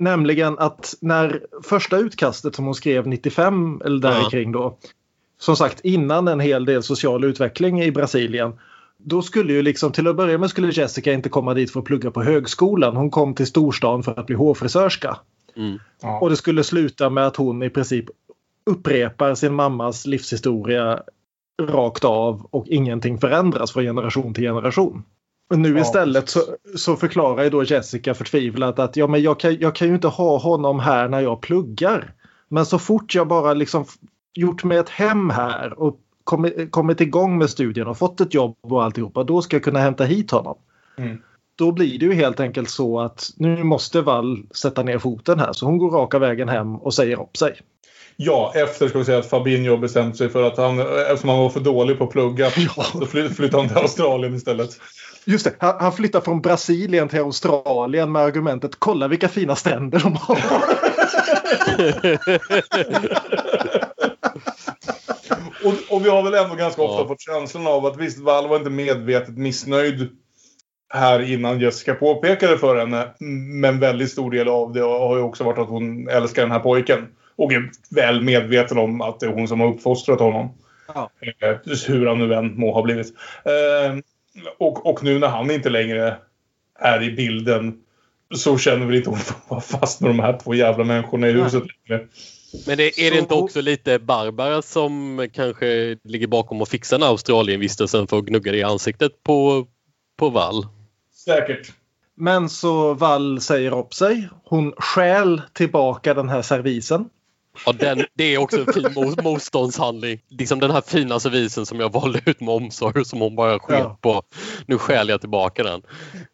Nämligen att när första utkastet som hon skrev 95 eller där ja. kring då. Som sagt innan en hel del social utveckling i Brasilien. Då skulle ju liksom till att börja med skulle Jessica inte komma dit för att plugga på högskolan. Hon kom till storstan för att bli hårfrisörska. Mm. Ja. Och det skulle sluta med att hon i princip upprepar sin mammas livshistoria rakt av och ingenting förändras från generation till generation. Nu ja. istället så, så förklarar ju då Jessica förtvivlat att ja, men jag, kan, jag kan ju inte ha honom här när jag pluggar. Men så fort jag bara liksom gjort mig ett hem här och kommit, kommit igång med studien och fått ett jobb och alltihopa, då ska jag kunna hämta hit honom. Mm. Då blir det ju helt enkelt så att nu måste Wall sätta ner foten här så hon går raka vägen hem och säger upp sig. Ja, efter ska vi säga att Fabinho bestämt sig för att han, eftersom han var för dålig på att plugga, [laughs] ja. så flyttade han till Australien istället. Just det, han, han flyttar från Brasilien till Australien med argumentet kolla vilka fina stränder de har. [laughs] och, och, vi har väl ändå ganska ofta ja. fått känslan av att visst, Val var inte medvetet missnöjd här innan Jessica påpekade för henne. Men väldigt stor del av det har ju också varit att hon älskar den här pojken. Och är väl medveten om att det är hon som har uppfostrat honom. Ja. Eh, hur han nu än må ha blivit. Och, och nu när han inte längre är i bilden så känner vi inte att hon [laughs] fast med de här två jävla människorna i huset längre. Men det, är det inte också lite Barbara som kanske ligger bakom att fixa den Australienvistelsen för att gnugga det i ansiktet på, på Wall? Säkert. Men så Wall säger upp sig. Hon stjäl tillbaka den här servisen. Ja, den, det är också en fin motståndshandling. Liksom den här fina servisen som jag valde ut med omsorg som hon bara sket ja. på. Nu skäl jag tillbaka den.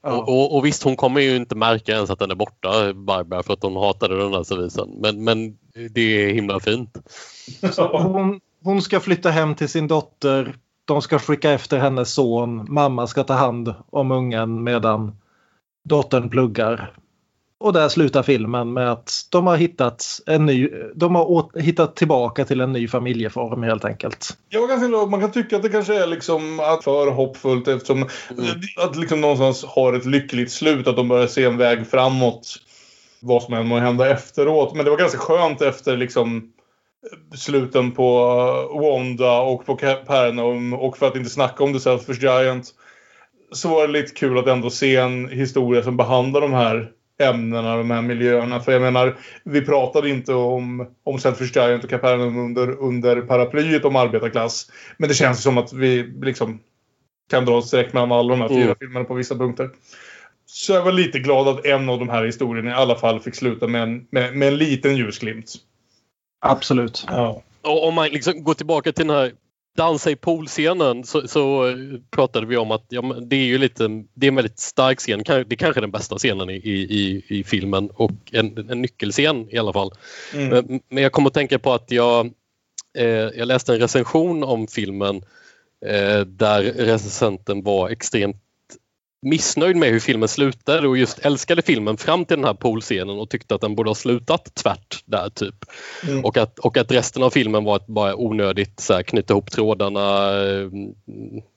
Ja. Och, och, och, visst, hon kommer ju inte märka ens att den är borta, Barbara, för att hon hatade den här servisen. Men, men det är himla fint. Hon, hon ska flytta hem till sin dotter. De ska skicka efter hennes son. Mamma ska ta hand om ungen medan dottern pluggar. Och där slutar filmen med att de har hittat en ny, de har hittat tillbaka till en ny familjeform helt enkelt. Ja, man kan tycka att det kanske är liksom att för hoppfullt eftersom mm. att liksom någonstans har ett lyckligt slut, att de börjar se en väg framåt. Vad som än må hända efteråt. Men det var ganska skönt efter liksom sluten på Wanda och på Capernaum och för att inte snacka om The Selfish Giant så var det lite kul att ändå se en historia som behandlar de här ämnena, de här miljöerna. För jag menar, vi pratade inte om, om Selfish Giant och Capernaum under, under paraplyet om arbetarklass. Men det känns som att vi liksom kan dra ett streck mellan alla de här fyra mm. filmerna på vissa punkter. Så jag var lite glad att en av de här historierna i alla fall fick sluta med en, med, med en liten ljusglimt. Absolut. Ja. Och om man liksom går tillbaka till den här dansa i poolscenen så, så pratade vi om att ja, det är ju lite, det är en väldigt stark scen. Det är kanske den bästa scenen i, i, i filmen och en, en nyckelscen i alla fall. Mm. Men, men, jag kommer att tänka på att jag, eh, jag läste en recension om filmen eh, där recensenten var extremt missnöjd med hur filmen slutade och just älskade filmen fram till den här poolscenen och tyckte att den borde ha slutat tvärt där typ. Mm. Och, att, och att resten av filmen var ett bara onödigt så här, knyta ihop trådarna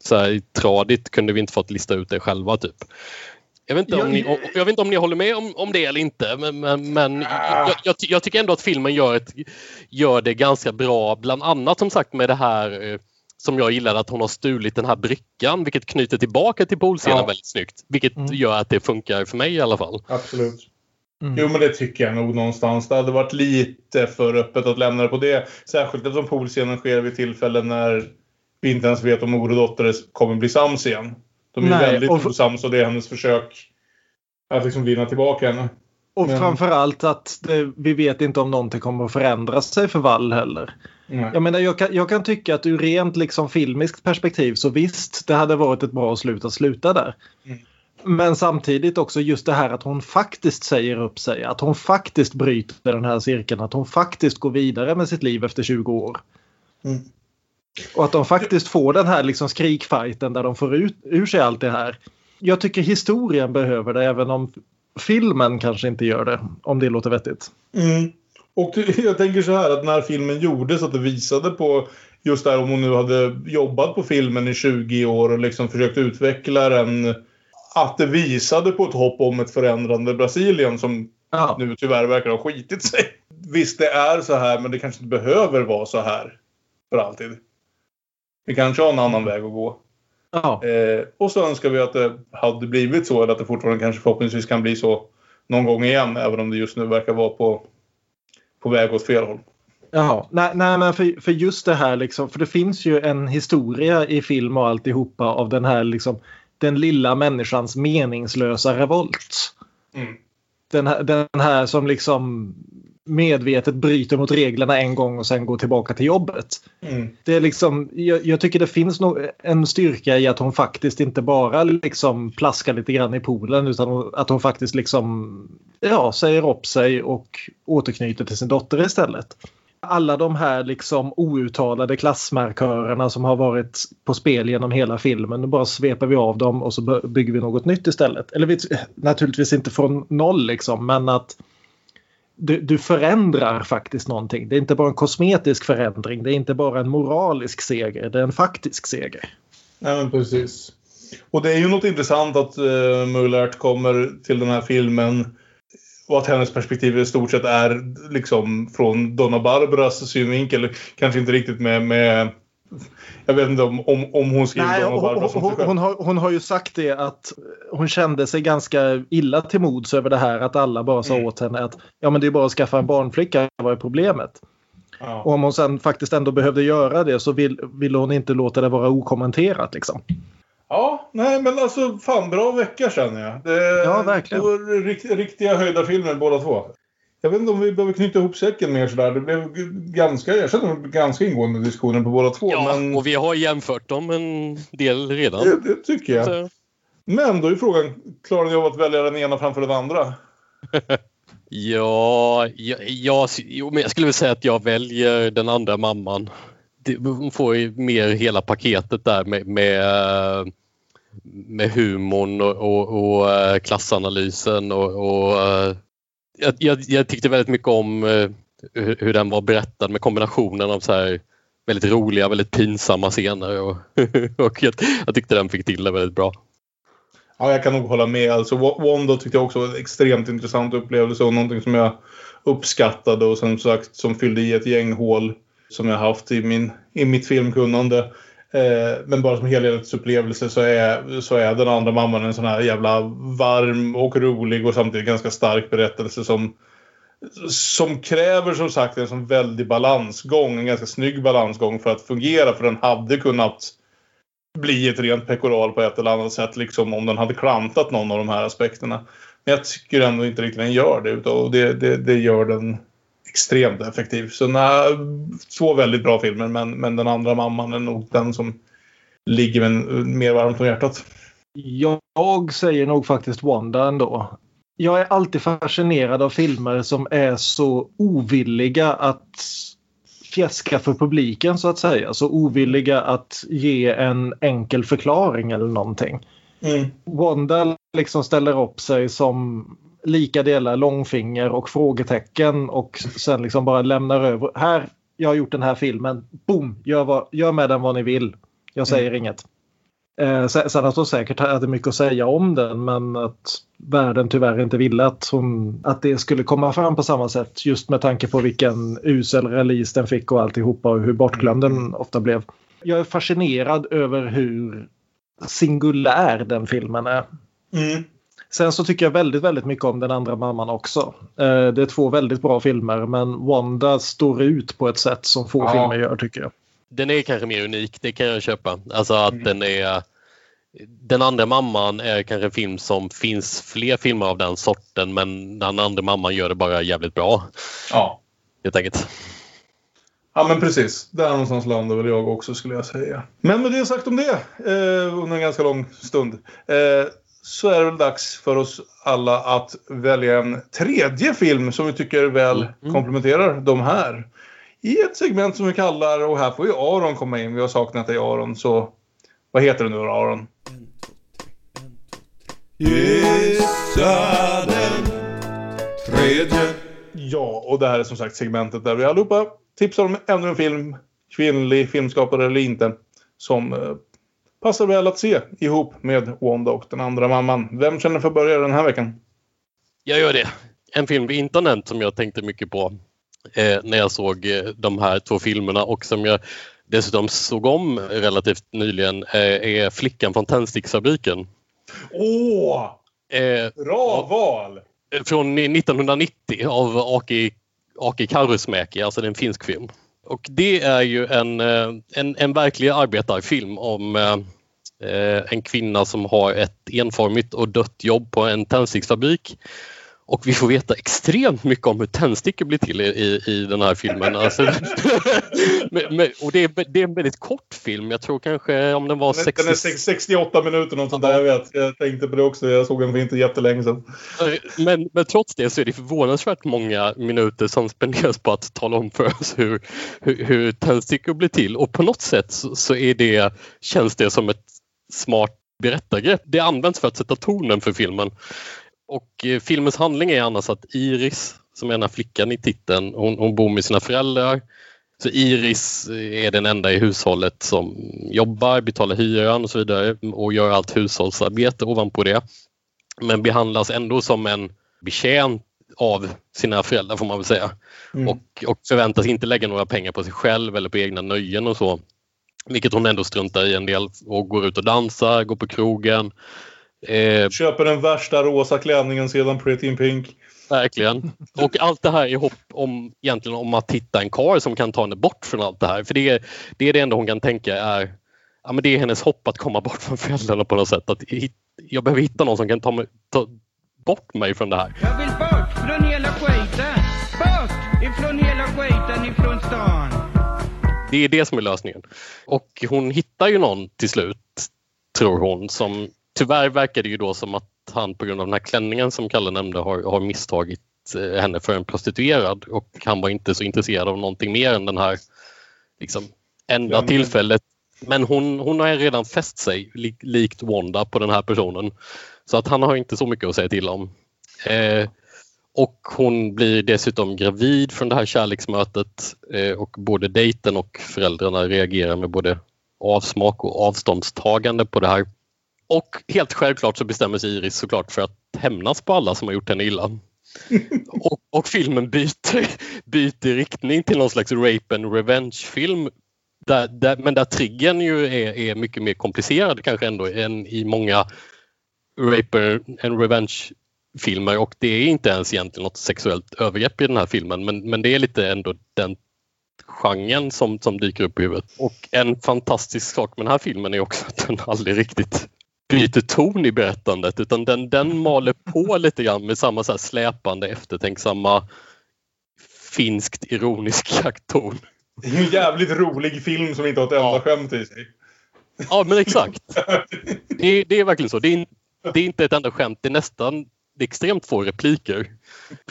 så här, tradigt kunde vi inte fått lista ut det själva typ. Jag vet, inte om ni, jag vet inte om ni håller med om, om det eller inte men, men, men jag, jag, jag, tycker ändå att filmen gör, ett, gör det ganska bra bland annat som sagt med det här eh, som jag gillar att hon har stulit den här brickan vilket knyter tillbaka till poolscenen ja. väldigt snyggt. Vilket mm. gör att det funkar för mig i alla fall. Absolut. Mm. Jo men det tycker jag nog någonstans. Det hade varit lite för öppet att lämna det på det. Särskilt eftersom poolscenen sker vid tillfällen när vi inte ens vet om mor och dotter kommer bli sams igen. De är Nej, väldigt och... osams och det är hennes försök att liksom vinna tillbaka henne. Och men... framförallt att det, vi vet inte om någonting kommer att förändra sig för Wall heller. Jag, menar, jag, kan, jag kan tycka att ur rent liksom filmiskt perspektiv så visst, det hade varit ett bra slut att sluta där. Mm. Men samtidigt också just det här att hon faktiskt säger upp sig. Att hon faktiskt bryter den här cirkeln. Att hon faktiskt går vidare med sitt liv efter 20 år. Mm. Och att de faktiskt får den här liksom skrikfighten där de får ut, ur sig allt det här. Jag tycker historien behöver det även om filmen kanske inte gör det. Om det låter vettigt. Mm. Och [laughs] jag tänker så här att när filmen gjordes att det visade på just där om hon nu hade jobbat på filmen i 20 år och liksom försökt utveckla den. Att det visade på ett hopp om ett förändrande Brasilien som ja. nu tyvärr verkar ha skitit sig. Visst, det är så här men det kanske inte behöver vara så här för alltid. Vi kanske har en annan väg att gå. Ja. Eh, och så önskar vi att det hade blivit så eller att det fortfarande kanske förhoppningsvis kan bli så någon gång igen även om det just nu verkar vara på på väg åt fel håll. Jaha, nej, nej men för, för just det här liksom, för det finns ju en historia i film och alltihopa av den här liksom den lilla människans meningslösa revolt. Mm. Den, här, den här som liksom medvetet bryter mot reglerna en gång och sen går tillbaka till jobbet. Mm. Det är liksom, jag, jag, tycker det finns nog en styrka i att hon faktiskt inte bara liksom plaskar lite grann i poolen utan att hon faktiskt liksom ja, säger upp sig och återknyter till sin dotter istället. Alla de här liksom outtalade klassmarkörerna som har varit på spel genom hela filmen, nu bara sveper vi av dem och så bygger vi något nytt istället. Eller vi, naturligtvis inte från noll liksom, men att du, du, förändrar faktiskt någonting. Det är inte bara en kosmetisk förändring. Det är inte bara en moralisk seger. Det är en faktisk seger. Nej, men precis. Och det är ju något intressant att uh, Mullert kommer till den här filmen och att hennes perspektiv i stort sett är liksom från Donna Barbaras synvinkel. Kanske inte riktigt med, med jag vet inte om, om, om hon skriver Nej, Donna Barbara som hon, hon, har, hon har ju sagt det att hon kände sig ganska illa till mods över det här att alla bara sa mm. åt henne att ja men det är bara att skaffa en barnflicka, vad är problemet? Ja. Och om hon sen faktiskt ändå behövde göra det så vill, ville hon inte låta det vara okommenterat liksom. Ja, nej men alltså fan bra vecka känner jag. Det, ja, verkligen. Rikt, riktiga höjdarfilmer båda två. Jag vet inte om vi behöver knyta ihop säcken mer sådär. Det blev ganska, jag känner ganska ingående diskussioner på båda två. Ja, men... och vi har jämfört dem en del redan. Det, det tycker jag. Så... Men då är frågan, klarar ni av att välja den ena framför den andra? [laughs] ja, jag, jag, jag skulle vilja säga att jag väljer den andra mamman. Hon får ju mer hela paketet där med, med med humorn och, och, och eh, klassanalysen och, och eh, jag, jag, jag, tyckte väldigt mycket om eh, hur, hur, den var berättad med kombinationen av så här väldigt roliga, väldigt pinsamma scener och, [laughs] och jag, jag, tyckte den fick till det väldigt bra. Ja, jag kan nog hålla med. Alltså, Wanda tyckte jag också var en extremt intressant upplevelse och någonting som jag uppskattade och som sagt som fyllde i ett gäng hål som jag haft i, min, i mitt filmkunnande. Eh, men bara som helhetsupplevelse så är, så är den andra mamman en sån här jävla varm och rolig och samtidigt ganska stark berättelse som som kräver som sagt en sån väldig balansgång, en ganska snygg balansgång för att fungera för den hade kunnat bli ett rent pekoral på ett eller annat sätt liksom om den hade klantat någon av de här aspekterna. Men jag tycker ändå inte riktigt den gör det och det, det, det gör den extremt effektiv. Så nej, två väldigt bra filmer men, men den andra mamman är nog den som ligger mig mer varmt om hjärtat. Jag säger nog faktiskt Wanda ändå. Jag är alltid fascinerad av filmer som är så ovilliga att fjäska för publiken så att säga. Så ovilliga att ge en enkel förklaring eller någonting. Mm. Wanda liksom ställer upp sig som lika delar långfinger och frågetecken och sen liksom bara lämnar över. Här, jag har gjort den här filmen. Boom! Gör, vad, gör med den vad ni vill. Jag säger mm. inget. Eh, sen att hon säkert hade mycket att säga om den men att världen tyvärr inte ville att, hon, att det skulle komma fram på samma sätt just med tanke på vilken usel release den fick och alltihopa och hur bortglömd den ofta blev. Jag är fascinerad över hur singulär den filmen är. Mm. Sen så tycker jag väldigt, väldigt mycket om den andra mamman också. Eh, det är två väldigt bra filmer men Wanda står ut på ett sätt som få ja. filmer gör tycker jag. Den är kanske mer unik, det kan jag köpa. Alltså att mm. den är den andra mamman är kanske en film som finns fler filmer av den sorten men den andra mamman gör det bara jävligt bra. Ja. Helt enkelt. Ja men precis. Där någonstans landar väl jag också skulle jag säga. Men med det sagt om det eh, under en ganska lång stund. Eh, så är det väl dags för oss alla att välja en tredje film som vi tycker väl mm. komplementerar de här. I ett segment som vi kallar, och här får ju Aron komma in, vi har saknat dig Aron, så vad heter det nu då Aron? Gissa den tredje. Ja, och det här är som sagt segmentet där vi allihopa tipsar om ännu en film, kvinnlig filmskapare eller inte, som eh, passar väl att se ihop med Wanda och den andra mamman. Vem känner för att börja den här veckan? Jag gör det. En film vi inte har nämnt som jag tänkte mycket på eh, när jag såg eh, de här två filmerna och som jag dessutom såg om relativt nyligen eh, är Flickan från tändsticksfabriken. Åh! Eh, Bra val! Från 1990 av Aki, Aki Kaurismäki, alltså det är en finsk film. Och det är ju en, eh, en, en verklig arbetarfilm om eh, eh, en kvinna som har ett enformigt och dött jobb på en tändsticksfabrik och vi får veta extremt mycket om hur tändstickor blir till i, i, i den här filmen. Alltså, [laughs] och det är, det är en väldigt kort film. Jag tror kanske om den var... Den, 60... den är 68 minuter något sånt där. Jag vet. Jag tänkte på det också. Jag såg den för inte jättelänge sedan. Men, men trots det så är det förvånansvärt många minuter som spenderas på att tala om för oss hur, hur, hur tändstickor blir till. Och på något sätt så, så är det, känns det som ett smart berättargrepp. Det används för att sätta tonen för filmen. Och eh, filmens handling är annars att Iris, som är den här flickan i titeln, hon, hon bor med sina föräldrar. Så Iris eh, är den enda i hushållet som jobbar, betalar hyran och så vidare och gör allt hushållsarbete ovanpå det. Men behandlas ändå som en betjänt av sina föräldrar får man väl säga. Mm. Och, och förväntas inte lägga några pengar på sig själv eller på egna nöjen och så. Vilket hon ändå struntar i en del och går ut och dansar, går på krogen, Eh, Köper den värsta rosa klänningen sedan Pretty in Pink. Verkligen. Och allt det här i hopp om, egentligen om att hitta en karl som kan ta henne bort från allt det här. För det är det, är det enda hon kan tänka är ja, men det är hennes hopp att komma bort från föräldrarna på något sätt. Att jag behöver hitta någon som kan ta, mig, ta bort mig från det här. Jag vill bort från hela skiten! Bort ifrån hela skiten ifrån stan! Det är det som är lösningen. Och hon hittar ju någon till slut, tror hon, som tyvärr verkar det ju då som att han på grund av den här klänningen som Kalle nämnde har, har misstagit eh, henne för en prostituerad och han var inte så intresserad av någonting mer än den här liksom, enda ja, men... tillfället. Men hon, hon har redan fäst sig li, likt Wanda på den här personen så att han har inte så mycket att säga till om. Eh, och hon blir dessutom gravid från det här kärleksmötet eh, och både dejten och föräldrarna reagerar med både avsmak och avståndstagande på det här. Och helt självklart så bestämmer sig Iris såklart för att hämnas på alla som har gjort henne illa. [laughs] och, och, filmen byter, byter riktning till någon slags rape and revenge-film. Där, där, men där triggern ju är, är, mycket mer komplicerad kanske ändå än i många rape and revenge-filmer och det är inte ens egentligen något sexuellt övergrepp i den här filmen men, men det är lite ändå den genren som, som dyker upp i huvudet. Och en fantastisk sak med den här filmen är också att den aldrig riktigt byter ton i berättandet utan den, den maler på [laughs] lite grann med samma så här släpande eftertänksamma finskt ironisk [laughs] jaktton. Det är ju en jävligt rolig film som inte har ett enda Ja. skämt i sig. Ja, men exakt. [laughs] Det, det är verkligen så. Det är, det är inte ett enda skämt. Det är nästan det är extremt få repliker.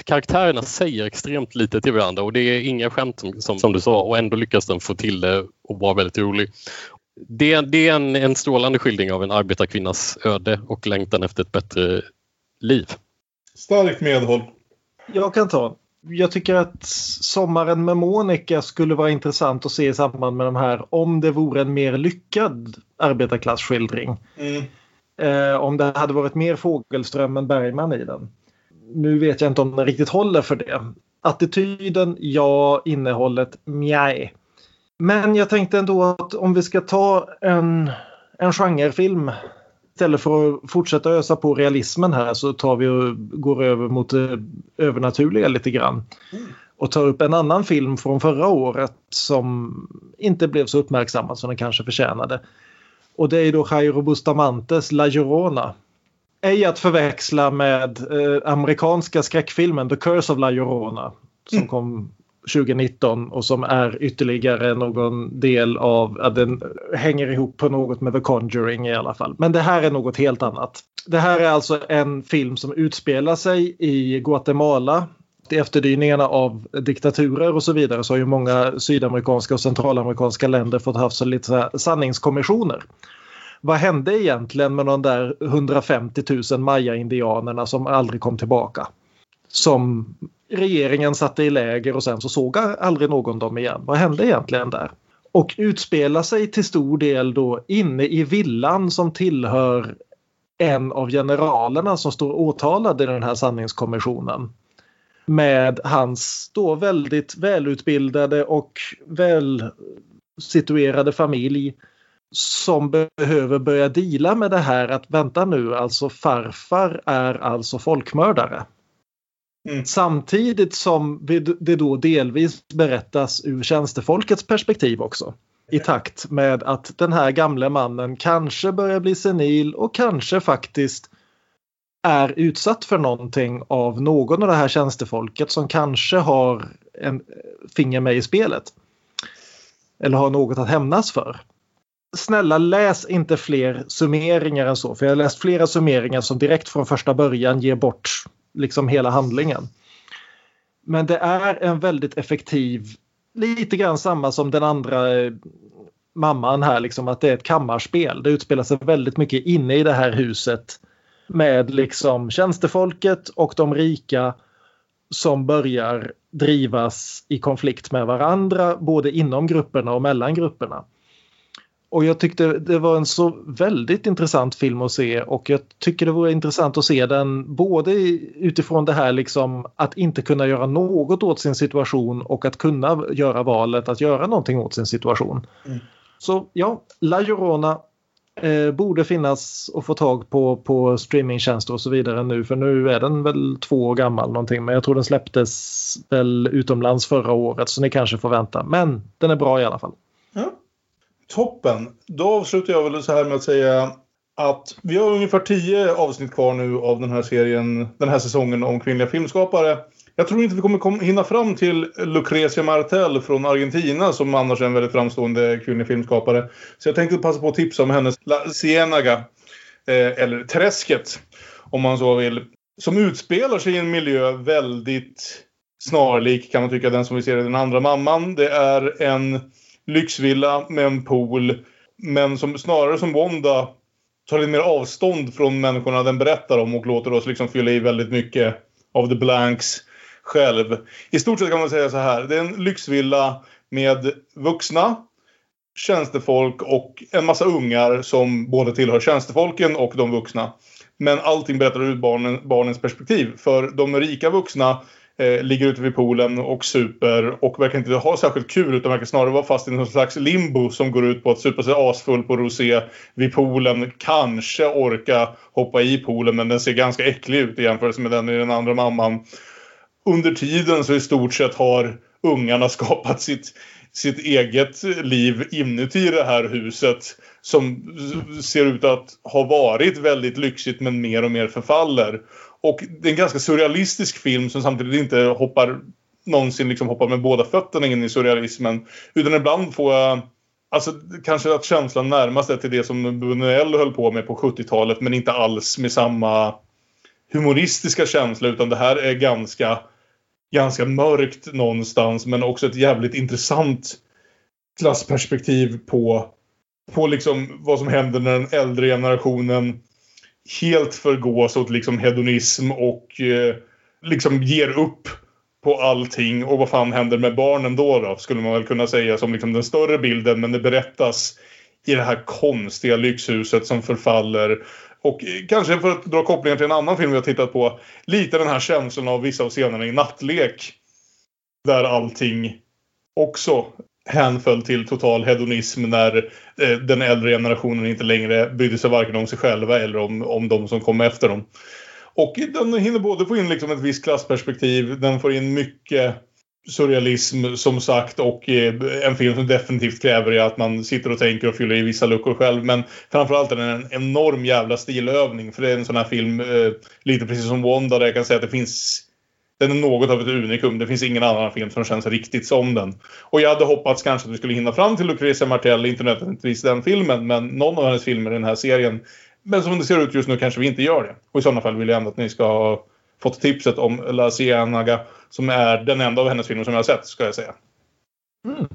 Karaktärerna säger extremt lite till varandra och det är inga skämt som, som, som du sa och ändå lyckas den få till det och vara väldigt rolig. Det, det är en, en strålande skildring av en arbetarkvinnas öde och längtan efter ett bättre liv. Starkt medhåll. Jag kan ta. Jag tycker att Sommaren med Monica skulle vara intressant att se i samband med de här om det vore en mer lyckad arbetarklassskildring. Mm. Eh, om det hade varit mer Fågelström än Bergman i den. Nu vet jag inte om den riktigt håller för det. Attityden, ja. Innehållet, mjaj. Men jag tänkte ändå att om vi ska ta en, en genrefilm istället för att fortsätta ösa på realismen här så tar vi och går över mot det övernaturliga lite grann. Och tar upp en annan film från förra året som inte blev så uppmärksammad som den kanske förtjänade. Och det är då Jairo Bustamantes La Llorona. Ej att förväxla med eh, amerikanska skräckfilmen The Curse of La Llorona som kom 2019 och som är ytterligare någon del av, att den hänger ihop på något med The Conjuring i alla fall. Men det här är något helt annat. Det här är alltså en film som utspelar sig i Guatemala. I efterdyningarna av diktaturer och så vidare så har ju många sydamerikanska och centralamerikanska länder fått haft så lite så sanningskommissioner. Vad hände egentligen med de där 150 000 maya-indianerna som aldrig kom tillbaka? Som regeringen satte i läger och sen så såg aldrig någon dem igen. Vad hände egentligen där? Och utspelar sig till stor del då inne i villan som tillhör en av generalerna som står åtalad i den här sanningskommissionen. Med hans då väldigt välutbildade och väl situerade familj som behöver börja dela med det här att vänta nu, alltså farfar är alltså folkmördare. Mm. Samtidigt som det då delvis berättas ur tjänstefolkets perspektiv också. I takt med att den här gamle mannen kanske börjar bli senil och kanske faktiskt är utsatt för någonting av någon av det här tjänstefolket som kanske har en finger med i spelet. Eller har något att hämnas för. Snälla läs inte fler summeringar än så. För jag har läst flera summeringar som direkt från första början ger bort liksom hela handlingen. Men det är en väldigt effektiv, lite grann samma som den andra eh, mamman här, liksom att det är ett kammarspel. Det utspelar sig väldigt mycket inne i det här huset med liksom tjänstefolket och de rika som börjar drivas i konflikt med varandra både inom grupperna och mellan grupperna. Och jag tyckte det var en så väldigt intressant film att se och jag tycker det vore intressant att se den både utifrån det här liksom att inte kunna göra något åt sin situation och att kunna göra valet att göra någonting åt sin situation. Mm. Så ja, La Llorona eh, borde finnas och få tag på på streamingtjänster och så vidare nu för nu är den väl två år gammal någonting men jag tror den släpptes väl utomlands förra året så ni kanske får vänta. Men den är bra i alla fall. Ja. Toppen. Då avslutar jag väl så här med att säga att vi har ungefär tio avsnitt kvar nu av den här serien, den här säsongen om kvinnliga filmskapare. Jag tror inte vi kommer hinna fram till Lucrecia Martel från Argentina som annars är en väldigt framstående kvinnlig filmskapare. Så jag tänkte passa på att tipsa om hennes La Cienaga, eh, eller Träsket om man så vill. Som utspelar sig i en miljö väldigt snarlik kan man tycka den som vi ser i Den andra mamman. Det är en lyxvilla med en pool. Men som snarare som Wanda tar lite mer avstånd från människorna den berättar om och låter oss liksom fylla i väldigt mycket av the blanks själv. I stort sett kan man säga så här. Det är en lyxvilla med vuxna, tjänstefolk och en massa ungar som både tillhör tjänstefolken och de vuxna. Men allting berättar ur barnen, barnens perspektiv. För de rika vuxna eh, ligger ute vid poolen och super och verkar inte ha särskilt kul utan verkar snarare vara fast i någon slags limbo som går ut på att supa sig asfull på rosé vid poolen. Kanske orka hoppa i poolen men den ser ganska äcklig ut i jämförelse med den i den andra mamman. Under tiden så i stort sett har ungarna [laughs] skapat sitt, sitt eget liv inuti det här huset som ser ut att ha varit väldigt lyxigt men mer och mer förfaller. Och det är en ganska surrealistisk film som samtidigt inte hoppar någonsin liksom hoppar med båda fötterna in i surrealismen. Utan ibland får jag Alltså kanske att känslan närmast är till det som Buñuel höll på med på 70-talet men inte alls med samma humoristiska känsla utan det här är ganska ganska mörkt någonstans men också ett jävligt intressant klassperspektiv på, på liksom vad som händer när den äldre generationen helt förgås åt liksom hedonism och eh, liksom ger upp på allting. Och vad fan händer med barnen då, då? Skulle man väl kunna säga som liksom den större bilden. Men det berättas i det här konstiga lyxhuset som förfaller. Och kanske för att dra kopplingar till en annan film vi har tittat på. Lite den här känslan av vissa av scenerna i Nattlek. Där allting också hänföll till total hedonism när eh, den äldre generationen inte längre brydde sig varken om sig själva eller om, om de som kom efter dem. Och den hinner både få in liksom ett visst klassperspektiv, den får in mycket surrealism som sagt och eh, en film som definitivt kräver att man sitter och tänker och fyller i vissa luckor själv. Men framförallt är den en enorm jävla stilövning för det är en sån här film, eh, lite precis som Wanda där jag kan säga att det finns den är något av ett unikum. Det finns ingen annan film som känns riktigt som den. Och jag hade hoppats kanske att vi skulle hinna fram till Lucrezia Martel, inte nödvändigtvis den filmen, men någon av hennes filmer i den här serien. Men som det ser ut just nu kanske vi inte gör det. Och i sådana fall vill jag ändå att ni ska ha fått tipset om La Ciénaga som är den enda av hennes filmer som jag har sett, ska jag säga. Mm.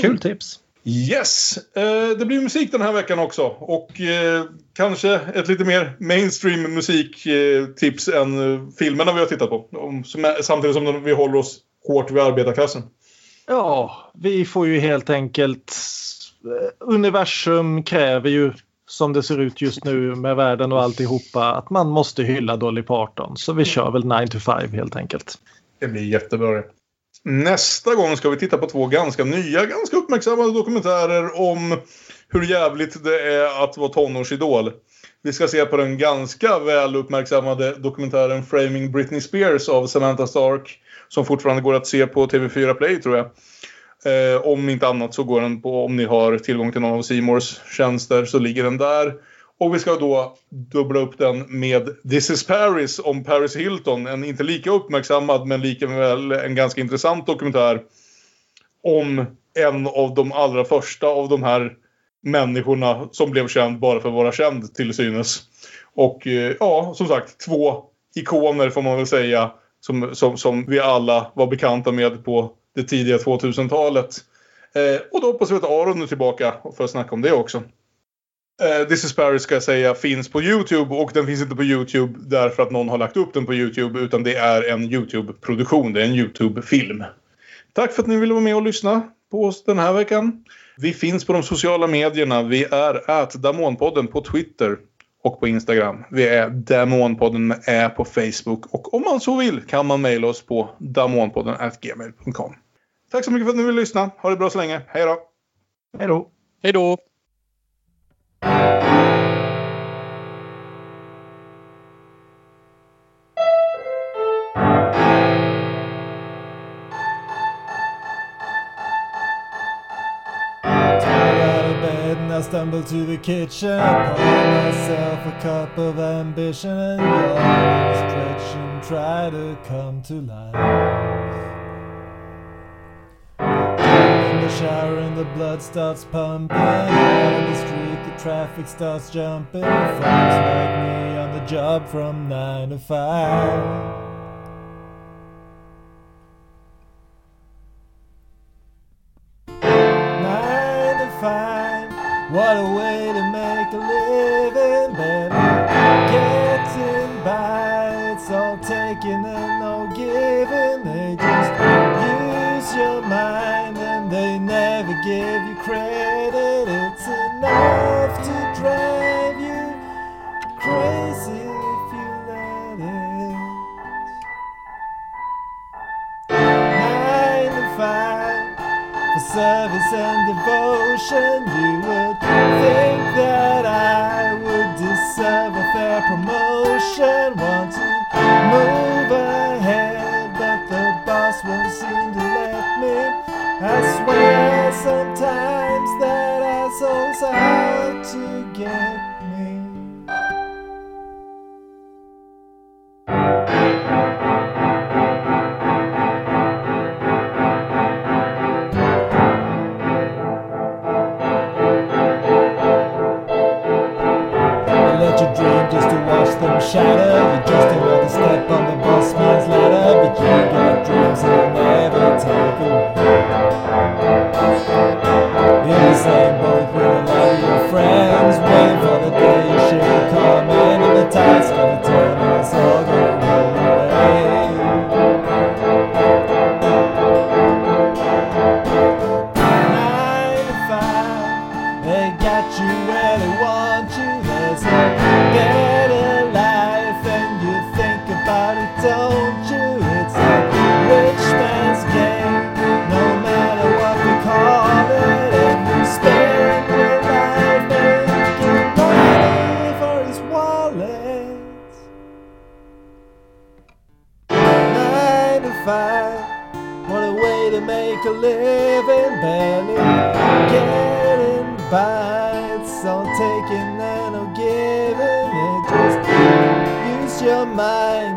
Kul tips! Yes! Eh, det blir musik den här veckan också. Och eh, kanske ett lite mer mainstream musiktips eh, än eh, filmerna vi har tittat på. Som är, samtidigt som vi håller oss hårt vid arbetarklassen. Ja, vi får ju helt enkelt... Eh, universum kräver ju som det ser ut just nu med världen och alltihopa att man måste hylla Dolly Parton. Så vi kör väl 9 to 5 helt enkelt. Det blir jättebra Nästa gång ska vi titta på två ganska nya, ganska uppmärksammade dokumentärer om hur jävligt det är att vara tonårsidol. Vi ska se på den ganska väl uppmärksammade dokumentären Framing Britney Spears av Samantha Stark. Som fortfarande går att se på TV4 Play tror jag. Eh, om inte annat så går den på, om ni har tillgång till någon av Seymours tjänster så ligger den där. Och vi ska då dubbla upp den med This is Paris om Paris Hilton. En inte lika uppmärksammad men likaväl en ganska intressant dokumentär. Om en av de allra första av de här människorna som blev känd bara för att vara känd till synes. Och eh, ja, som sagt, två ikoner får man väl säga som, som, som vi alla var bekanta med på det tidiga 2000-talet. Eh, och då hoppas vi att Aron är tillbaka för att snacka om det också. Eh, This is Paris ska jag säga finns på Youtube och den finns inte på Youtube därför att någon har lagt upp den på Youtube utan det är en Youtube-produktion, det är en Youtube-film. Tack för att ni ville vara med och lyssna på oss den här veckan. Vi finns på de sociala medierna. Vi är Damonpodden på Twitter och på Instagram. Vi är Damonpodden med Ä på Facebook och om man så vill kan man mejla oss på damonpodden gmail.com. Tack så mycket för att ni ville lyssna. Ha det bra så länge. Hej då! Hej då! Hej då! I stumble to the kitchen, pour myself a cup of ambition, and yawn, stretch and try to come to life. Shower and the blood starts pumping, out in the street the traffic starts jumping. Folks like me on the job from nine to five. Nine to five, what a way to make a living, service and devotion. You would think that I would deserve a fair promotion. Want to move ahead, but the boss won't seem to let me. I swear sometimes that asshole's out to get your mind